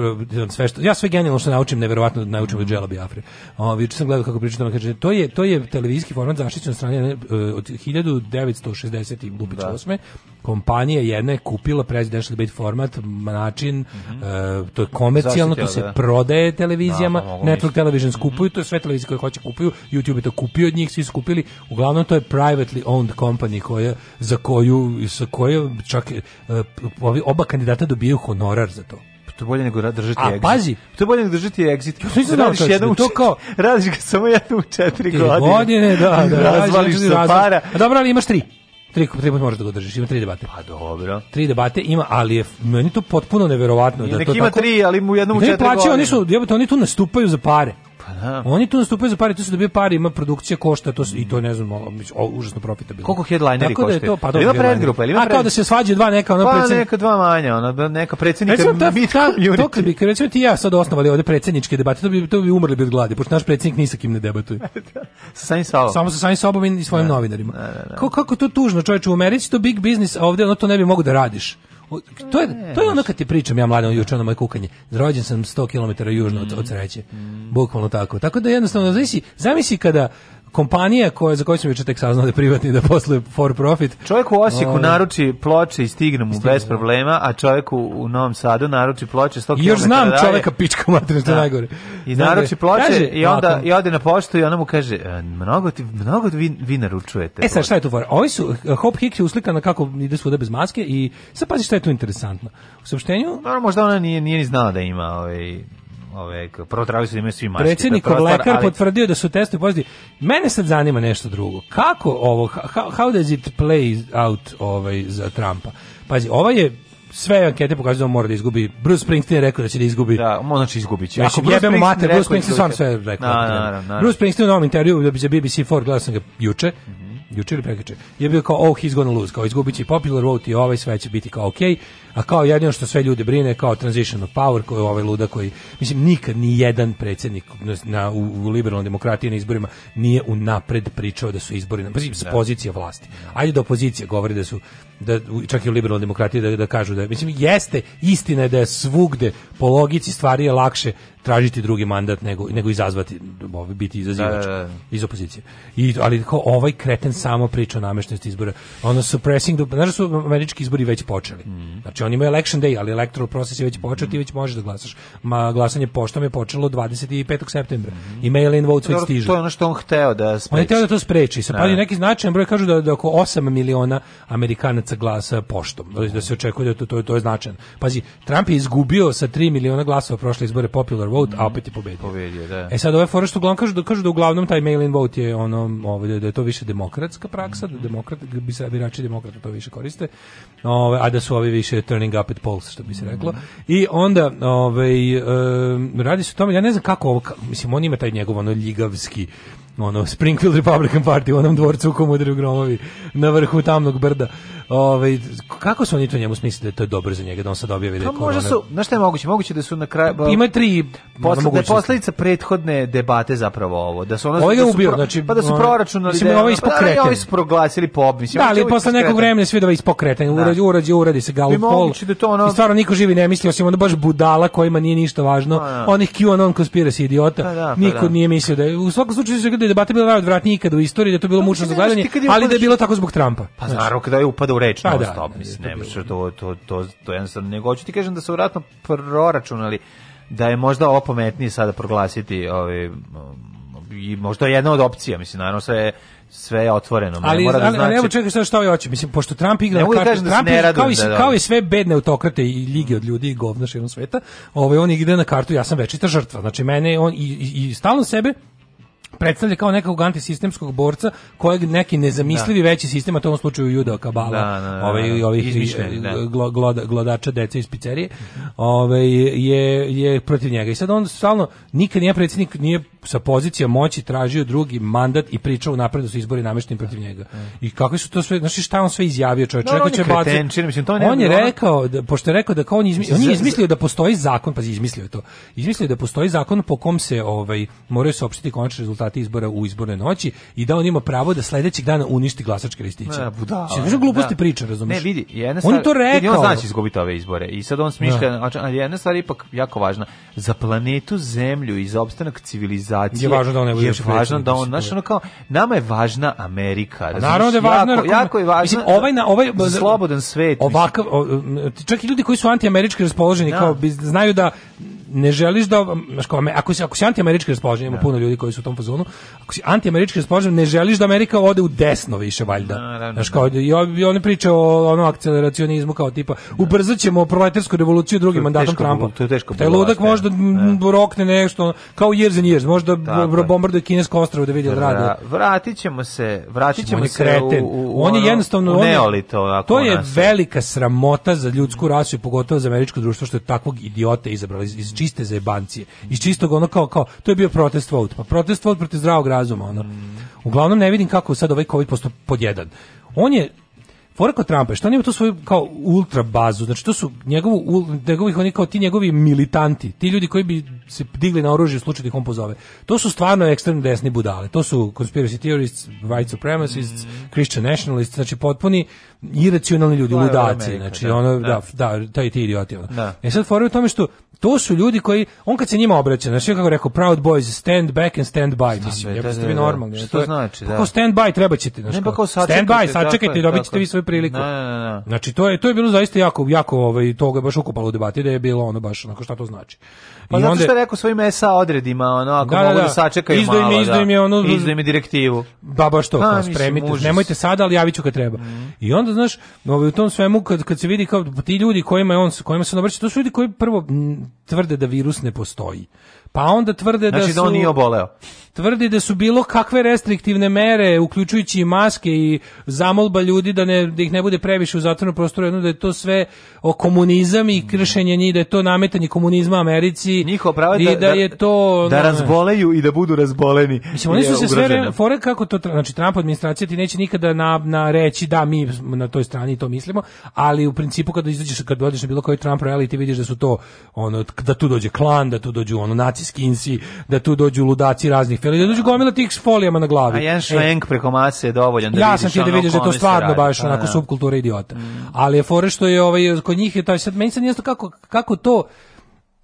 sve što ja sve genijalno što naučim, neverovatno naučim od Džela Biafre. Ovaj juče sam gledao kako pričam, kaže to je to je televizijski format zaštićen od strane eh, od 1960 i da. 8. Kompanija jedna je kupila presidential debate format, način mm -hmm. uh, to je komercijalno, to se da. prodaje televizijama, da, pa network mislim. television skupuju, mhm. to je sve televizije koje hoće kupuju, YouTube je to kupio od njih, svi skupili. Uglavnom to je privately owned company koja za koju sa koje čak uh, oba kandidata dobijaju honorar za to to je bolje nego držati A, exit. pazi. To je bolje nego držati exit. Ja, to nisam radiš znao, jednom, to kao... Radiš ga samo jednom u četiri godine. godine, da, da. Razvališ se para. A dobro, ali imaš tri tri tri put možeš da ga držiš, ima tri debate. Pa dobro. Tri debate ima, ali je meni to potpuno neverovatno da to tako. Neki ima tri, ali mu jednom u četiri. Ne plaćaju, oni su, jebote, oni tu nastupaju za pare. Pa da. Oni tu nastupaju za pare, tu se dobije pare, ima produkcija košta, to i to ne znam, o, o, užasno profitabilno. Koliko headlineri Tako da je to, pa dobro. Ima predgrupa, ima A kao da se svađa dva neka, ona pa, predsjednik. neka dva manja, ona da neka predsjednika recimo, ta, ta, to kad bi, recimo ti ja sad osnovali ovde predsjedničke debate, to bi, to bi umrli bi od gladi, pošto naš predsednik ni sa kim ne debatuje. <laughs> Da. sa samim sobom. Samo sa samim sobom i svojim da. novinarima. Da, da, da. Kako, kako to tužno, čoveče, u Americi to big business, a ovde ono to ne bi mogao da radiš to je e, to je ono kad ti pričam ja mlađi juče na moje kukanje. Rođen sam 100 km južno od, od mm. sreće. Bukvalno tako. Tako da jednostavno zamisli zamisli kada kompanija koja za koju sam juče tek saznao da je privatni da posluje for profit. Čovjek u Osijeku ovaj, naruči ploče i stigne mu stigne, bez da. problema, a čovjek u, u Novom Sadu naruči ploče 100 km. Još znam daje. čovjeka pička materina što da. najgore. I naruči ploče kaže, i onda nakon. i ode na poštu i ona mu kaže e, mnogo ti mnogo vi, vi naručujete. E sad šta je to? for? Ovi su Hop Hicks je uslikana kako ide svuda bez maske i sad pazi šta je to interesantno. U saopštenju, no, možda ona nije nije ni znala da ima ovaj ove, protravili su da imaju svi maske. Predsjednik lekar ali... potvrdio da su testovi pozitivni. Mene sad zanima nešto drugo. Kako ovo, how, how does it play out ovaj, za Trumpa? Pazi, ova je sve ankete pokazuju da mora da izgubi. Bruce Springsteen je rekao da će da izgubi. Da, on znači izgubit će. Ako jebemo mater, Bruce Springsteen sam sve rekao. Na, na, na, na, Bruce Springsteen u novom intervju da bi za BBC4 gledao sam ga juče. Mm -hmm. Juče ili prekriče. Je bio kao, oh, he's gonna lose. Kao izgubit će popular vote i ovaj sve će biti kao okej. Okay a kao jedino što sve ljude brine kao transition of power koji ovaj luda koji mislim nikad ni jedan predsednik na u, u liberalnoj demokratiji na izborima nije unapred pričao da su izbori na mislim da. pozicija vlasti. Ajde da opozicija govori da su da čak i u liberalnoj demokratiji da, da kažu da mislim jeste istina je da je svugde po logici stvari je lakše tražiti drugi mandat nego nego izazvati ovaj, biti izazivač da, da, da, iz opozicije. I ali kao ovaj kreten samo priča o nameštenosti izbora. Ono suppressing, znaš da su američki izbori već počeli. Mhm. Znači oni imaju election day, ali electoral process je već počeo, ti već možeš da glasaš. Ma glasanje poštom je počelo 25. septembra. Mm I mail in votes već stižu. To je ono što on hteo da spreči. On je hteo da to spreči. Sa pa da. neki značajan broj kažu da, da oko 8 miliona Amerikanaca glasa poštom. Da, se očekuje da to, to, to je značajan. Pazi, Trump je izgubio sa 3 miliona glasova prošle izbore popular vote, a mhm. opet je pobedio. pobedio da. E sad ove fore što uglavnom kažu da kažu da uglavnom taj mail in vote je ono ovaj da, da je to više demokratska praksa, da demokrat da bi se birači demokrata to više koriste. Ove, ovaj, a da su ovi više turning up at poles, što bi se reklo. I onda, ovaj, radi se o tome, ja ne znam kako ovo, mislim, on ima taj njegov ono ljigavski ono Springfield Republican Party u onom dvorcu u kojem udaraju gromovi na vrhu tamnog brda. Ove, ovaj, kako su oni to njemu smislili da to je dobro za njega da on sad objavi da je korona? Možda su, na šta je moguće? Moguće da su na kraju... Pa Ima tri posle, da je posledica prethodne debate zapravo ovo. Da su ono, ovo ovaj je da su ubio, pro, znači... Pa da su proračunali... Mislim, da, ovo ovaj ispokreten. Da, pa, su proglasili pop, mislim. Da, ali posle nekog vremena svi da je ispokreten. Da. Uradi, uradi, uradi se ga u pol. Da to ono... I stvarno niko živi ne misli, osim onda baš budala kojima nije ništa važno. Da. Onih QAnon conspiracy idiota. Pa da, niko nije mislio da je... U svakom slučaju se bi debata bila najodvratnija ikada u istoriji, da je to bilo pa, mučno za gledanje, ali da je bilo tako zbog Trumpa. Pa naravno kada je upada u reč pa da, stop, mislim, ne može to, da. to, to, to jednostavno, nego hoću ti kažem da su vratno proračunali da je možda ovo pametnije sada proglasiti ovaj, i možda jedna od opcija, mislim, naravno sve sve je otvoreno. Ali, mora da znači... ali evo čekaj šta šta ovaj hoće. Mislim, pošto Trump igra ne kartu, da, da Trump radim, kao, i, da. kao i sve bedne autokrate i lige od ljudi i govna širom sveta, ovaj, on igra na kartu, ja sam večita žrtva. Znači, mene, on i, i, i stalno sebe predstavlja kao nekog antisistemskog borca kojeg neki nezamislivi da. veći sistem, a to u ovom slučaju judo kabala, da, da, da, da ovaj, da, ovih glo, gloda, glodača dece iz pizzerije, ove, ovaj, je, je protiv njega. I sad on stalno, nikad nije predsjednik, nije sa pozicija moći tražio drugi mandat i pričao u napredu su izbori namešteni protiv njega. I kako su to sve, znači šta on sve izjavio čovjek, no, on, će kretenčin, mislim, to ne on je rekao, da, pošto je rekao da kao on, izmi, on je izmislio da postoji zakon, pazi, izmislio je to, izmislio je da postoji zakon po kom se ovaj, moraju saopštiti konačni rezultat sati izbora u izbornoj noći i da on ima pravo da sledećeg dana uništi glasačke listiće. Ne, da, Znači, gluposti da. priča, razumiješ? Ne, vidi, jedna stvar, on to rekao. Vidi, on znači izgubiti ove izbore i sad on smišlja, da. Znači, ali jedna stvar je ipak jako važna. Za planetu Zemlju i za opstanak civilizacije je važno da on ne bude važno da on, znaš, ono kao, nama je važna Amerika. Pa razumiješ? Naravno da je važno. Jako, jako je važno. Mislim, ovaj, na, ovaj, slobodan svet. Ovakav, o, čak i ljudi koji su antiamerički raspoloženi, da. kao, znaju da ne želiš da znači ako si ako si antiamerički raspoložen, ima da. puno ljudi koji su u tom fazonu. Ako si antiamerički raspoložen, ne želiš da Amerika ode u desno više valjda. Znaš da. kao ja i oni pričaju o onom akceleracionizmu kao tipa ubrzaćemo proletarsku revoluciju drugim mandatom da Trumpa. To je teško. Taj ludak možda rokne nešto kao years and years, možda bombarduje kinesko ostrvo da vidi da, radi. Vratit ćemo se, vratit ćemo se u, on je jednostavno neolito, ako to je velika sramota za ljudsku rasu i pogotovo za američko društvo što je takvog idiota izabrali iz čiste zajebancije. Iz čistog ono kao, kao, to je bio protest vote. Pa protest vote protiv zdravog razuma. Ono. Uglavnom ne vidim kako sad ovaj COVID posto pod jedan. On je Fora kod Trumpa što on ima tu svoju kao ultra bazu, znači to su njegovi, njegovih oni kao ti njegovi militanti, ti ljudi koji bi se digli na oružje u slučaju da ih on pozove. To su stvarno ekstremno desni budale, to su conspiracy theorists, white supremacists, mm. Christian nationalists, znači potpuni iracionalni ljudi, ludaci, znači da, ono, da. da, da, taj ti idioti. Da. E sad fora je u tome što to su ljudi koji on kad se njima obraća, znači kako rekao Proud Boys stand back and stand by, mislim, da, da, da, da. normalni. Što to znači, pa da. Kao stand by trebaćete, znači. Ne pa kao sačekajte, stand by, sačekajte i dobićete vi svoju priliku. Na, na, na. Znači to je to je bilo zaista jako jako ovaj toga je baš ukopalo u debati da je bilo ono baš onako šta to znači. Pa I zato onda, što je rekao svojim SA odredima, ono, ako da, da, mogu da, da sačekaju izdoj malo, mi, izdoj da. mi, ono, izdaj mi direktivu. Da, baš to, ha, pa, spremite, nemojte sada, ali javiću kad treba. Mm. I onda, znaš, ovaj, u tom svemu, kad, kad se vidi kao ti ljudi kojima je on, kojima se on obraća, to su ljudi koji prvo tvrde da virus ne postoji. Pa onda tvrde znači da su... Znači da on nije oboleo tvrdi da su bilo kakve restriktivne mere, uključujući i maske i zamolba ljudi da, ne, da ih ne bude previše u zatvornom prostoru, jedno da je to sve o komunizam i kršenje njih, da je to nametanje komunizma Americi. Njihovo pravo je da, da, je da- to... Da, da razboleju i da budu razboleni. Mislim, oni su se sve fore kako to... Znači, Trump administracija ti neće nikada na, na reći da mi na toj strani to mislimo, ali u principu kada izađeš, kada dođeš na bilo koji Trump rally, ti vidiš da su to, ono, da tu dođe klan, da tu dođu ono, naci skinsi, da tu dođu ludaci raznih Jer je dođu gomila tih s folijama na glavi. A jedan e. šlenk e, preko mase je dovoljan da ja vidiš sam ti da vidiš da to stvarno baš onako a, da. subkultura idiota. Mm. Ali je fore što je ovaj, kod njih je taj sad, meni sad nije kako, kako to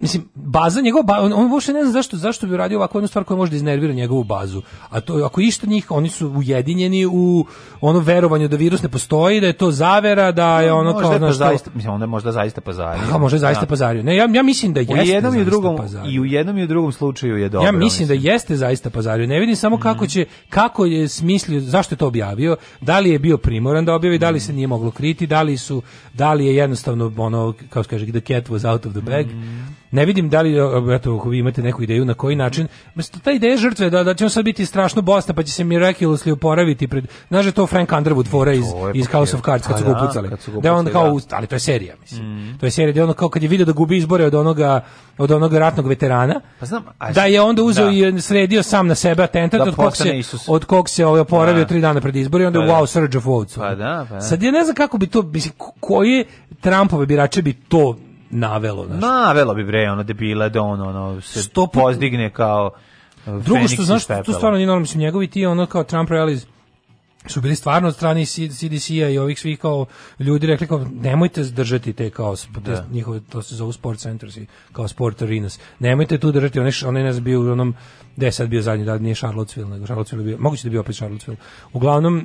Mislim, baza njegov, ba, on, on uopšte ne zna zašto, zašto bi uradio ovakvu jednu stvar koja može da iznervira njegovu bazu. A to, ako išta njih, oni su ujedinjeni u ono verovanje da virus ne postoji, da je to zavera, da je ono možda kao... Je znaš, zaista, mislim, onda je možda zaista pazario. Pa, možda je zaista da. pazario. Ne, ja, ja mislim da jeste u jednom i u drugom, pazario. I u jednom i u drugom slučaju je dobro. Ja mislim, da mislim. da jeste zaista pazario. Ne vidim samo mm. kako mhm. će, kako je smislio, zašto je to objavio, da li je bio primoran da objavi, mm. da li mhm. se nije moglo kriti, da li su, da li je jednostavno ono, kao se kaže, the cat was out of the bag. Mm Ne vidim da li eto vi imate neku ideju na koji način, mislim ta ideja žrtve da da će on sad biti strašno bosna pa će se miraculously oporaviti pred znaš da je to Frank Underwood fora iz iz pa House of Cards kad su ga da, upucali. Da on kao da. ali to je serija mislim. Mm. To je serija gdje ono kao kad je video da gubi izbore od onoga od onog ratnog veterana. Pa znam, a da je onda uzeo i sredio sam na sebe atentat da od kog se Isus. od kog se ovaj oporavio 3 dana pred izbore i onda pa wow surge of votes. Pa da, pa da. Sad ja ne znam kako bi to mislim koji Trumpove birače bi to navelo. Znaš. Navelo bi bre, ono debile, da ono ono, se sto pozdigne kao Drugo e, što znaš, tu stvarno nije normalno, mislim, njegovi ti ono kao Trump rallies su bili stvarno od strane CDC-a i ovih svih kao ljudi rekli kao nemojte držati te kao da. te njihove to se zove sport centers i kao sport arenas. Nemojte tu držati one one nas bio u onom gde je sad bio zadnji da nije Charlottesville nego Charlottesville bio moguće da je bio opet Charlottesville. Uglavnom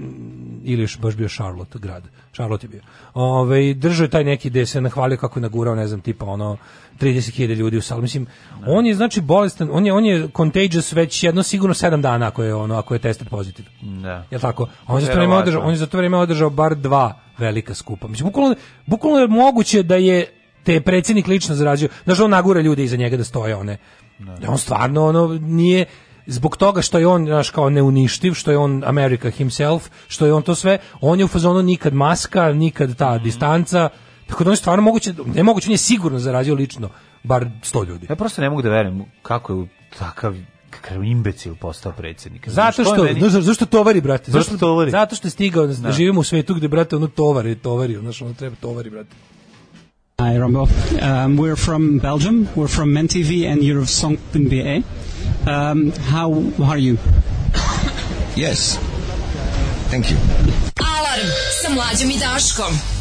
ili još baš bio Charlotte grad. Charlotte je bio. Ovaj držao taj neki gde se nahvalio kako je nagurao ne znam tipa ono 30.000 ljudi u sali. Mislim, on je znači bolestan, on je on je contagious već jedno sigurno 7 dana ako je ono ako je tester pozitivno. Da. Je tako? On je za to vreme održao, on je za to vreme održao bar dva velika skupa. Mislim, bukvalno, bukvalno je moguće da je te predsednik lično zarađio. Znaš, on nagura ljude iza njega da stoje one. Da. da on stvarno ono nije zbog toga što je on znaš kao neuništiv, što je on America himself, što je on to sve, on je u fazonu nikad maska, nikad ta mm -hmm. distanca, Tako da on stvarno moguće, ne moguće, on je sigurno zarazio lično bar 100 ljudi. Ja prosto ne mogu da verujem kako je takav kakav imbecil postao predsednik. Zato što, meni... no, zašto tovari, brate? Zašto, zašto tovari? Zato što je stigao, da. da. živimo u svetu gde, brate, ono tovari, tovari, ono što ono treba tovari, brate. Hi, Rombo. Um, we're from Belgium. We're from MenTV and you're of Song.be. Um, how are you? yes. Thank you. Alarm sa mlađom i Daškom.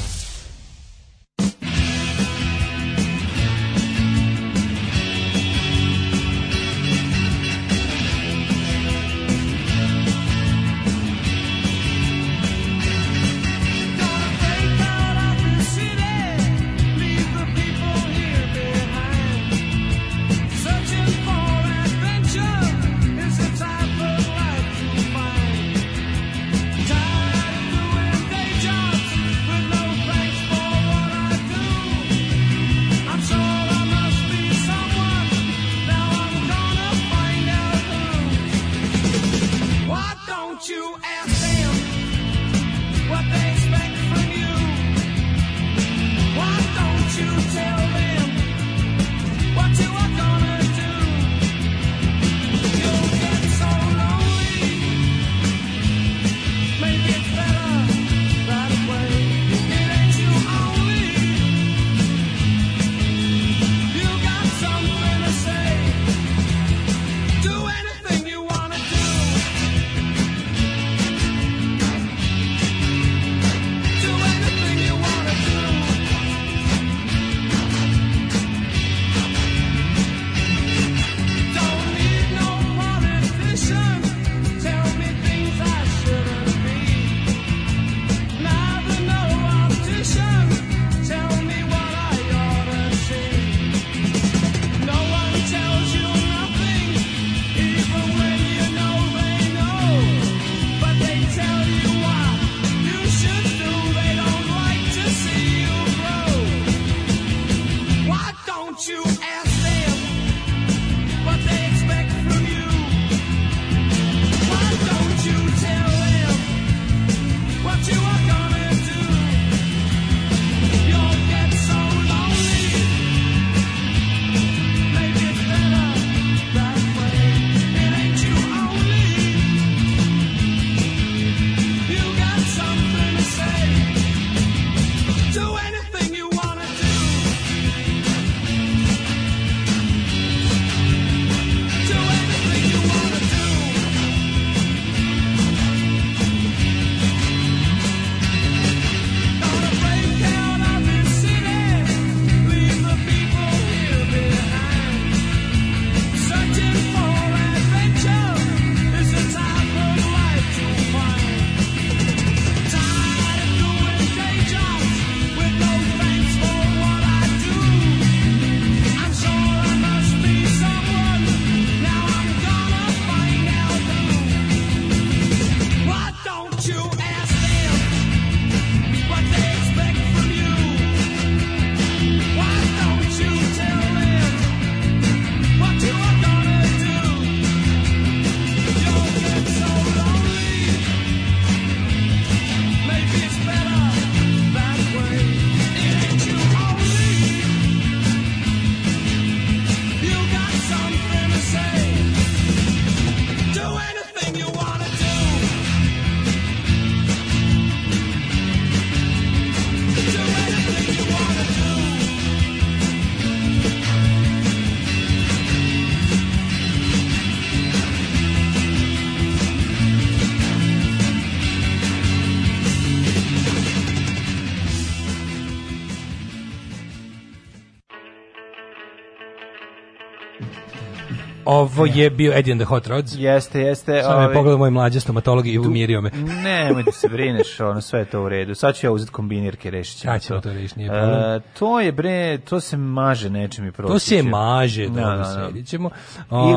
Ovo je bio Eddie and the Hot Rods. Jeste, jeste. Samo me ovaj- pogledao moj mlađe stomatolog i umirio me. ne, <laughs> Nemoj da se brineš, ono, sve je to u redu. Sad ću ja uzeti kombinirke, rešit ćemo to. to reši, nije problem. E, to je, bre, to se maže nečim i proći. To se maže, da, da, da, da. da. da. Ili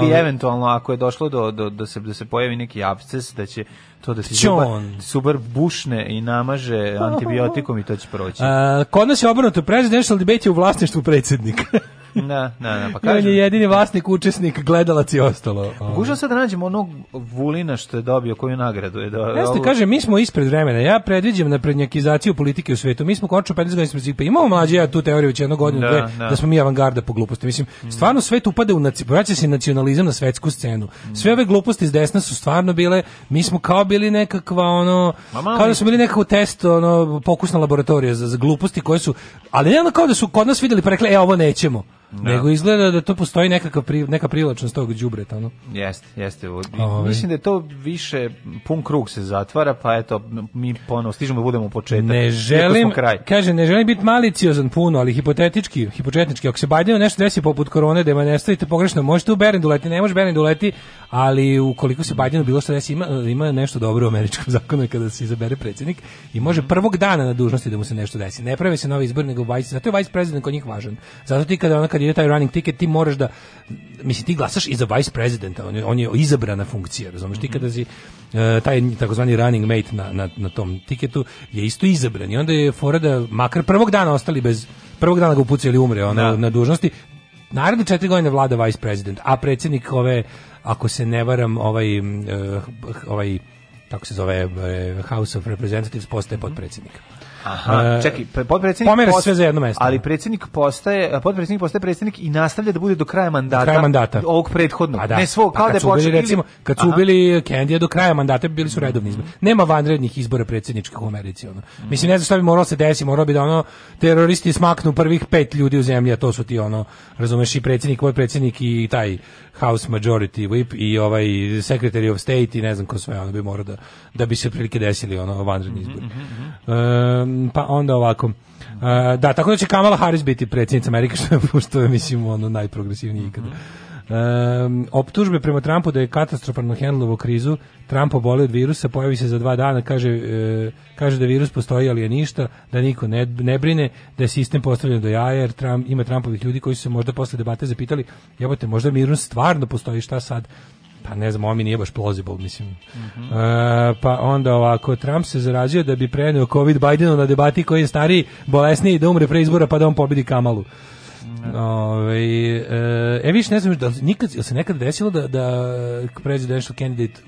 ovaj- eventualno, ako je došlo do, do, do da se, da se pojavi neki absces, da će to da se zubar, subar bušne i namaže <laughs> antibiotikom i to će proći. A, e, kod nas je obrnuto presidential debate je u vlasništvu predsjednika. <laughs> Da, da, na, da, pa kažem. On je jedini vlasnik, učesnik, gledalac i ostalo. Pokušao pa sad da nađemo onog Vulina što je dobio koju nagradu je dobio. Jeste, kaže, mi smo ispred vremena. Ja predviđam naprednjakizaciju politike u svetu. Mi smo končno 15 godina smo zipa. imamo mlađe ja tu teoriju već jedno godinu da, dve, da. da smo mi avangarda po gluposti. Mislim, mm. stvarno svet upada u naci, vraća se nacionalizam na svetsku scenu. Mm. Sve ove gluposti iz desna su stvarno bile, mi smo kao bili nekakva ono, Ma, kao da smo bili nekakvo test, ono pokusna laboratorija za, za gluposti koje su, ali ne ono kao da su kod nas videli pa rekli, e ovo nećemo. Da. Nego izgleda da to postoji nekakav pri, neka privlačnost tog đubreta, ono. Jeste, jeste. Ovaj. Mislim da je to više pun krug se zatvara, pa eto mi ponovo stižemo da budemo u početak. Ne želim, kraj. kaže, ne želim biti maliciozan puno, ali hipotetički, hipotetički, ako se Bajdenu nešto desi poput korone, da me ne stavite pogrešno, možete u Berindu leti, ne može Berindu leti, ali ukoliko se Bajdenu bilo što desi, ima, ima nešto dobro u američkom <laughs> zakonu kada se izabere predsjednik i može prvog dana na dužnosti da mu se nešto desi. Ne prave se novi izbor, nego vice, zato je vice prezident kod njih važan. Zato ti kada ona kad ide taj running ticket ti moraš da mislim ti glasaš i za vice presidenta, on je, on je izabrana funkcija, razumeš, mm -hmm. ti mhm. kada si uh, taj takozvani running mate na, na, na, tom tiketu je isto izabran i onda je fora da makar prvog dana ostali bez prvog dana ga upucali umre ona da. na dužnosti naredne četiri godine vlada vice president, a predsjednik ove, ako se ne varam, ovaj, uh, ovaj tako se zove eh, House of Representatives postaje mm -hmm. potpredsjednik. Aha, e, čekaj, pa potpredsjednik pomera se sve za jedno mesto. Ali predsjednik postaje, potpredsjednik postaje predsjednik i nastavlja da bude do kraja mandata. Do kraja mandata. Ovog prethodnog. Pa da. Ne svog, pa kao da je počeli. Recimo, kad su bili Kendija do kraja mandata, bili su redovni izbori. Nema vanrednih izbora predsjedničkih u Americi. Ono. Mislim, ne znam šta bi moralo se desiti, moralo bi da ono, teroristi smaknu prvih pet ljudi u zemlji, a to su ti ono, razumeš, i predsjednik, potpredsjednik i taj House Majority Whip i ovaj Secretary of State i ne znam ko sve, ono bi morao da, da bi se prilike desili ono vanredni izbor. Mm -hmm. Mhm. um, pa onda ovako. Uh, da, tako da će Kamala Harris biti predsjednica Amerike, <laughs> što je, što je mislim, ono, najprogresivniji ikada. Mm -hmm. Um, optužbe prema Trumpu da je katastrofalno hendlovo krizu, Trump oboli od virusa, pojavi se za dva dana, kaže, e, kaže da virus postoji, ali je ništa, da niko ne, ne brine, da je sistem postavljen do jaja, jer Trump, ima Trumpovih ljudi koji su se možda posle debate zapitali, jebote, možda virus stvarno postoji, šta sad? Pa ne znam, ovo mi nije baš plausible, mislim. Mm -hmm. e, pa onda ovako, Trump se zarazio da bi preneo COVID Bidenu na debati koji je stariji, bolesniji, da umre pre izbora, pa da on pobedi Kamalu. Ove, e, e viš, ne znam, da nikad, se nekad desilo da, da presidential candidate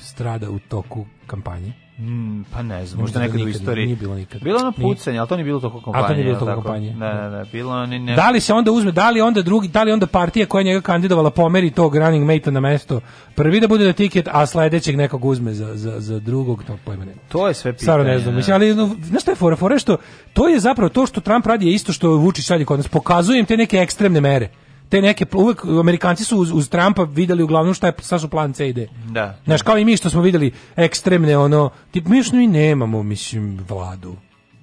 strada u toku kampanje? Mm, pa ne znam, možda, možda nekad u istoriji. Nije bilo nikad. Bilo ono pucanje, ali to nije bilo toliko kompanije. A to nije bilo toliko kompanije. Ne, da. ne, ne, bilo ni ne. Da li se onda uzme, da li onda drugi, da li onda partija koja njega kandidovala pomeri tog running mate na mesto prvi da bude da tiket, a sledećeg nekog uzme za, za, za drugog, to pojma ne. To je sve pitanje. Stvarno ne znam, da. mislim, ali no, znaš šta je fora, fora što to je zapravo to što Trump radi je isto što Vučić radi kod nas, pokazujem te neke ekstremne mere te neke uvek Amerikanci su uz, uz Trumpa videli uglavnom šta je sa su plan C i D. Da. Znaš, kao i mi što smo videli ekstremne ono, tip mi još i nemamo mislim vladu.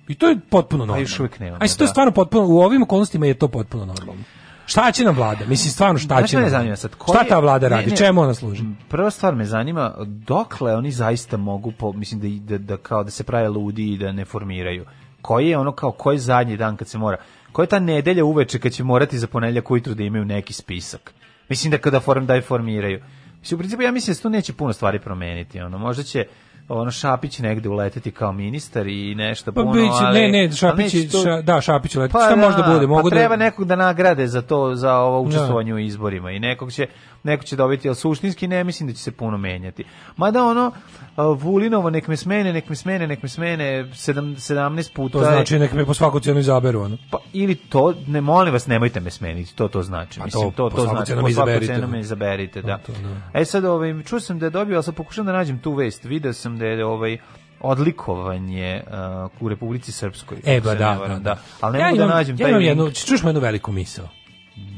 I to je potpuno pa normalno. još uvijek nemamo. Aj, što je da. stvarno potpuno, u ovim okolnostima je to potpuno normalno. Šta će nam vlada? Mislim stvarno šta će nam? Zanima sad, šta ta vlada radi? Ne, ne, Čemu ona služi? Prva stvar me zanima dokle oni zaista mogu po, mislim da, da, da kao da se prave ludi i da ne formiraju. Koji je ono kao koji zadnji dan kad se mora koja je ta nedelja uveče kad će morati za ponedeljak ujutru da imaju neki spisak. Mislim da kada form daj formiraju. Mislim, u principu ja mislim da tu neće puno stvari promeniti. Ono, možda će ono Šapić negde uleteti kao ministar i nešto pa, puno, ali... Ne, ne, Šapić, to... ša, da, Šapić uleteti, pa, šta da, može da, bude? Mogu pa da- treba da... nekog da nagrade za to, za ovo da. učestvovanje da. u izborima i nekog će, neko će dobiti, ali suštinski ne mislim da će se puno menjati. Mada ono, Vulinovo, nek me smene, nek me smene, nek me smene 17 puta. To znači nek me po svaku cijenu izaberu, ono? Pa, ili to, ne, molim vas, nemojte me smeniti, to to znači. Pa mislim, to, to, to znači, po svaku cijenu me pa. izaberite, da. Pa to, da. E sad, ovaj, čuo sam da je dobio, ali sam pokušam da nađem tu vest, video sam da je ovaj, odlikovanje uh, u Republici Srpskoj. E, ba, da, da, da, da. Ali ne ja mogu da imam, da nađem. Ja imam jednu, čuš me jednu veliku misao.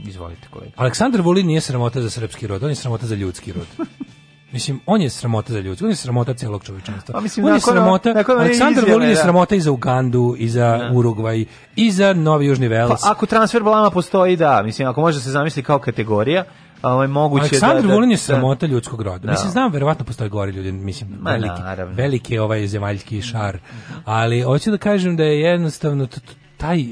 Izvolite kolega. Aleksandar Vulin nije sramota za srpski rod, on je sramota za ljudski rod. Mislim, on je sramota za ljudsko, on je sramota celog čovječanstva. Pa mislim, on je da sramota, Aleksandar Vulin je da. sramota i za Ugandu, i za ne. Da. Urugvaj, i za Novi Južni pa Vels. Pa, ako transfer blama postoji, da, mislim, ako može se zamisliti kao kategorija, ovaj moguće Aleksandar da, da, Vulin je sramota da, ljudskog roda. Da. Mislim znam verovatno postoje gori ljudi, mislim Ma, veliki, naravno. veliki ovaj zemaljski šar. Ali hoću da kažem da je jednostavno taj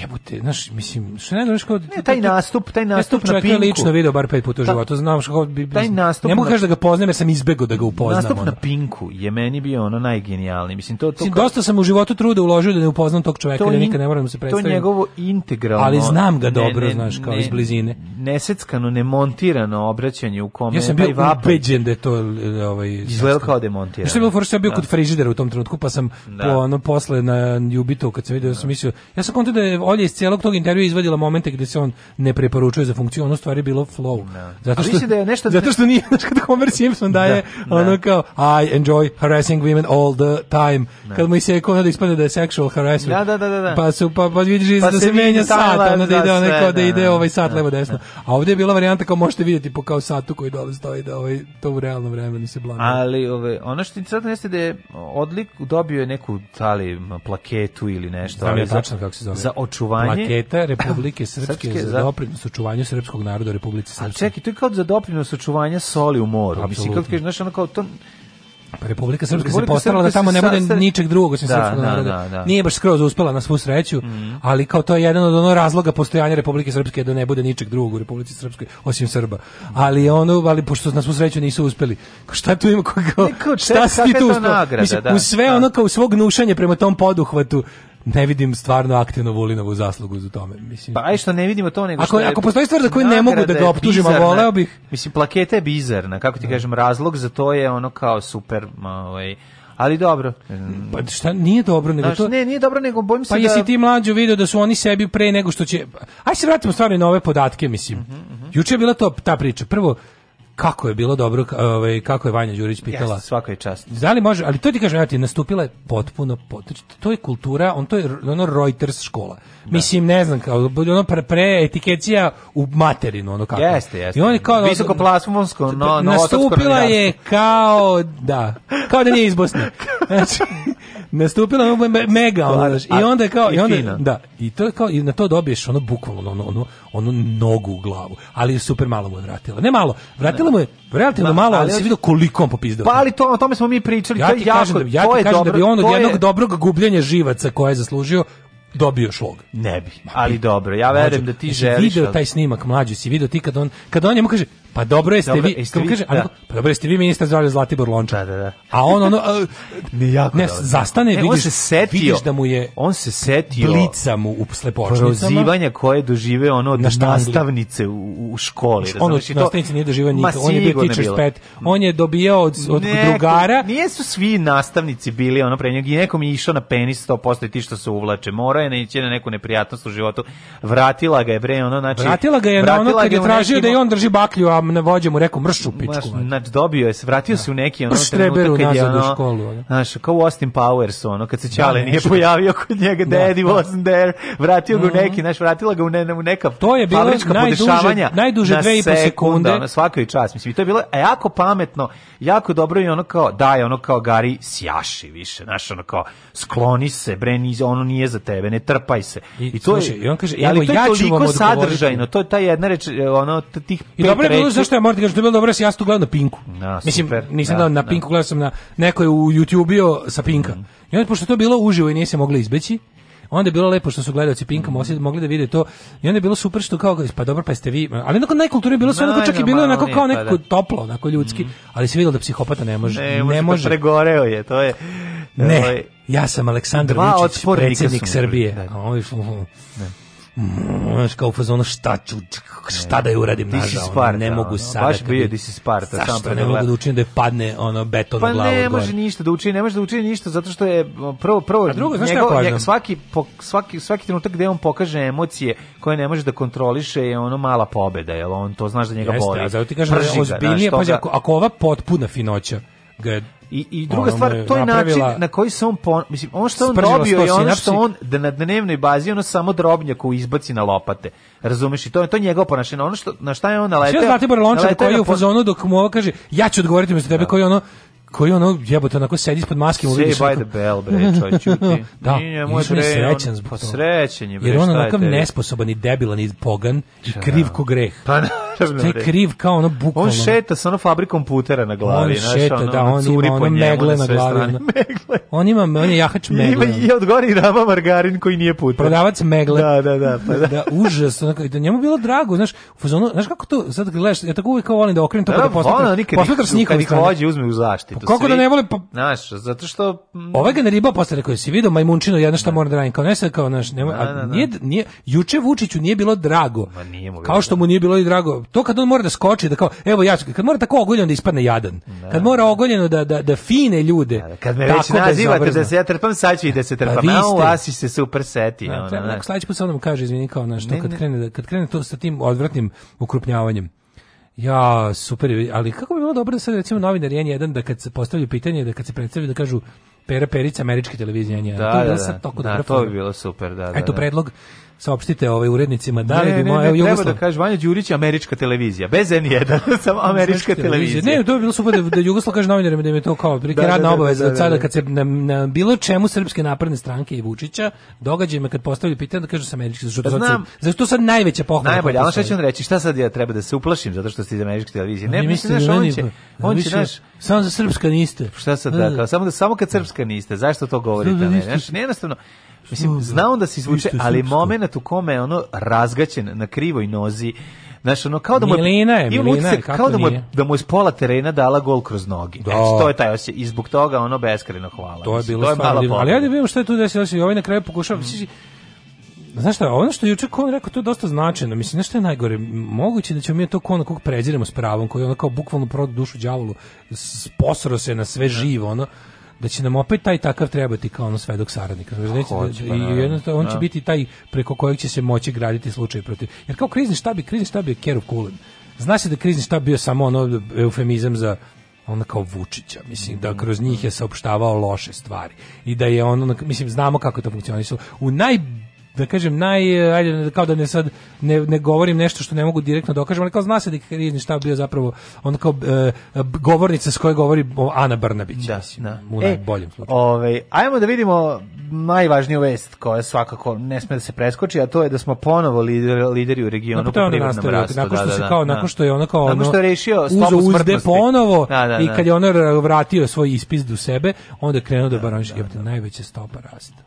jebote, znaš, mislim, što ne znaš kao... Ne, taj nastup, taj nastup na Pinku. Ja lično video bar pet puta u životu, znam što... Bi, taj nastup... Ne mogu kaži da ga poznam, jer sam izbegao da ga upoznam. Nastup ono. na Pinku je meni bio ono najgenijalniji. Mislim, to, to mislim, kao... dosta sam u životu truda uložio da ne upoznam tog čoveka, da nikad ne moram da se predstavim. To je njegovo integralno... Ali znam ga dobro, ne, ne, znaš, kao ne, iz blizine. Neseckano, nemontirano obraćanje u kome... Ja sam bio ubeđen da je to... E, ovaj, Izgledao kao demontirano. Što je bilo for ja bio kod da. frižidera u tom trenutku, pa sam da. po, ono, posle na Jubito, kad sam video, sam mislio... Ja sam kontakt da je Olja iz celog tog intervjua izvadila momente gde se on ne preporučuje za funkciju, ono stvari bilo flow. No. Da. Zato što, da je nešto... Zato što nije, <laughs> znaš, kad Homer Simpson da, daje no. Da. ono kao I enjoy harassing women all the time. No. Kad mu se ono da ispane da je sexual harassment. Da, da, da, da. Pa, su, pa, pa vidiš pa da se menja sat, ono da ide, sve, neko, da, ide ovaj sat levo desno. A ovde je bila varijanta kao možete vidjeti po kao satu koji dole stoji da ovaj, to u realnom vremenu se blama. Ali ove, ono što ti sad jeste da je odlik dobio je neku tali plaketu ili nešto. Znam je tačno kako se zove. Za očuvanje plaketa Republike <laughs> Srpske, Srpske za doprinos očuvanju srpskog naroda u Republici Srpske. A čekaj, to je kao za doprinos očuvanja soli u moru. Mislim kako kažeš, znaš, ono kao to pa Republika Srpska Republika se postarala da tamo ne bude sastav... ničeg drugog osim da, srpskog da, naroda. Da, da, Nije baš skroz uspela na svu sreću, mm. ali kao to je jedan od onog razloga postojanja Republike Srpske da ne bude ničeg drugog u Republici Srpskoj osim Srba. Ali ono, ali pošto na svu sreću nisu uspeli. Šta tu ima kao, šta si ti tu uspeo? Nagrada, Mislim, da, u sve da. ono kao u svog nušanje prema tom poduhvatu ne vidim stvarno aktivno Vulinovu zaslugu za tome. Mislim. Pa aj što ne vidimo to nego ako, je, Ako postoji stvar za koju ne mogu da ga optužim, a voleo bih. Mislim, plaketa je bizarna, kako ti da. kažem, razlog za to je ono kao super, ovaj, ali dobro. Pa šta nije dobro nego to? Ne, nije dobro nego bojim se pa da Pa jesi ti mlađu video da su oni sebi pre nego što će Aj se vratimo stvarno na ove podatke mislim. Uh -huh, uh -huh. Juče je bila to ta priča. Prvo kako je bilo dobro, ovaj, kako je Vanja Đurić pitala. Yes, svaka je čast. Da li može, ali to ti kažem, ja ti nastupila je potpuno, potpuno, to je kultura, on to je ono Reuters škola. Da. Mislim, ne znam, kao, ono pre, pre etikecija u materinu, ono kako. Jeste, jeste. I on kao... Visoko plasmonsko, no, no, Nastupila je kao, da, kao da nije iz Bosne. <laughs> Znači, nastupila ono me, mega ono, znaš, i onda je kao i onda da i to je kao i na to dobiješ ono bukvalno ono ono ono nogu u glavu ali je super malo mu je vratila ne malo vratila mu je relativno malo ali, se vidi koliko on popizdao pa ali to o tome smo mi pričali ja to je jako da, ja to je kažem dobro, da bi on od jednog je... dobrog gubljenja živaca koje je zaslužio dobio šlog. Ne bi, ali dobro, ja verujem da ti jesi želiš. Video taj snimak mlađi, si video ti kad on kad on njemu kaže Pa dobro jeste dobro, vi, jeste vi kaže, da. pa dobro jeste vi ministar zdravlja Zlatibor Lončar. Da, da, da. A on ono a, ne, jako ne dobro. zastane, ne, vidiš, on se setio, vidiš da mu je on se setio blica mu u slepočnicama. Prozivanja koje dožive ono od na nastavnice u, u školi, razumeš? Ono, znači, to nastavnice nije doživao niti, On je bio teacher's pet. On je dobijao od, od Neko, drugara. Nijesu svi nastavnici bili ono pre njega i nekom je išao na penis 100% i ti što se uvlače. Mora morao je neći na neku neprijatnost u životu. Vratila ga je bre ono znači Vratila ga je na ono kad je tražio nekim... da i on drži baklju, a na vođe mu rekao mršu pičku. Znači dobio je se, vratio se u neki ono trenutak kad je ono, školu, znači kao Austin Powers ono kad se Ćale da, nije pojavio kod njega, da, Daddy da. wasn't there, vratio ga u mhm. neki, znači vratila ga u, ne, u neka To je bilo najduže, najduže dve i po sekunde. Ono, svakoj čas, mislim, i to je bilo e, jako pametno, jako dobro i ono kao, daj, ono kao Gari, sjaši više, znači ono kao, skloni se, bre, ono nije za tebe, ne trpaj se. I, I to slušaj, je, i on kaže, ali to ja je toliko sadržajno, to je ta jedna reč, e, ono, tih I dobro je bilo, zašto ja moram ti kažem, to je bilo dobro, da ja sam tu gledao na Pinku. Na, da, Mislim, super, nisam da, na da. Pinku, gledao sam na, neko je u YouTube-bio sa Pinka. Mm. I onda, pošto to bilo uživo i nije se moglo izbeći, Onda je bilo lepo što su gledaoci Pinka mm -hmm. mogli da vide to. I onda je bilo super što kao pa dobro pa jeste vi. Ali onako najkulturnije bilo sve onako čak i bilo onako kao pa nekako da. toplo, onako ljudski, mm -hmm. ali se videlo da psihopata ne može. Ne, ne može. Da pregoreo je, to je. Ne. Ovaj, ja sam Aleksandar Vučić, predsjednik Srbije. Da, da znaš, kao u fazonu šta ću, šta da je uradim, nažal, Sparta, ne mogu sada. Baš bio this is Sparta. Zašto ne mogu da učinim da je padne ono, beton pa glavu? Pa ne može ništa da učini, ne može da učini ništa, zato što je prvo, prvo, A drugo, njegov, njegov, svaki, svaki, svaki trenutak gde on pokaže emocije koje ne može da kontroliše je ono mala pobeda, jel on to znaš da njega Jeste, boli. Jeste, zato ti kažem, da ozbiljnije, pa ako, ako ova potpuna finoća ga je I, i druga stvar, to je način na koji se on, pon, mislim, ono što on dobio i ono što on da na dnevnoj bazi ono samo drobnjaku izbaci na lopate. Razumeš i to je to njegovo ponašanje. Ono što na šta je on naleteo. Sve Zlatibor Lončar koji je u fazonu dok mu ovo kaže ja ću odgovoriti mi mesto tebe da. koji ono koji ono jebote onako sedi ispod maske mu vidi by the bell bre čoj ćuti <laughs> da nije moj srećan zbog pa toga srećan je bre jer on onakav nesposoban i debilan i pogan i kriv ko greh pa naravno taj kriv kao ono bukvalno on šeta sa ono fabrikom putera na glavi on šeta ono, da on ima ono megle na glavi <laughs> on ima on je jahač megle ima i odgori i rama margarin koji nije puter prodavac megle da da da pa da, da užas onako da njemu bilo drago znaš u fazonu znaš kako to sad gledaš ja tako uvek kao volim da okrenem to pa da posle posle kad ih vođe uzme u zaštitu Kako da ne vole? Pa... Znaš, zato što... Ovaj ga ne riba posle rekao, si vidio majmunčino jedna šta da. mora da radim, kao ne sad kao naš, nema, da, da, da. Nije, nije, juče Vučiću nije bilo drago, Ma nije mu kao što mu nije bilo i drago, to kad on mora da skoči, da kao, evo ja, kad mora tako ogoljeno da ispadne jadan, da. kad mora ogoljeno da, da, da fine ljude, da, kad me već nazivate da, se ja trpam, sad ću i da se pa trpam, a u se super seti. Da, ono, sledeći put sa mu kaže, izvini, kao naš, to kad krene, kad krene to sa tim odvratnim ukrupnjavanjem, Ja, super, ali kako bi bilo dobro da sad recimo novinar je 1 da kad se postavlja pitanje, da kad se predstavlja da kažu Pera Perica američke televizije N1. Da, to bi da, da, da, to bi bilo super, da, da. Eto da. predlog saopštite ovaj urednicima da li bi moja Jugoslavija. treba da kaže Vanja Đurić američka televizija, bez N1, <laughs> samo američka televizija. Ne, to je bilo super da, da Jugoslav kaže novinarima da im je to kao prilike da, da, radna obaveza da, sada kad se na, na bilo čemu srpske napredne stranke i Vučića događajima kad postavljaju pitanje da kažu sa američke zašto pa sad znam, zašto sad najveća pohvala. Najbolje, al šta će vam reći? Šta sad ja treba da se uplašim zato što ste iz američke televizije? Ne, mislim da on će pa- on će naš samo za srpska niste. Šta sad da, samo da samo kad srpska niste, zašto to govorite? Ne, jednostavno Mislim, znao da se izvuče, ali moment u kome je ono razgaćen na krivoj nozi, Znaš, ono, kao da mu je, milina je, milina je, kao da mu, je, da mu je s pola terena dala gol kroz nogi. Da. Eto, to je taj osjećaj. I zbog toga, ono, beskreno hvala. To je bilo stvarno Ali ajde da vidimo što je tu desilo. Ovaj na kraju pokušao... Mm. znaš šta, ono što je juče Kon rekao, to je dosta značajno. Mislim, znaš šta je najgore? Moguće da ćemo mi to Kona kog preziramo s pravom, koji je ono kao bukvalno prodao dušu đavolu, posro se na sve da. živo, ono da će nam opet taj takav trebati kao ono svedok saradnika. Znači, da, da- pa I jednostavno on će da. biti taj preko kojeg će se moći graditi slučaj protiv. Jer kao krizni štab je, krizni štab je kerov kulen. Zna se da krizni štab bio samo ono eufemizam za ona kao Vučića, mislim, da kroz njih je saopštavao loše stvari i da je ono, mislim, znamo kako to funkcionisalo. U naj da kažem naj eh, ajde kao da ne sad ne, ne govorim nešto što ne mogu direktno dokažem, da ali kao zna se da krizni štab bio zapravo on kao e, govornica s koje govori Ana Brnabić. Da, mislim, da. U e, najboljem e, slučaju. Ovaj ajmo da vidimo najvažniju vest koja svakako ne sme da se preskoči, a to je da smo ponovo lider, lideri u regionu no, po privrednom rastu. Nakon što da, se da, kao da, nakon što je ona kao ono, što je rešio stopu uzde ponovo da, da i kad je on vratio svoj ispis do sebe, onda krenuo da, da baranski najveća stopa rasta.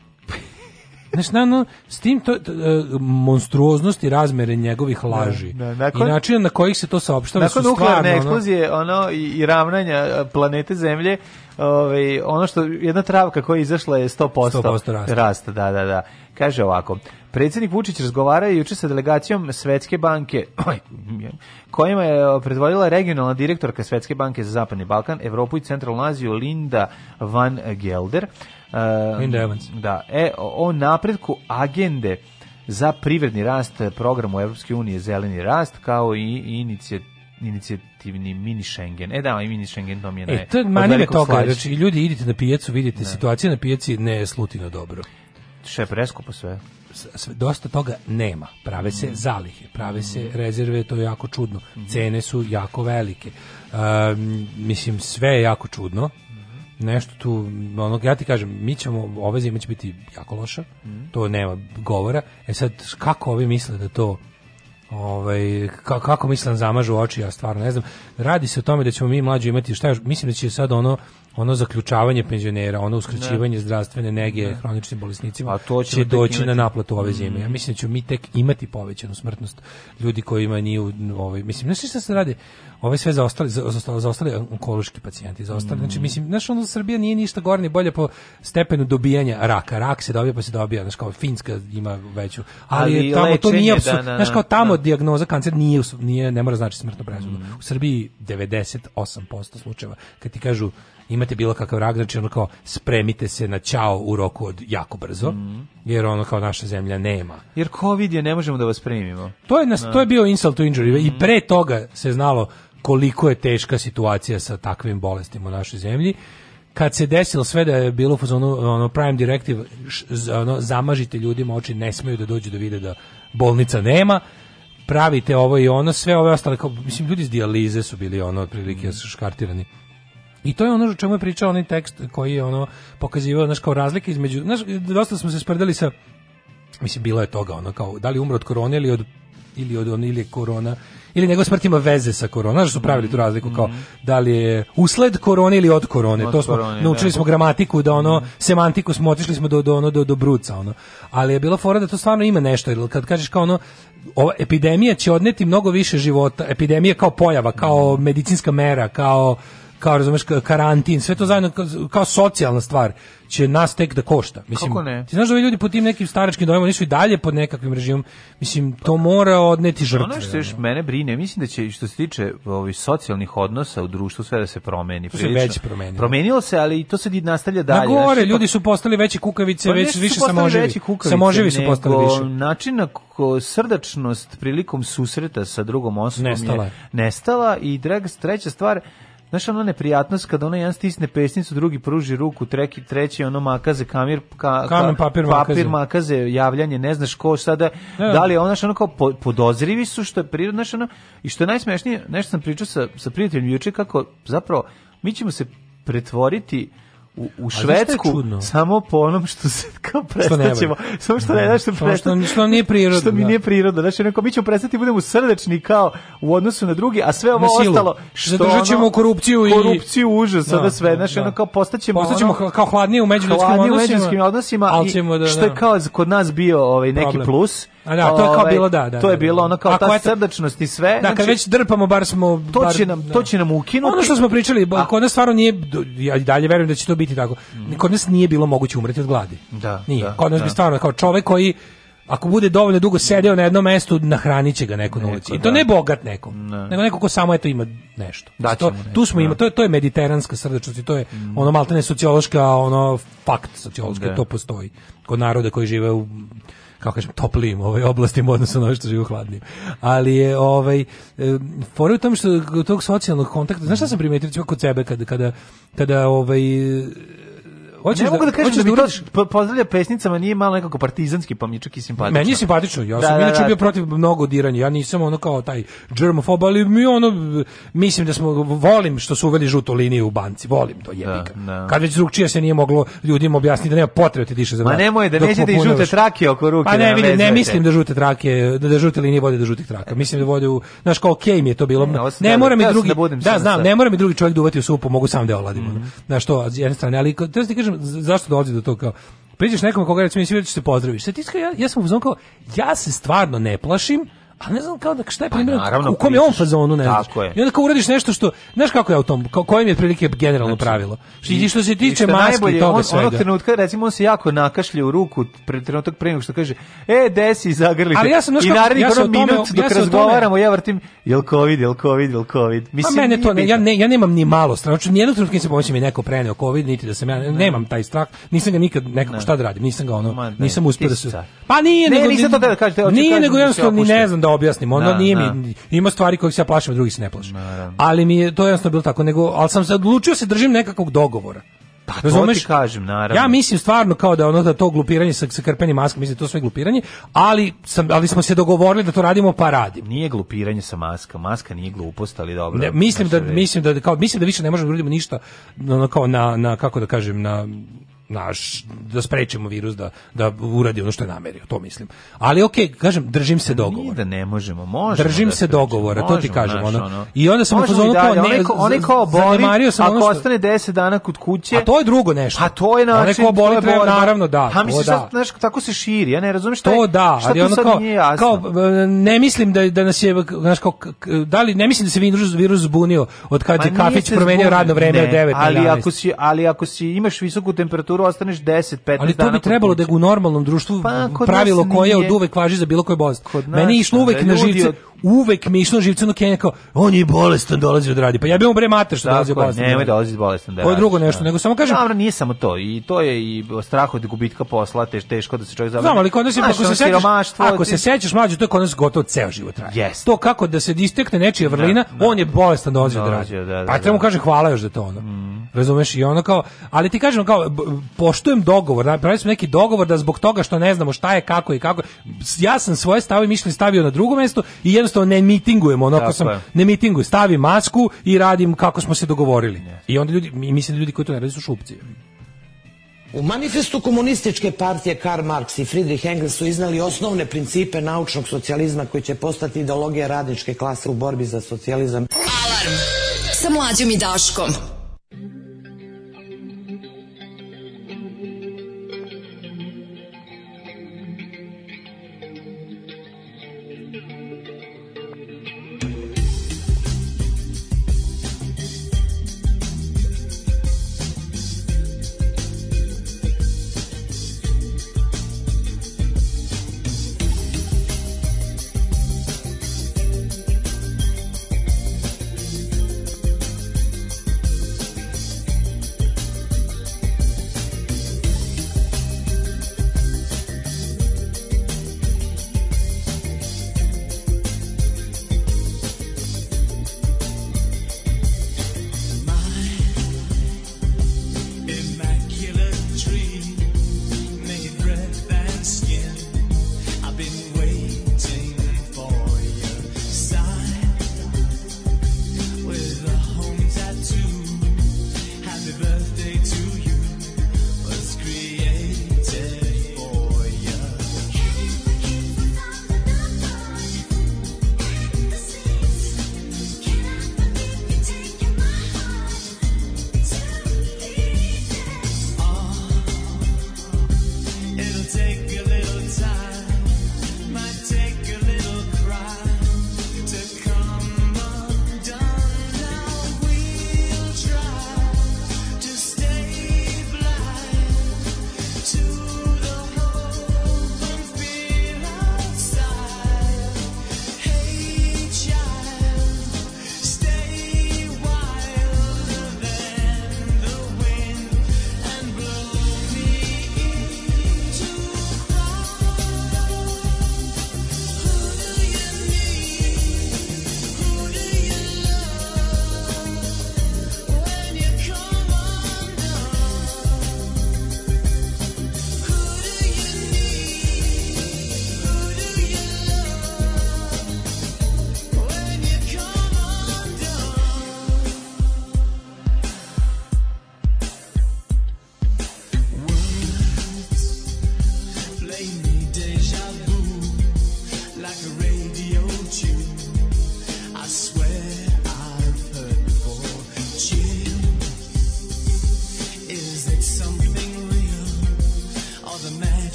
Znaš, na, no, s tim to, uh, monstruoznost i razmere njegovih da, laži da, da, nakon, i načina na kojih se to saopštava su stvarno... Nakon nuklearne eksplozije ono, i, i ravnanja e, planete Zemlje, Ove, ovaj, ono što, jedna travka koja je izašla je 100%, 100% rasta. rasta. Da, da, da. Kaže ovako, predsednik Vučić razgovara juče sa delegacijom Svetske banke, <clears throat> kojima je predvodila regionalna direktorka Svetske banke za Zapadni Balkan, Evropu i Centralnu Aziju Linda Van Gelder. Linda Evans. Da, e, o, o napretku agende za privredni rast programu Evropske unije Zeleni rast, kao i inicijativ informativni mini Schengen. E da, i ovaj mini Schengen to mi je e, naj... E, to je toga, znači, ljudi idite na pijacu, vidite, ne. Da. situacija na pijaci ne je slutino dobro. Še preskupo sve. Sve, dosta toga nema. Prave se mm. zalihe, prave mm. se rezerve, to je jako čudno. Mm. Cene su jako velike. Um, mislim, sve je jako čudno. Mm. Nešto tu, ono, ja ti kažem, mi ćemo, ove zime će biti jako loša, mm. to nema govora. E sad, kako ovi misle da to ovaj, kako mislim da zamažu oči, ja stvarno ne znam. Radi se o tome da ćemo mi mlađi imati, šta još, mislim da će sad ono, ono zaključavanje penzionera, ono uskraćivanje zdravstvene nege ne. hroničnim bolesnicima A to će doći imati. na naplatu ove mm. zime. Ja mislim da ćemo mi tek imati povećanu smrtnost ljudi kojima nije ovaj mislim znači šta se radi ove sve za za, ostali, ostali, za zaostali onkološki pacijenti za znači, mm. znači mislim znači ono Srbija nije ništa gore ni bolje po stepenu dobijanja raka rak se dobija pa se dobija znači kao finska ima veću ali, ali tamo to nije apsu, da, na, da, znači da, kao tamo da. dijagnoza kancer nije nije ne mora znači smrtno presudu mm. u Srbiji 98% slučajeva kad ti kažu imate bilo kakav rak, znači ono kao spremite se na čao u roku od jako brzo, mm. jer ono kao naša zemlja nema. Jer COVID je, ne možemo da vas primimo. To je, nas, no. Da. to je bio insult to injury mm. i mhm. pre toga se znalo koliko je teška situacija sa takvim bolestima u našoj zemlji kad se desilo sve da je bilo u ono, ono prime directive ono, zamažite ljudima oči ne smeju da dođu da vide da bolnica nema pravite ovo i ono sve ove ostale kao mislim ljudi iz dijalize su bili ono otprilike mm. škartirani I to je ono o čemu je pričao onaj tekst koji je ono pokazivao znači kao razlike između znaš dosta smo se spredali sa mislim bilo je toga ono kao da li umro od korone ili od ili od on ili korona ili nego smrt ima veze sa korona Znaš da su pravili tu razliku kao mhm. da li je usled korone ili od korone. Od to smo korone, da. naučili da. smo gramatiku da ono semantiku smo otišli smo do do ono do, do bruca ono. Ali je bilo fora da to stvarno ima nešto jer kad kažeš kao ono ova epidemija će odneti mnogo više života. Epidemija kao pojava, kao medicinska mera, kao kao razumeš karantin, sve to zajedno kao socijalna stvar će nas tek da košta. Mislim, Kako ne? Ti znaš da ovi ljudi po tim nekim staračkim dojmom nisu i dalje pod nekakvim režimom. Mislim, to mora odneti žrtve. Ono što još ono. mene brine, mislim da će što se tiče ovih socijalnih odnosa u društvu sve da se promeni. To se već promenilo. Promenilo se, ali to se nastavlja dalje. Na gore, znaš, ljudi su postali veće kukavice, pa već, više samoživi. Kukavice, samoživi su postali više. Način na ko srdačnost prilikom susreta sa drugom osobom nestala. je nestala i drag, treća stvar, Znaš, ono neprijatnost kada ona jedan stisne pesnicu, drugi pruži ruku, treki, treći ono makaze, kamir, ka, Kamen, papir, papir makaze. makaze. javljanje, ne znaš ko sada, ne, da li je ono, ono kao po, podozrivi su, što je prirodno, znaš, ono, i što je najsmešnije, nešto sam pričao sa, sa prijateljem juče, kako zapravo mi ćemo se pretvoriti u, u Švedsku samo po onom što se <laughs> kao prestaćemo. Samo što ne, da što prestati. Što, što nije prirodno. Što mi da. nije prirodno. Znači, neko, mi ćemo prestati, da budemo srdečni kao u odnosu na drugi, a sve ovo ostalo što Zadržat ćemo korupciju i... Korupciju, užas, sada sve. Znači, da. ono kao postaćemo... Postaćemo ono, kao hladnije u međuljudskim odnosima. Hladnije u međuljudskim odnosima. i, da, što je kao kod nas bio ovaj, neki problem. plus A da, to je kao ovaj, bilo da, da. To je da, da, bilo da. ono kao ta srdačnost i sve. Da, znači, već drpamo bar smo to će nam to će nam ukinuti. Ono što smo pričali, a, kod nas stvarno nije ja dalje verujem da će to biti tako. Mhm. Kod nas nije bilo moguće umreti od gladi. Da. Nije. Da, kod nas da. bi stvarno kao čovek koji ako bude dovoljno dugo sedeo na jednom mestu, nahraniće ga neko na ulici. I to da. ne bogat neko, ne. nego neko ko samo eto ima nešto. Da, to, nešto, tu smo ima, to je to je mediteranska srdačnost i to je mm. ono maltene sociološka, ono fakt sociološki, to postoji kod naroda koji žive u kako kažem, toplijim ovaj oblastima odnosno na ono što živi u hladnijim. Ali je ovaj e, fore u tome što tog socijalnog kontakta, znaš šta sam primetio kod sebe kada kada kada ovaj Hoćeš ne da- mogu da, da kažem da, da uradiš... po, pozdravlja pesnicama, nije malo nekako partizanski, pa mi je čak i simpatično. Meni je simpatično, ja sam da, da, inače bio protiv mnogo diranja, ja nisam ono kao taj germofob, ali mi ono, mislim da smo, volim što su uveli žutu liniju u banci, volim to jebika. Kad već drugčije se nije moglo ljudima objasniti da nema potrebe ti diše za vrat. Ma nemoj, da neće da i žute trake oko ruke. Pa ne, ne, ne mislim da žute trake, da, da žute linije vode do žutih traka. Mislim da vode u, znaš kao okej okay mi je to bilo. Ne, ne moram i drugi, da, znam, ne moram i drugi čovjek duvati u supu, mogu sam da oladim. Mm -hmm. Znaš to, jedna strane, ali to ti kažem, zašto dolazi do toga kao Priđeš nekom koga recimo nisi vidio da se pozdraviš. Sad ti ja, ja sam uzon kao, ja se stvarno ne plašim, a ne znam kao da šta je pa primjer pa, u kom je on fazonu ne znaš. I onda kao uradiš nešto što znaš kako je autom kao kojim je prilike generalno znači, pravilo. I, što se tiče maske i toga on, svega. Onog trenutka recimo on se jako nakašlja u ruku pred trenutak pre nego što kaže e desi zagrli. Ali ja sam znaš kako ja sam minut dok ja razgovaramo ja vrtim jel covid jel covid jel covid. Pa Mislim pa mene to ne, ja ne ja nemam ni malo strah. Znači nijednog trenutka nisam pomoći da mi neko preneo covid niti da sam ja nemam taj strah. Nisam ga nikad nekako šta da radim. Nisam ga ono nisam uspeo da, pa da, da se. Pa nije nego nije, to da kažete. Nije nego jednostavno ni ne znam da objasnim. Ono da, nije da. mi ima stvari kojih se ja plašim, drugi se ne plašim. Ali mi je to jasno bilo tako, nego al sam se odlučio da se držim nekakvog dogovora. Pa to Razumeš? ti kažem, naravno. Ja mislim stvarno kao da ono da to glupiranje sa, sa krpenim maskom, mislim da to sve glupiranje, ali, sam, ali smo se dogovorili da to radimo pa radim. Nije glupiranje sa maska, maska nije glupost, ali dobro. Ne, mislim da mislim da kao mislim da više ne možemo da uradimo ništa na, kao na, na kako da kažem na naš da sprečimo virus da da uradi ono što je namerio, to mislim. Ali okej, okay, kažem, držim se dogovora. da ne možemo, možemo. Držim da se dogovora, možemo, to ti kažem, naš, ono. I onda sam pozvao kao ne, onaj kao, onaj ko oboli, sam ono što, ostane 10 dana kod kuće. A to je drugo nešto. A to je način. Onaj ko boli, treba, naravno, da. A misliš da znaš tako se širi, ja ne razumem šta. To da, šta ali ono kao, kao ne mislim da da nas je znaš kao da li ne mislim da se virus virus zbunio od kad je kafić promenio radno vreme od 9 ali ako si ali ako si imaš visoku temperaturu temperaturu ostaneš 10, 15 dana. Ali to bi trebalo da je u normalnom društvu pa, pravilo koje od uvek važi za bilo koje bolest. Meni je išlo uvek na živce, od... uvek mi išlo na živce ono Kenja kao, on je bolestan, dolazi od radi. Pa ja bih mu bre mater što dolazi od bolestan. Nemoj dolazi bolestan da radi. Ovo drugo nešto, nego samo kažem. Dobro, nije samo to. I to je i strah od gubitka posla, teš, teško da se čovjek završi. Znam, ali kod nas je, ako se sećaš, ako se sećaš mlađe, to je kod nas gotovo ceo život traje. To kako da se distekne nečija da, vrlina, da. on je bolestan, dolazi od radi. Pa treba da. mu kaže hvala još za to ono. Mm. Razumeš i ono kao, ali ti kažem kao poštujem dogovor, napravili smo neki dogovor da zbog toga što ne znamo šta je, kako i kako, ja sam svoje stave i mišljenje stavio na drugo mesto i jednostavno ne mitingujem, ako sam, ne mitingujem, stavim masku i radim kako smo se dogovorili. I onda ljudi, mislim da ljudi koji to ne radi su šupci. U manifestu komunističke partije Karl Marx i Friedrich Engels su iznali osnovne principe naučnog socijalizma koji će postati ideologija radničke klase u borbi za socijalizam. Alarm sa mlađom i Daškom.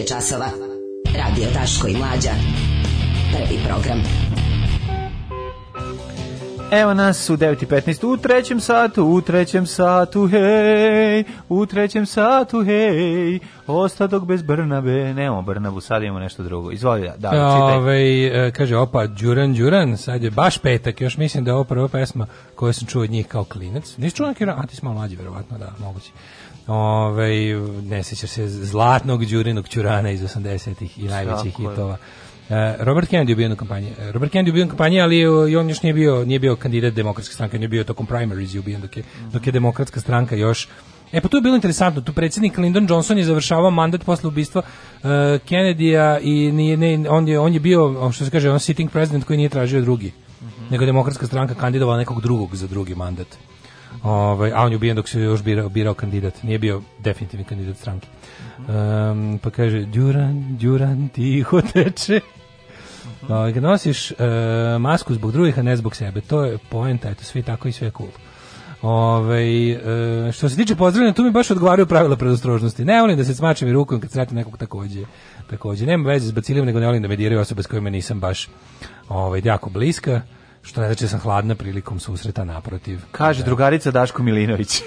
je časova. Radio Taško i Mlađa. Prvi program. Evo nas u 9.15 u trećem satu, u trećem satu, hej, u trećem satu, hej, ostadog bez Brnabe, nemamo Brnabu, sad imamo nešto drugo, izvoli, da, da čitaj. Ove, ovaj, kaže, opa, Đuran, Đuran, sad je baš petak, još mislim da je ovo prva pesma koju sam čuo od njih kao klinac, nisi čuo neki, a ti si malo mlađi, verovatno, da, mogući. Ove, ovaj, ne sećaš se zlatnog Đurinog Ćurana iz 80-ih i najvećih hitova. E, Robert Kennedy je bio na kampanji. E, Robert Kennedy je bio na kampanji, ali i on još nije bio, nije bio kandidat demokratske stranke, nije bio tokom primaries je ubijen dok je, mhm. dok je demokratska stranka još E pa to je bilo interesantno, tu predsjednik Lyndon Johnson je završavao mandat posle ubistva uh, e, Kennedyja i nije, ne, on, je, on je bio, što se kaže, on sitting president koji nije tražio drugi, mm -hmm. nego demokratska stranka kandidovala nekog drugog za drugi mandat. Ovaj, a on je ubijen dok se još birao, birao kandidat. Nije bio definitivni kandidat stranke. Um, pa kaže, Đuran, Đuran, tiho teče. Uh, kad nosiš uh, masku zbog drugih, a ne zbog sebe. To je poenta, eto, sve tako i sve je cool. Ove, ovaj, uh, što se tiče pozdravljanja, tu mi baš odgovaraju pravila predostrožnosti. Ne volim da se smačem i rukom kad sretim nekog takođe. Takođe, nema veze s bacilijom, nego ne volim da me diraju osobe s kojima nisam baš ovaj, jako bliska što ne znači da sam hladna prilikom susreta naprotiv. Kaže da. drugarica Daško Milinović.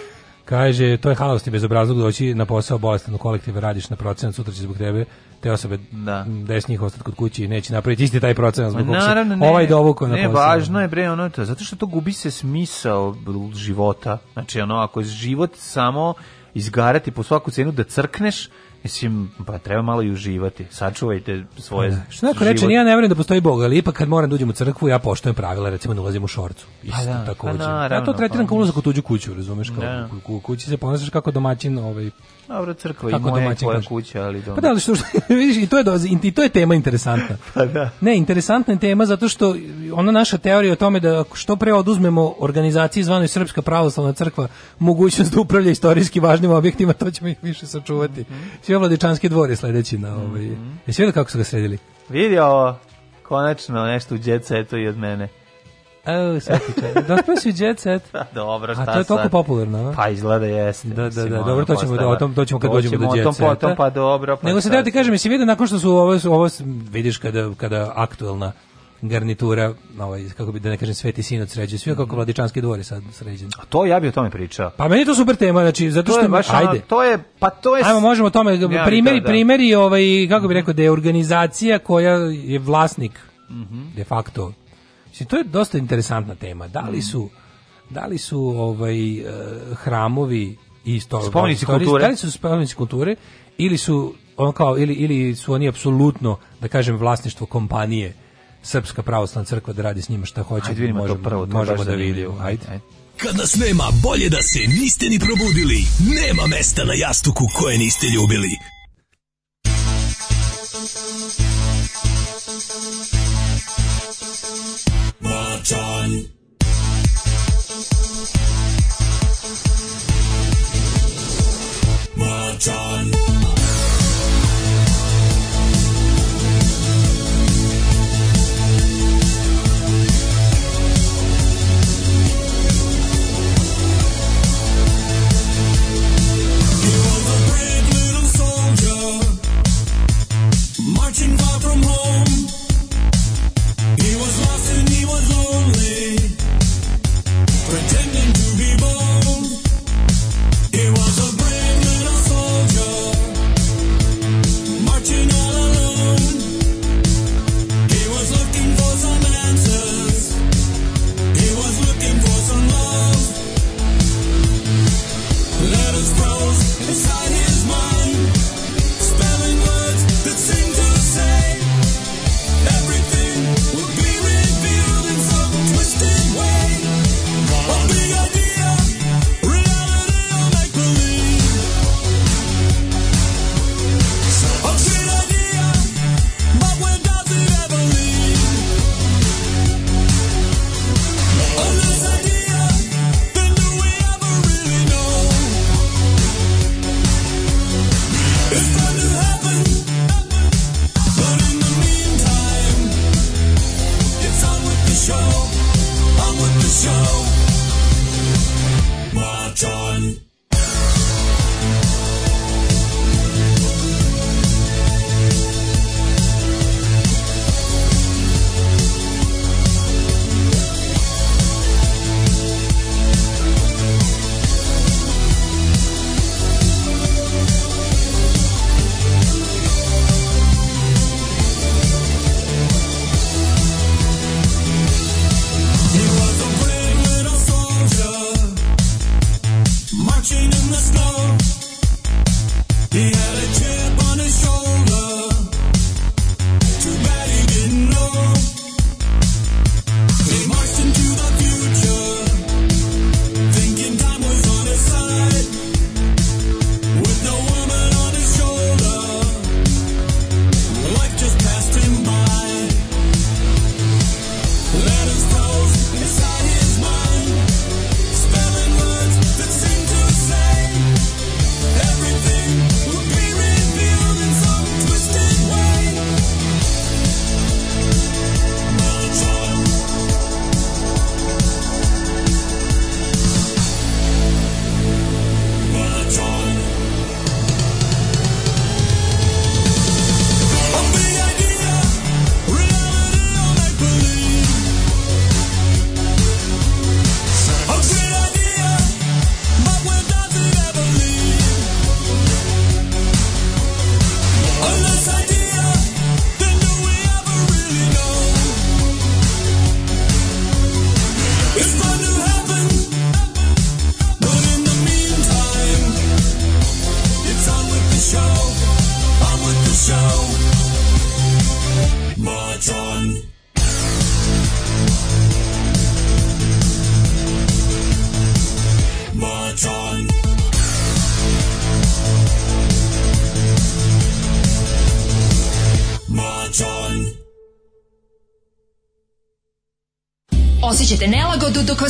Kaže, to je halost i bezobrazlog doći na posao bolestan u kolektive, radiš na procenat, sutra će zbog tebe te osobe da. desnih ostati kod kući i neće napraviti isti taj procenat zbog Naravno, ne, ovaj dovuko na posao. Ne, važno je bre, ono to, zato što to gubi se smisao života. Znači, ono, ako je život samo izgarati po svaku cenu da crkneš, Mislim, pa treba malo i uživati. Sačuvajte svoje da. Što neko reče, ja ne vjerujem da postoji Bog, ali ipak kad moram da uđem u crkvu, ja poštujem pravila, recimo ne da ulazim u šorcu. Pa Isto da, tako pa, na, ravno, Ja to tretiram pa kao ulazak u tuđu kuću, razumeš? Kao, da. U kući se ponašaš kako domaćin ovaj, Dobro, crkva Kako i moja, tvoja kuća, ali pa dobro. Pa da, što, što, <laughs> vidiš, i to, je doz, i to je tema interesantna. pa da. Ne, interesantna je tema zato što ona naša teorija o tome da što pre oduzmemo organizaciji zvanoj Srpska pravoslavna crkva mogućnost da upravlja istorijski važnim objektima, to ćemo ih više sačuvati. Mm -hmm. Sve Vladičanski dvor je sledeći na ovaj. Mm -hmm. Jesi vidio kako su ga sredili? Vidio, konačno nešto u djeca, eto i od mene. Evo, svaki čas. Dospeo da si u Jet Set. <laughs> Dobro, šta sad? A to je toliko popularno, a? Pa izgleda jeste. Da, da, da, dobro, to ćemo, pa o tom, to ćemo kad da. dođemo do Jet Seta. tom pa dobro. Pa Nego se da ti kažem, jesi vidio nakon što su ovo, ovo vidiš kada, kada aktuelna garnitura, ovaj, kako bi da ne kažem Sveti Sinoć sređen, sve kako mhm. Vladičanski dvor je sad sređen. A to ja bi o tome pričao. Pa meni je to super tema, znači zato što to je baš, ajde. to je pa to je Ajmo možemo o tome ja, primeri, da, da. primeri ovaj kako bi rekao da je organizacija koja je vlasnik mm -hmm. de facto Mislim, to je dosta interesantna tema. Da li mm. su, da li su ovaj, e, hramovi i istor, spomenici da kulture? Da li su spomenici kulture ili su on kao ili ili su oni apsolutno da kažem vlasništvo kompanije Srpska pravoslavna crkva da radi s njima šta hoće. Ajde vidimo možemo, to prvo, to možemo da vidimo. Ajde. Ajde. Kad nas nema, bolje da se niste ni probudili. Nema mesta na jastuku koje niste ljubili. Megatron. Megatron.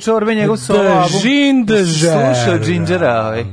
čorbe, njegov solo album. Ginger. Slušao Gingera, ovaj.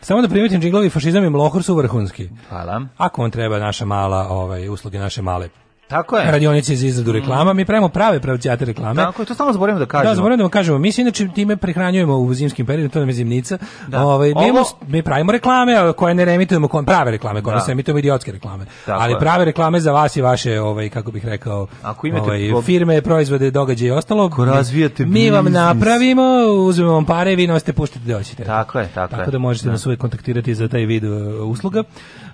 Samo da primetim džinglovi fašizam i mlohor su vrhunski. Hvala. Ako vam treba naša mala, ovaj, usluge naše male Tako je. Radionice za izradu mm. reklama, mm. mi pravimo prave pravcijate reklame. Tako je, to samo zaboravimo da kažemo. Da, zaboravimo da kažemo. Mi se inače time prehranjujemo u zimskim periodima, to nam je zimnica. Da. Ovaj, mi, Ovo... mi pravimo reklame koje ne remitujemo, koje, prave reklame, koje da. se emitujemo idiotske reklame. Tako ali je. prave reklame za vas i vaše, ovaj, kako bih rekao, Ako imate ovaj, firme, proizvode, događaje i ostalo. Ako razvijete mi, mi vam napravimo, uzmemo vam pare, vi nas te puštite da hoćete. Tako je, tako, tako je. da možete da. nas uvek kontaktirati za taj vid e, usluga.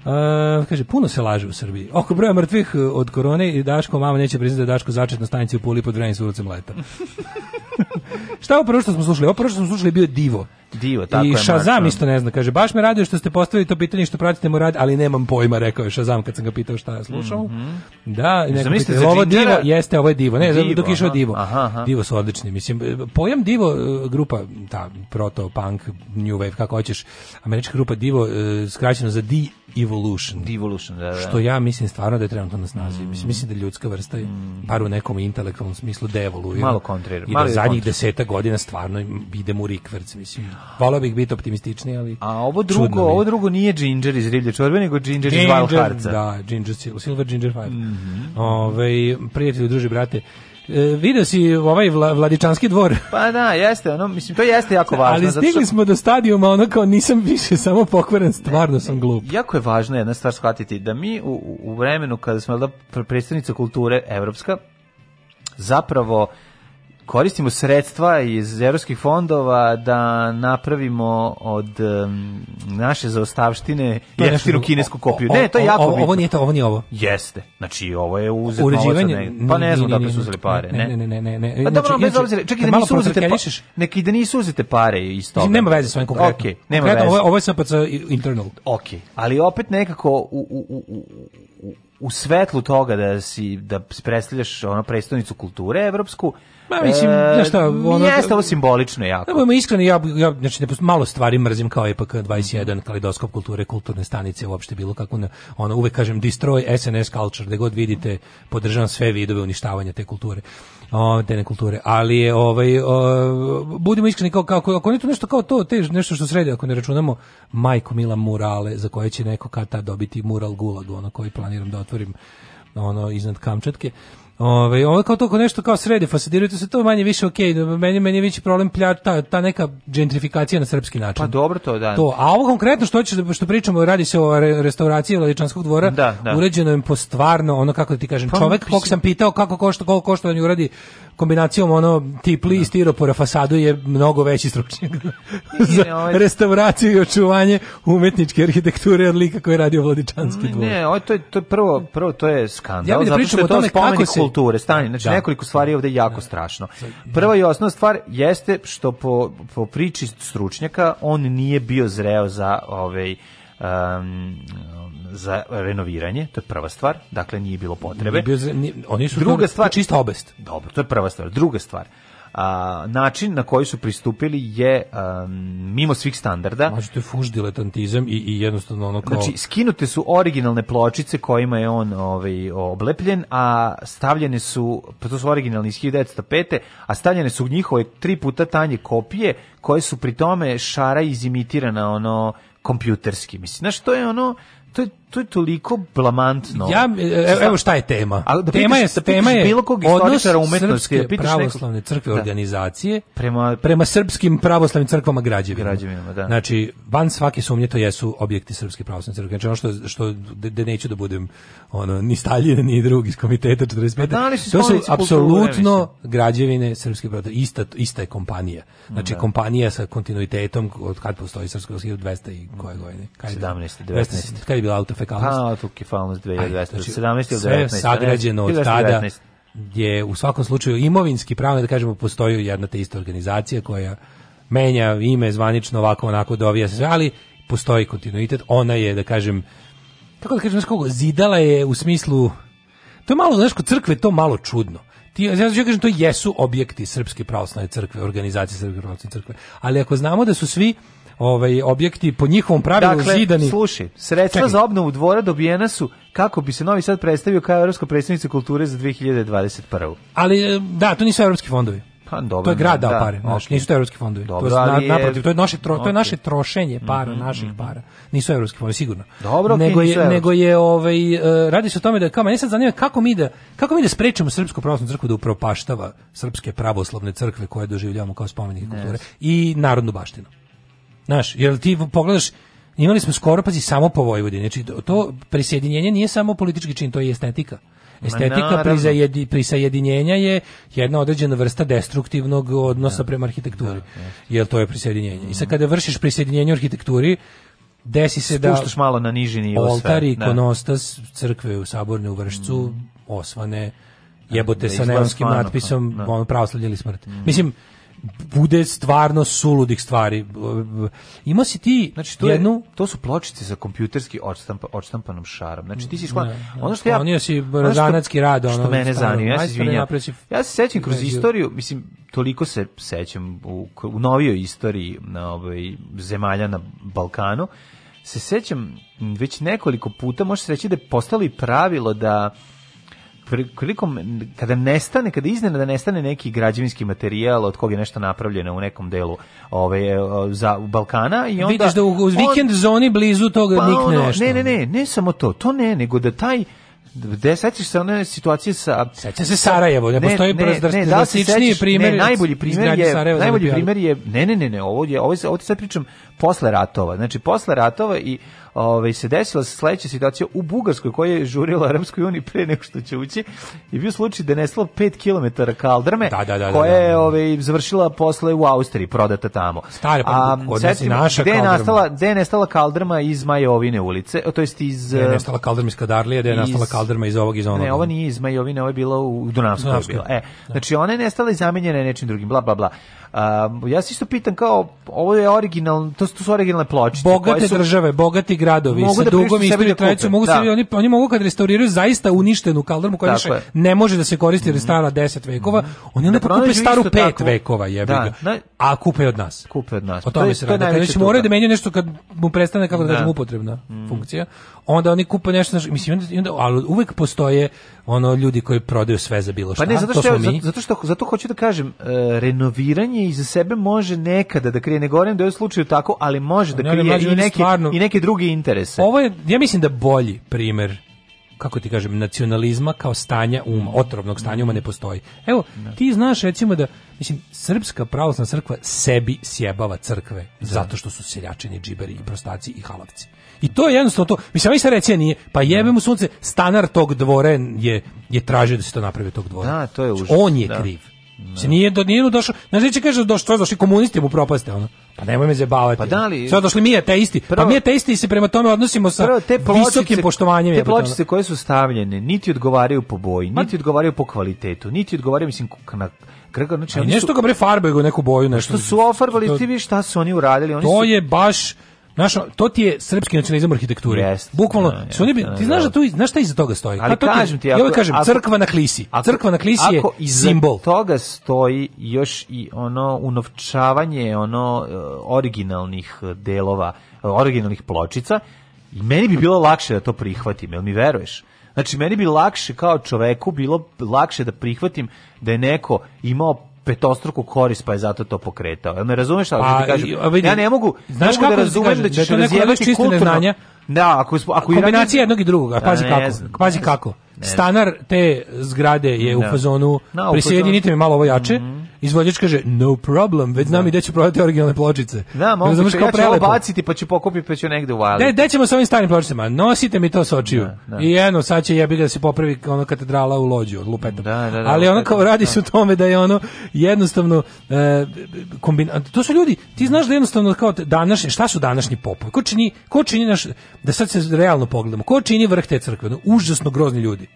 Uh, kaže, puno se laže u Srbiji. Oko broja mrtvih e, od korone i Daško, mama neće priznati da Daško začet na stanici u Puli pod vremenim sulicom leta. <laughs> Šta je prvo što smo slušali? Ovo prvo što smo slušali bio Divo. Divo, tako I je. I Shazam isto ne zna, kaže, baš me radio što ste postavili to pitanje što pratite mu rad, ali nemam pojma, rekao je Shazam kad sam ga pitao šta je slušao. Mm -hmm. Da, neko pitao, za ovo Divo, jeste, ovo je Divo, ne, divo, dok išao Divo. Aha, aha. Divo su odlični, mislim, pojam Divo, e, grupa, ta, proto, punk, new wave, kako hoćeš, američka grupa Divo, e, skraćeno za D-Evolution. D-Evolution, da, da. Što ja mislim stvarno da je trenutno na snazi. Mm. Mislim, mislim da ljudska vrsta, mm. par u nekom intelektualnom smislu, devoluira. Malo kontrir. I da zadnjih 10 godina stvarno idem u rikverc, mislim. Volao bih biti optimistični, ali A ovo drugo, ovo drugo nije Ginger iz Riblje čorbe, nego Ginger, ginger iz Wild Da, Ginger Silver Ginger Fire. Mm -hmm. Ove, ovaj, prijatelji, druži, brate, E, video si ovaj vla, Vladičanski dvor. <laughs> Pa da, jeste, ono, mislim, to jeste jako važno. Ali stigli što... smo do stadijuma, ono kao nisam više samo pokvaren, stvarno sam glup. Jako je važno jedna stvar shvatiti, da mi u, u vremenu kada smo da predstavnica kulture evropska, zapravo koristimo sredstva iz evropskih fondova da napravimo od um, naše zaostavštine jeftinu kinesku kopiju. ne, to je jako o, Ovo nije to, ovo nije ovo. Jeste. Znači, ovo je uzeto Uređivanje, Pa ne znam da su uzeli pare. Ne, ne, ne, ne. ne. Pa znači, dobro, bez obzira, čekaj da nisu uzete pare. Neki da nisu uzete pare iz toga. Znači, nema veze s ovim konkretno. Okej, nema veze. Ovo, je SPC internal. Okej, ali opet nekako u, u, u, u, u svetlu toga da si da predstavljaš ono predstavnicu kulture evropsku, Ma mislim, e, znaš šta, ono... Jeste ovo simbolično jako. Da, iskreno, ja, ja znači, ne, da malo stvari mrzim kao ipak e 21, kaleidoskop kulture, kulturne stanice, uopšte bilo kako, ne, ono, uvek kažem, destroy SNS culture, da god vidite, podržavam sve vidove uništavanja te kulture o, te ne kulture, ali je ovaj o, budimo iskreni kao kako ako oni to nešto kao to tež nešto što sredi ako ne računamo Majko Mila murale za koje će neko kad ta dobiti mural gulag ono koji planiram da otvorim ono iznad Kamčatke. Ove, ovaj, ovo kao to kao nešto kao sredi, fasadirujete se to manje više okej, okay, da meni meni je veći problem pljač ta, ta neka gentrifikacija na srpski način. Pa dobro to, da. To, a ovo konkretno što hoćeš da, što pričamo, radi se o restauraciji Laličanskog dvora, da, da. uređeno je po stvarno, ono kako da ti kažem, pa, čovjek kog sam pitao kako košta, koliko košta da nju uradi kombinacijom ono tip li stiropora da. fasadu je mnogo veći stručnjak za <laughs> ovaj- restauraciju i očuvanje umetničke arhitekture od lika koji je radio Vladičanski dvor. Ne, ovo to je to je prvo prvo to je skandal. Ja bih da pričam o tome kako se kulture stanje, znači da. nekoliko stvari ovdje jako da. strašno. Prva i osnovna stvar jeste što po, po priči stručnjaka on nije bio zreo za ovaj um, za renoviranje, to je prva stvar, dakle nije bilo potrebe. Bio za, nije, oni su druga stvar, čista obest. Dobro, to je prva stvar. Druga stvar, a, način na koji su pristupili je a, um, mimo svih standarda. Znači, to je fuš diletantizam i, i jednostavno ono kao... Znači, skinute su originalne pločice kojima je on ovaj, oblepljen, a stavljene su, pa to su originalni iz 1905. A stavljene su njihove tri puta tanje kopije koje su pri tome šara izimitirana ono kompjuterski. Mislim, znaš, to je ono, to je to je toliko blamantno. Ja e, e, znači, evo da- šta je tema? da tema pitaš, je da tema je bilo kog istoričara umetnosti, da pravoslavne crkve da. organizacije prema prema srpskim pravoslavnim crkvama građevinama. građevinama da. Znači van svake sumnje to jesu objekti srpske pravoslavne crkve. Znači ono što što de, neću da budem ono ni Staljin ni drugi iz komiteta 45. Da li to su apsolutno građevine srpske pravoslavne ista ista je kompanija. Znači da. kompanija sa kontinuitetom od kad postoji srpska 1200 i koje godine? Kaj 17. 19. Kad je bila auto autokefalnost. A, autokefalnost 2217 znači, ili 19. Sve sagrađeno od tada je u svakom slučaju imovinski pravno, da kažemo, postoji jedna te ista organizacija koja menja ime zvanično ovako onako dovija se, ali postoji kontinuitet, ona je, da kažem, kako da kažem, kako, zidala je u smislu, to je malo, znaš, kod crkve to malo čudno. Ti, ja znači, kažem, to jesu objekti Srpske pravoslavne crkve, organizacije Srpske pravoslavne crkve, ali ako znamo da su svi ovaj objekti po njihovom pravilu dakle, zidani. slušaj, sredstva Čekaj. za obnovu dvora dobijena su kako bi se Novi Sad predstavio kao evropska predstavnica kulture za 2021. Ali e, da, to nisu evropski fondovi. Pa dobro. To je grad dao da, pare, okay. nisu to evropski fondovi. Dobro, to je, ali naprotiv, to je naše tro, okay. to je naše trošenje para, mm -hmm, naših mm -hmm. para. Nisu evropski fondovi sigurno. Dobro, nego je evropski. nego je ovaj uh, radi se o tome da kao ne sad zanima kako mi da kako mi da sprečimo srpsku pravoslavnu crkvu da upropaštava srpske pravoslavne crkve koje doživljavamo kao spomenike kulture yes. i narodnu baštinu. Znaš, jer ti pogledaš, imali smo skoro, pazi, samo po Vojvodini. Znači, to prisjedinjenje nije samo politički čin, to je estetika. Estetika prisajedi, prisajedinjenja je jedna određena vrsta destruktivnog odnosa da. prema arhitekturi. Da, Jer to je prisjedinjenje. I sad mhm. kada vršiš prisjedinjenje arhitekturi, desi se da Spuštaš malo na niži nivo Oltar i ikonostas da. crkve u Saborne u Vršcu mm. osvane da, jebote da sa neonskim natpisom ono pravoslavljali smrt. Mm. Mislim, bude stvarno suludih stvari. Ima si ti znači, to jednu... Je, to su pločice sa kompjuterski odštamp odštampanom šarom. Znači ti si šla... Mm, ne, ono što ja... Onio si razanatski rad. Ono, što mene zanima, ja se izvinjam. Ja se sećam kroz istoriju, mislim, toliko se sećam u, u novijoj istoriji na ovaj, zemalja na Balkanu, se sećam već nekoliko puta, može se reći da je postalo i pravilo da prilikom, kada nestane, kada iznena da nestane neki građevinski materijal od kog je nešto napravljeno u nekom delu ove, e, za Balkana i onda... Vidiš da u, u vikend on, zoni blizu toga pa nikne ono, nešto. Ne, ne, ne, ne samo to, to ne, nego da taj da sećaš se one situacije sa seća se Sarajevo ne, da ne postoji ne, brz ne, da se sećaš primer ne, najbolji primer je Sarajeva najbolji primer je ne ne ne ne ovo je ovo, ovo ti sad pričam posle ratova znači posle ratova i ovaj, se desila sledeća situacija u Bugarskoj koja je žurila Arabskoj uniji pre nego što će ući i bio slučaj da je nesla 5 km kaldrme da, da, da, da koja da. je ovaj, završila posle u Austriji, prodata tamo. Stara, pa kod nas je naša gde je nastala, gde je nestala kaldrma iz Majovine ulice, to jest iz... Gde je nestala kaldrma iz Kadarlije, gde je nastala kaldrma iz ovog iz onog. Ne, ova nije iz Majovine, ova je bila u Dunavskoj. Dunavskoj. Bila. E, da. znači ona je nestala i zamenjena je nečim drugim, bla, bla, bla. Uh, ja se isto pitam kao ovo je originalno, to, to su originalne ploče. Bogate su, države, bogati gradovi sa da dugom istorijom da tradicijom, mogu da. se oni oni mogu kad restauriraju zaista uništenu kaldrmu koja više ne može da se koristi jer je mhm. stara 10 vekova, oni onda da kupe staru 5 tako. vekova, jebi da, ga. A kupe od nas. Kupe od nas. O tome to se radi. Kad već moraju da menjaju nešto kad mu prestane kako da, da kažem upotrebna mm. funkcija, onda oni kupe nešto, mislim, onda, ali uvek postoje ono ljudi koji prodaju sve za bilo šta. Pa ne, zato što, mi. zato što, zato hoću da kažem, uh, renoviranje iza sebe može nekada da krije, negorem da je u slučaju tako, ali može da krije ne, i, neke, stvarno, i neke druge interese. Ovo je, ja mislim da bolji primer kako ti kažem, nacionalizma kao stanja uma, otrovnog stanja uma ne postoji. Evo, ne. Da. ti znaš recimo da, mislim, Srpska pravoslavna crkva sebi sjebava crkve, da. zato što su seljačini, džiberi i prostaci i halavci. I to je jednostavno to. Mislim, ovaj sad nije. Pa da. jebe mu sunce, stanar tog dvore je, je tražio da se to napravi tog dvora. Da, to je znači, užas. On je da. kriv. No. Da. Se nije do nije došao. Znaš li će kaže da došao, došli komunisti mu propaste ono. Pa nemoj me zebavati. Pa da li? Sve došli mi je ateisti. Pa prvo, pa mi je isti i se prema tome odnosimo sa prvo, te pločice, visokim poštovanjem. Te pločice koje su stavljene niti odgovaraju po boji, niti odgovaraju po kvalitetu, niti odgovaraju mislim na krga, znači nešto ga bre farbe neku boju pa nešto. Što su ofarbali, ti vi šta su oni uradili? Oni to su, je baš Znaš, to ti je srpski nacionalizam arhitekture. Yes, Bukvalno, da, su oni bi, ti da, znaš da, da. tu, znaš šta iza toga stoji? Ali pa to kažem ti, ako, ja ovaj kažem, ako, crkva na klisi. Ako, crkva na klisi je ako simbol. toga stoji još i ono unovčavanje ono e, originalnih e, delova, e, originalnih pločica, i meni bi bilo lakše da to prihvatim, jel mi veruješ? Znači, meni bi lakše kao čoveku bilo lakše da prihvatim da je neko imao petostruku koris pa je zato to pokretao. Jel me razumeš šta pa, ti kažem? A vidi, ja ne mogu, znaš da kako da razumeš da ćeš da razjebati čisto kulturno. Neznanja, da, ako ako kombinacija jednog i drugog, a da, pazi kako. Znam, pazi kako. Stanar te zgrade je u da. fazonu no, prisjedinite mi malo ovo jače. Mm -hmm Izvođač kaže, no problem, već znam da. i gde ću prodati originalne pločice. Da, mogu, ja ću ovo baciti pa ću pokupiti pa ću negde uvaliti. Ne, gde ćemo sa ovim starim pločicama? Nosite mi to sa očiju. Da, da. I eno, sad će jebi da se popravi ono katedrala u lođu od lupeta. Da, da, da, Ali ono kao radi da. se u tome da je ono jednostavno e, kombina... To su ljudi, ti znaš da jednostavno kao današnje, šta su današnji popovi? Ko čini, ko čini naš, da sad se realno pogledamo, ko čini vrh te crkve? No, užasno grozni ljudi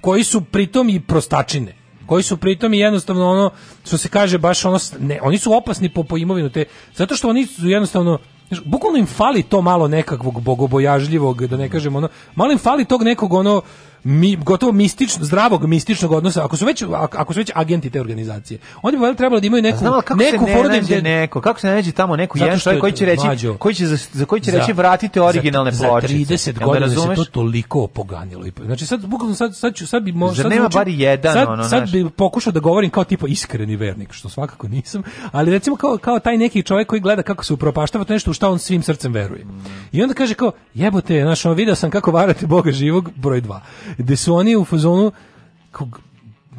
koji su pritom i prostačine koji su pritom jednostavno ono što se kaže baš ono ne, oni su opasni po, po te zato što oni su jednostavno bukvalno im fali to malo nekakvog bogobojažljivog da ne kažem ono malo im fali tog nekog ono mi, gotovo mistično, zdravog mističnog odnosa, ako su već, ako su već agenti te organizacije, oni bi valjda trebalo da imaju neku, kako neku porodicu ne nađe neko, kako se nađe tamo neku jedan čovjek koji će reći, mađo, koji će, za, za koji će za, reći vratite originalne ploče Za 30 ja godina se to toliko opoganilo. Znači sad, bukvalno sad, sad, ću, sad bi možda... Zar nema bar jedan, sad, ono, sad bi pokušao da govorim kao tipo iskreni vernik, što svakako nisam, ali recimo kao, kao taj neki čovjek koji gleda kako se upropaštava to nešto u šta on svim srcem veruje. I onda kaže kao, jebote, našo video sam kako varate Boga živog, broj 2 gde su oni u fazonu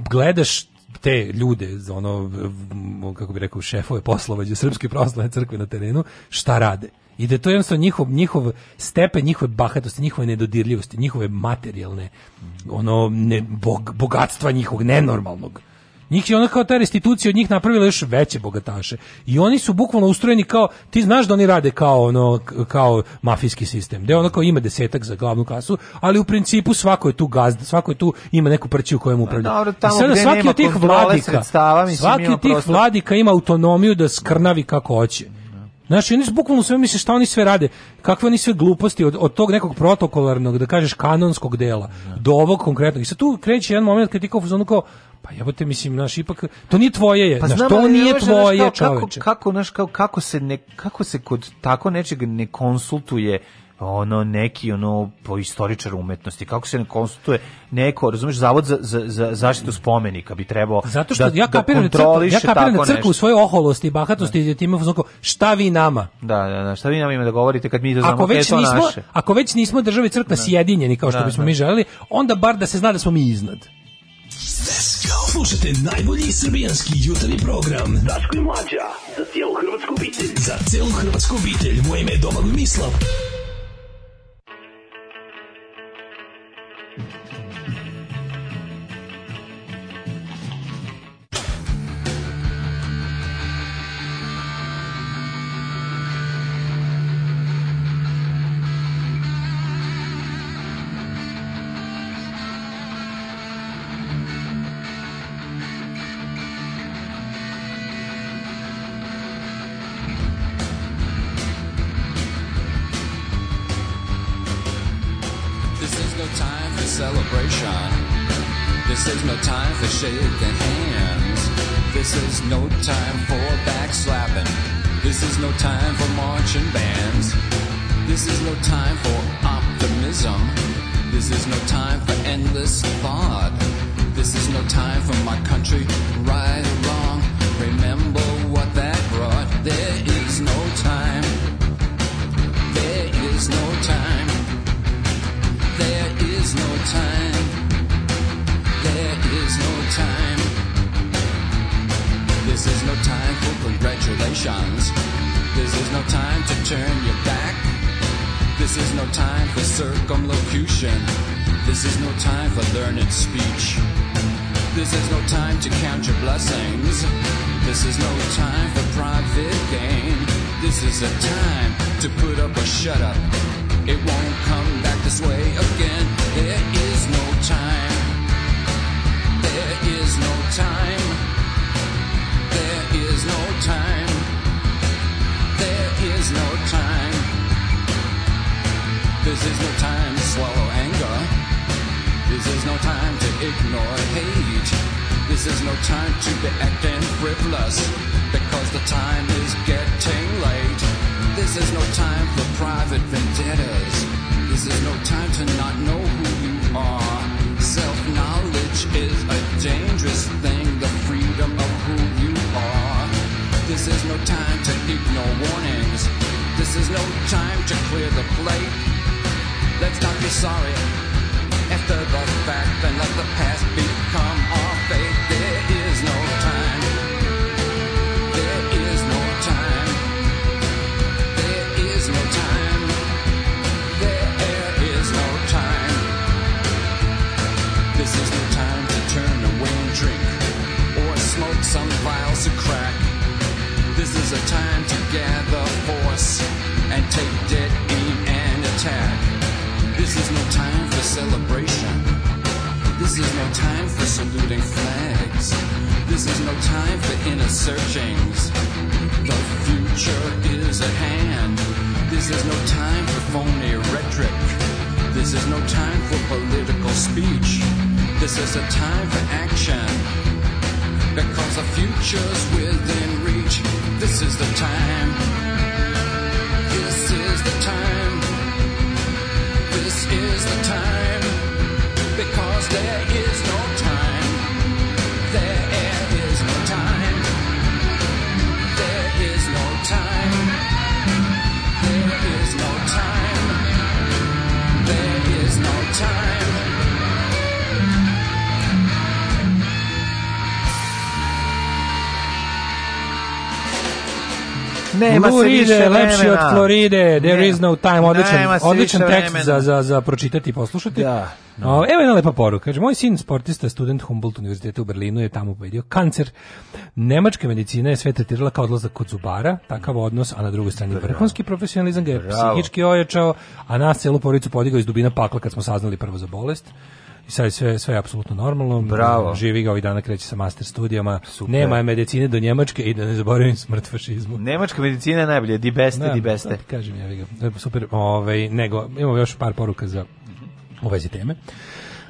gledaš te ljude, ono, kako bi rekao, šefove poslovađe Srpske pravoslavne crkve na terenu, šta rade. I da je to jednostavno njihov, njihov stepen, njihove bahatosti, njihove nedodirljivosti, njihove materijalne, ono, ne, bog, bogatstva njihovog, nenormalnog Njih je ona kao ta restitucija od njih napravila još veće bogataše. I oni su bukvalno ustrojeni kao ti znaš da oni rade kao ono kao mafijski sistem. Da ono kao ima desetak za glavnu kasu, ali u principu svako je tu gazda, svako je tu ima neku prćiju kojom pa upravlja. Da, dobro, tamo I sada, svaki od tih vladika, svaki od tih prosto... vladika ima autonomiju da skrnavi kako hoće. Znaš, oni su bukvalno sve misle šta oni sve rade, kakve oni sve gluposti od, od tog nekog protokolarnog, da kažeš, kanonskog dela, da. do ovog konkretnog. I sad tu kreće jedan moment kad ti kao, kao Pa ja te mislim, naš, ipak, to nije tvoje, je, pa znaš, to nije tvoje, naš, kao, čoveče. Kako, kako, naš, kao, kako, se ne, kako se kod tako nečeg ne konsultuje ono neki ono po istoričar umetnosti kako se ne konsultuje neko razumeš zavod za, za, za zaštitu spomenika bi trebao zato što da, ja da kapiram da crkva, ja kapiram da crkva u svojoj oholosti i bahatosti da. time uzako šta vi nama da da da šta vi nama ima da govorite kad mi to znamo ako već to nismo naše. ako već nismo države crkva da. sjedinjeni kao što da, bismo da. mi želeli onda bar da se zna da smo mi iznad Let's go. Slušajte najbolji srbijanski jutarnji program. Daško i Mlađa, za cijelu hrvatsku obitelj. Za cijelu hrvatsku obitelj. Moje ime je Domagoj Mislav. Nema Floride, se više lepši od Floride, there ne. is no time, odličan, odličan tekst za, za, za pročitati i poslušati. Da. No. Da. Evo jedna lepa poruka. Kaže, moj sin sportista, student Humboldt univerziteta u Berlinu je tamo pobedio kancer. Nemačka medicina je sve tretirala kao odlazak kod zubara, takav odnos, a na drugoj strani vrhunski profesionalizam ga je Bravo. psihički ojačao, a nas celu porodicu podigao iz dubina pakla kad smo saznali prvo za bolest i sad sve, sve je apsolutno normalno. Bravo. Živi ga ovih dana kreće sa master studijama. Super. Nema medicine do Njemačke i da ne zaboravim smrt fašizmu. Njemačka medicina je najbolja, di beste, da, di beste. Da, kažem ja, ga. super. Ove, ovaj, nego, imamo još par poruka za u vezi teme.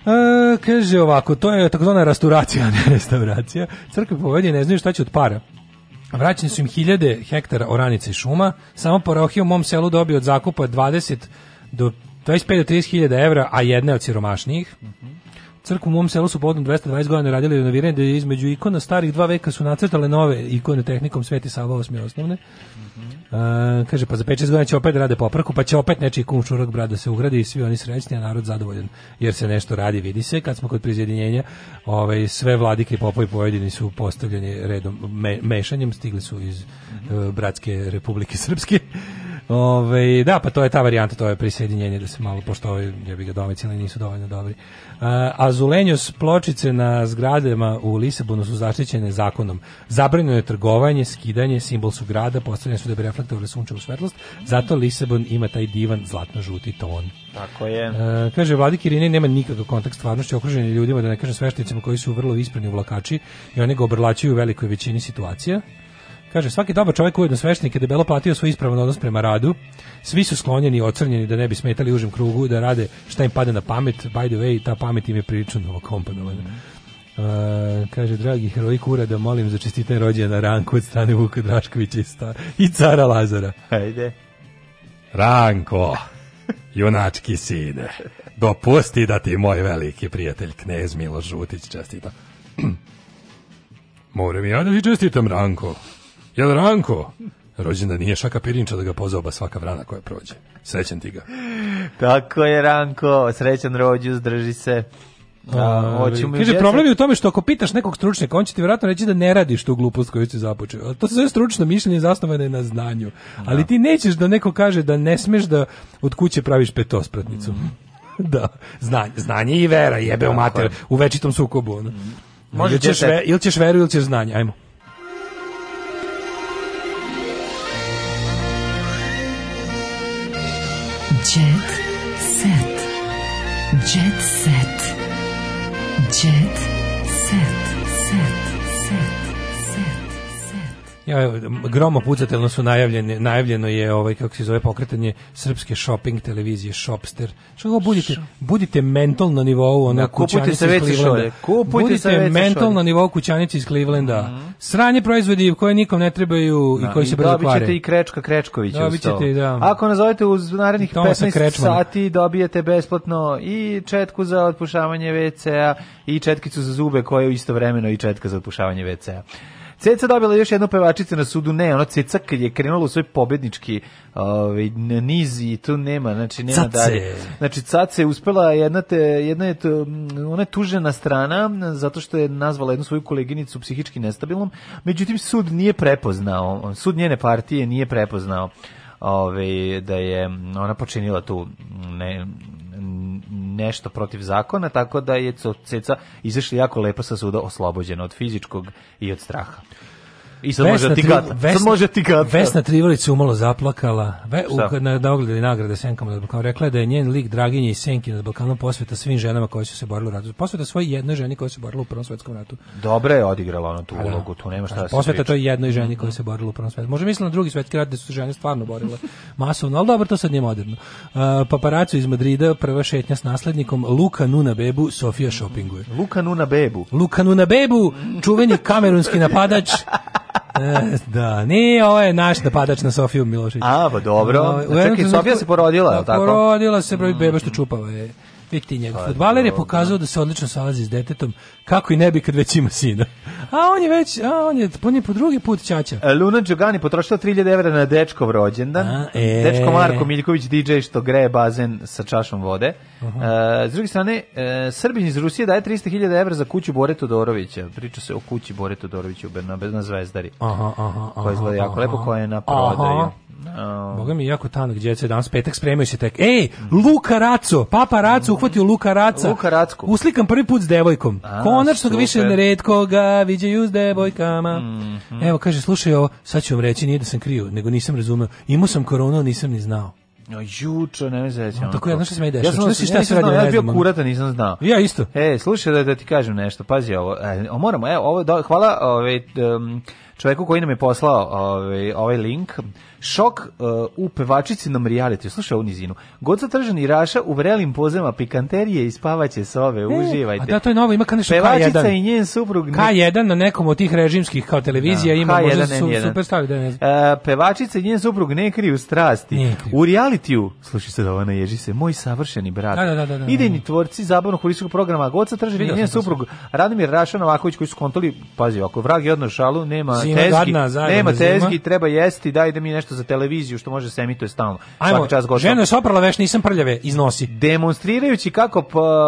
E, kaže ovako, to je takozvana restauracija, <laughs> ne restauracija. Crkve povedi ne znaju šta će od para. Vraćeni su im hiljade hektara oranice i šuma. Samo parohija u mom selu dobio od zakupa 20 do 25 do 30 hiljada evra, a jedna od siromašnijih. Mm -hmm. u mom selu su podnom 220 godina radili renoviranje, da između ikona starih dva veka su nacrtale nove ikone tehnikom Sveti Sava osmi osnovne. Mm -hmm. uh, kaže, pa za 5-6 godina će opet da rade popravku, pa će opet nečiji kum čurak brad da se ugradi i svi oni srećni, a narod zadovoljan, jer se nešto radi, vidi se. Kad smo kod prizjedinjenja, ovaj, sve vladike i popovi pojedini su postavljeni redom me, mešanjem, stigli su iz uh, Bratske republike Srpske. Ove, ovaj, da, pa to je ta varijanta, to je prisjedinjenje da se malo pošto ja bih ga domicili nisu dovoljno dobri. A Zulenjos pločice na zgradama u Lisabonu su zaštićene zakonom. Zabranjeno je trgovanje, skidanje, simbol su grada, postavljene su da bi reflektovali sunčevu svetlost, zato Lisabon ima taj divan zlatno-žuti ton. Tako je. E, kaže, Vladi Kirine nema nikakav kontakt stvarnošću, okružen je ljudima, da ne kažem sveštenicima koji su vrlo ispreni u vlakači i oni ga obrlačuju u velikoj većini situacija. Kaže, svaki dobar čovjek ujedno sveštenik je debelo platio svoj ispravan odnos prema radu. Svi su sklonjeni i ocrnjeni da ne bi smetali užim krugu, da rade šta im pada na pamet. By the way, ta pamet im je prilično novokomponovana. Mm -hmm. kaže, dragi heroji kura, da molim za čestitan rođendan na ranku od strane Vuka Draškovića i, sta, i cara Lazara. Hajde. Ranko, junački sine, dopusti da ti moj veliki prijatelj knez Miloš Žutić čestita. <clears throat> Moram ja da ti čestitam, Ranko. Jel Ranko? Rođena nije šaka pirinča da ga pozaoba svaka vrana koja prođe. Srećan ti ga. Tako je Ranko, srećan rođus, drži se. Da, mi Kaže problem je u tome što ako pitaš nekog stručnjaka, on će ti vjerojatno reći da ne radiš tu glupost koju si započeo. To se zove stručno mišljenje zasnovano na znanju. Da. Ali ti nećeš da neko kaže da ne smeš da od kuće praviš petospratnicu. Mm. <laughs> da, znanje, znanje i vera jebe da, u mater, u večitom sukobu. Ono. Mm. Može ili ćeš, ve, ili ćeš veru ili ćeš znanje, ajmo. Ja, gromo pucatelno su najavljene, najavljeno je ovaj kako se zove pokretanje srpske shopping televizije Shopster. Što go budite, budite mental na nivou ona da, kućanice iz Clevelanda. Kupujte budite mental šolje. na nivou kućanice iz Clevelanda. Mm -hmm. Sranje proizvodi koje nikom ne trebaju da, i koji se brzo kvare. Dobićete i Krečka Krečkovića. Dobićete, da. Ako nazovete uz narednih 15 sati dobijete besplatno i četku za otpušavanje WC-a i četkicu za zube koja je istovremeno i četka za otpušavanje WC-a. Ceca dobila još jednu pevačicu na sudu, ne, ona Ceca kad je krenula u svoj pobednički ovaj, niz i tu nema, znači nema cace. dalje. Znači Caca je uspela, jedna, te, jedna je, to, ona je tužena strana zato što je nazvala jednu svoju koleginicu psihički nestabilnom, međutim sud nije prepoznao, sud njene partije nije prepoznao ovaj, da je ona počinila tu ne, nešto protiv zakona, tako da je Ceca izašla jako lepo sa suda oslobođena od fizičkog i od straha. I sad može da ti gata. Vesna, sad može ti gata. Vesna Trivolić se umalo zaplakala. Ve, u, na dogledi nagrade Senkama nad Balkanom. Rekla je da je njen lik Draginje i Senki nad Balkanom posveta svim ženama koje su se borile u ratu. Posveta svoj jednoj ženi koja se borila u Prvom svetskom ratu. Dobro je odigrala ona tu pa da. ulogu, tu nema šta da se Posveta toj jednoj ženi koja se borila u Prvom svetskom ratu. Može misliti na drugi svetski rat gde su žene stvarno borile <laughs> masovno, ali dobro, to sad nije moderno. Uh, paparacu iz Madrida, prva šetnja s naslednikom, Luka Nuna Bebu, Sofia shoppinguje. Luka Nuna Bebu. Luka Nuna Bebu, čuveni kamerunski napadač <laughs> E, da, nije, ovo je naš napadač na Sofiju Milošević. A, pa dobro. Ovaj, čekaj, Sofija se porodila, je li da, tako? Porodila se, broj mm. beba što čupava je. Vitinjev pa, fudbaler je pokazao da se odlično salazi s detetom, kako i ne bi kad već ima sina. A on je već, a on je, on je po drugi put ćaća. E, Luna Đugani potrošila 3000 evra na dečkov rođendan. e. Dečko Marko Miljković DJ što greje bazen sa čašom vode. Uh s druge strane, e, Srbin iz Rusije daje 300.000 evra za kuću Bore Todorovića. Priča se o kući Bore Todorovića u Bernabe na Zvezdari. Aha, aha, aha. Koja izgleda jako lepo, koja je na prodaju. Boga mi jako tanak djeca danas petak spremaju se tek. Ej, Luka Raco, Papa Raco uhvatio Luka Raca. Luka Racku. Uslikam prvi put s devojkom. A, Konačno ga više neretko ga viđaju s devojkama. Mm -hmm. Evo, kaže, slušaj ovo, sad ću vam reći, nije da sam krio, nego nisam razumeo. Imao sam koronu, nisam ni znao. No juče, ne znam tako jedno što se mi dešava. Ja sam Čuti, šta se radi, ja bio kurata, nisam znao. Ja isto. E, slušaj da, da ti kažem nešto. Pazi ovo. E, moramo, evo, ovo da, hvala, ovaj čovjeku koji nam je poslao ovaj, ovaj link. Šok uh, u pevačici na reality. Slušaj ovu nizinu. Goca Tržan i Raša u vrelim pozama pikanterije i spavaće sove. E, Uživajte. A da, to je novo. Ima kad nešto Pevačica K1. i njen suprug. K1 na nekom od tih režimskih kao televizija da, ima K1, možda su, super stavi. Da ne znam. Uh, pevačica i njen suprug ne kriju strasti. Ne kriju. U reality Matthew, slušaj da ovo, ne ježi se, moj savršeni brat. Da, da, da, da, da Idejni da, da. tvorci zabavnog holističkog programa, Goca Tržin i njen suprug Radomir Raša Novaković koji su kontali, pazi, ako vrag je odno šalu, nema zima, tezgi, gadna, nema tezgi, zima. treba jesti, daj da mi nešto za televiziju što može se emituje stalno. Ajmo, čas žena je soprala veš, nisam prljave, iznosi. Demonstrirajući kako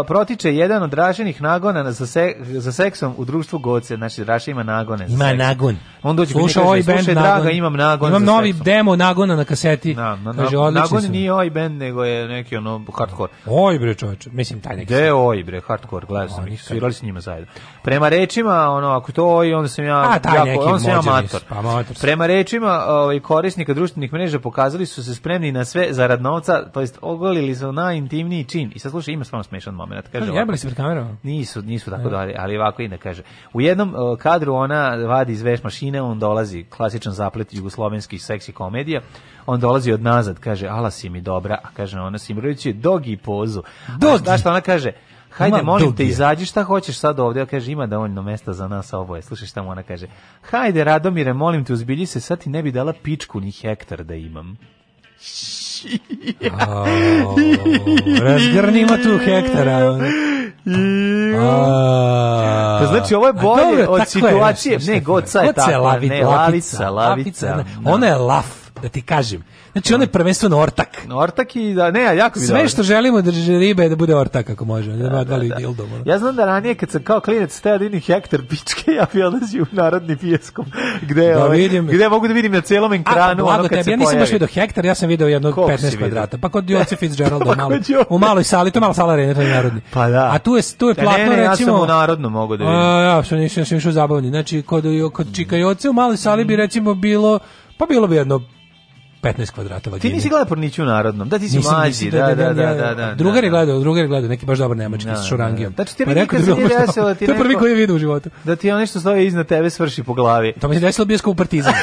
protiče jedan od rašenih nagona za, se, za seksom u društvu Goce, znači Raša ima nagone. Ima nagon. On dođe sluša ovaj bend Draga, imam nagon. Imam novi demo nagona na kaseti. Na, na, na, nagon on nije oj band, nego je neki ono hardcore. Oj bre čoveče, mislim taj neki. Gde oj bre hardcore, gledao sam ih, svirali s njima zajedno. Prema rečima, ono ako to oj, onda sam ja A, jako, neki on sam ja amator. Pa, amator. Prema rečima ovaj korisnika društvenih mreža pokazali su se spremni na sve zarad novca, to jest ogolili su najintimniji čin. I sad slušaj, ima stvarno smešan momenat, kaže. Ja bili pred kamerom. Nisu, nisu tako da. dali, ali ovako i da kaže. U jednom uh, kadru ona vadi iz veš mašine, on dolazi klasičan zaplet jugoslovenskih seksi komedija on dolazi od nazad, kaže, ala si mi dobra, a kaže ona Simrović dogi pozu. Dogi. Znaš šta ona kaže? Hajde, molim te, izađi šta hoćeš sad ovde, Ja kaže, ima dovoljno mesta za nas oboje. Slušaj šta mu ona kaže. Hajde, Radomire, molim te, uzbilji se, sad ti ne bi dala pičku ni hektar da imam. Razgrnimo tu hektara. <laughs> Pa znači ovo je bolje od situacije. Ne, goca je tako. Ne, lavica, lavica. Da. Ona je laf da ti kažem. Znači on je prvenstveno ortak. Ortak i da ne, jako mi Sve dobro. što želimo da ribe je da bude ortak ako može, da, da, da, da. Dildo, Ja znam da ranije kad sam kao klinec steo da hektar pičke, <laughs> ja bi odlazio u narodni pjeskom, gde, da, ovaj, vidim. gde mogu da vidim na celom ekranu. ono kad tebi, ja nisam baš vidio hektar, ja sam video jedno 15 kvadrata, pa kod <laughs> Joce Fitzgeralda pa malo, u maloj sali, to je mala sala arena, to je narodni. Pa da. A tu je, tu je da, platno, ne, ne, recimo... Ja sam u narodno mogu da vidim. A, ja sam nisam, nisam, nisam zabavni. Znači, kod, kod Čikajoce u maloj sali bi mm. recimo bilo, pa bilo bi jedno 15 kvadrata vagine. Ti nisi gledao Porniću u narodnom, da ti si Nisam, mlađi, da, da, da, da, da, da. Drugar je gledao, drugar je gledao, neki baš dobar nemački da, sa Šorangijem. Da, ti pa rekao da je desilo, ti To je prvi koji je vidio u životu. Da ti on nešto stoji iznad tebe svrši po glavi. To mi se desilo bioskop u Partizanu.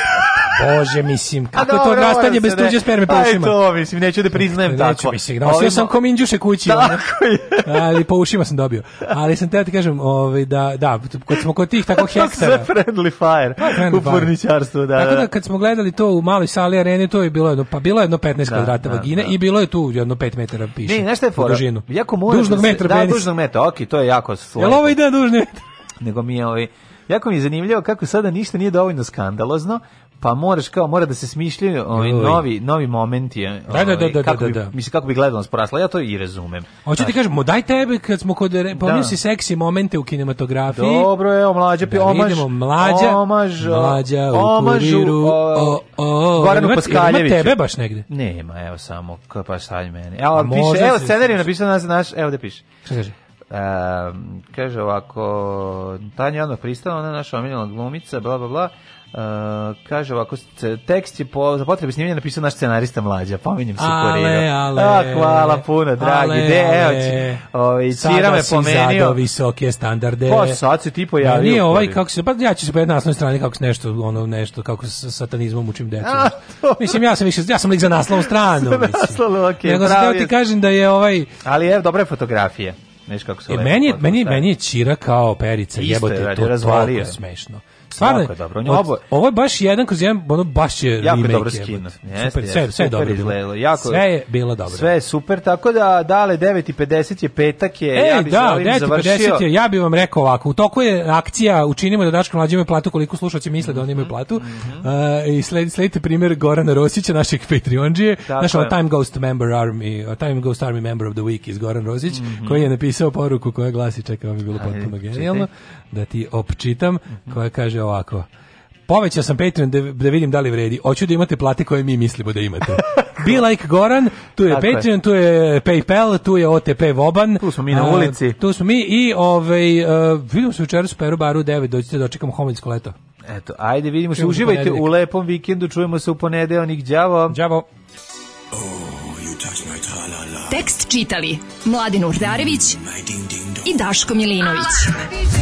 Bože, mislim, kako to odrastanje bez tuđe sperme po pa ušima? Aj to, mislim, neću da priznajem tako. Neću, mislim, nosio da, sam ko minđuše kući. Tako je. Ali po ušima sam dobio. Ali sam teo ti kažem, ovaj, da, da, kad smo kod tih tako <laughs> hektara. To sve friendly fire u porničarstvu, da, da. Tako da, da kad smo gledali to u maloj sali arene, to je bilo jedno, pa bilo jedno 15 da, kvadrata da, vagine da. i bilo je tu jedno 5 metara piše. Ne, nešto je fora. Jako mora. Dužnog da metra da, penis. Da, dužnog metra, okej, okay, to je jako slovo. Jel ovo ide dužni metar? Nego mi je ovaj, jako mi je zanimljivo kako sada ništa nije dovoljno skandalozno, pa moraš kao mora da se smišljaju ovaj novi novi momenti eh, da, da, da, ovaj, da, da, da, kako bi, da, da, mislim kako bi gledano sporasla ja to i razumem hoćete ti kažemo daj tebe kad smo kod pomnio si seksi momente u kinematografiji dobro je o mlađa pi omaž mlađa omaž mlađa omaž o o Goranu ima tebe baš negde nema evo samo pa sad meni evo piše evo scenarij napisao nas naš evo da piše šta kaže Um, kaže ovako Tanja odmah pristala, ona je naša omiljena glumica, bla bla bla Uh, kaže ovako, tekst je po, za potrebe snimanja napisao naš scenarista mlađa, pominjem se kurira. Ale, ale, A, hvala puno, dragi. Ale, De, evo će. Ovi, ovaj, Cira me pomenio. Sada visoke standarde. Pa sad se ti pojavio. Ne, nije ovaj, kako se, pa ja ću se pojedna na strani kako se nešto, ono nešto, kako sa satanizmom učim <laughs> decu. Mislim, ja sam više, ja sam lik za naslovnu stranu. <laughs> za naslovnu, okej. Okay, Nego sam ti kažem da je ovaj... Ali je, dobre fotografije. Znaš kako se e, meni, meni, meni je Čira kao perica, Isto jebote, je, to je smešno. Stvarno, dobro. Ovo, ovo je baš jedan kroz jedan, ono baš je jako Dobro skino. Jeste, super, jeste, sve, sve je dobro izgledalo. Jako, sve je bilo dobro. Sve je super, tako da dale 9.50 je petak je, e, ja bih da, 9.50 je, ja bih vam rekao ovako, u toku je akcija Učinimo da Daško mlađi imaju platu koliko slušaoci misle mm -hmm, da oni imaju mhm, platu. Mm -hmm. uh, I sled, sledite primjer Gorana Rosića, našeg Patreonđije, naš Time Ghost Member Army, uh, Time Ghost Army Member of the Week iz Goran Rosić, mm -hmm. koji je napisao poruku koja glasi, čekaj, vam je bilo potpuno genijalno, da ti opčitam, mhm. koja kaže ovako povećao sam Patreon da, da vidim da li vredi. Hoću da imate plate koje mi mislimo da imate. <laughs> Be like Goran, tu je Tako Patreon, tu je PayPal, tu je OTP Voban. Tu smo mi na ulici. A, tu smo mi i ovaj, uh, vidimo se večeras u Peru Baru 9, dođite da očekam homoljsko leto. Eto, ajde vidimo se, uživajte u, u lepom vikendu, čujemo se u ponedeljak. đavo. Đavo. Oh, Tekst čitali Mladin Urdarević i Daško Milinović. Ah,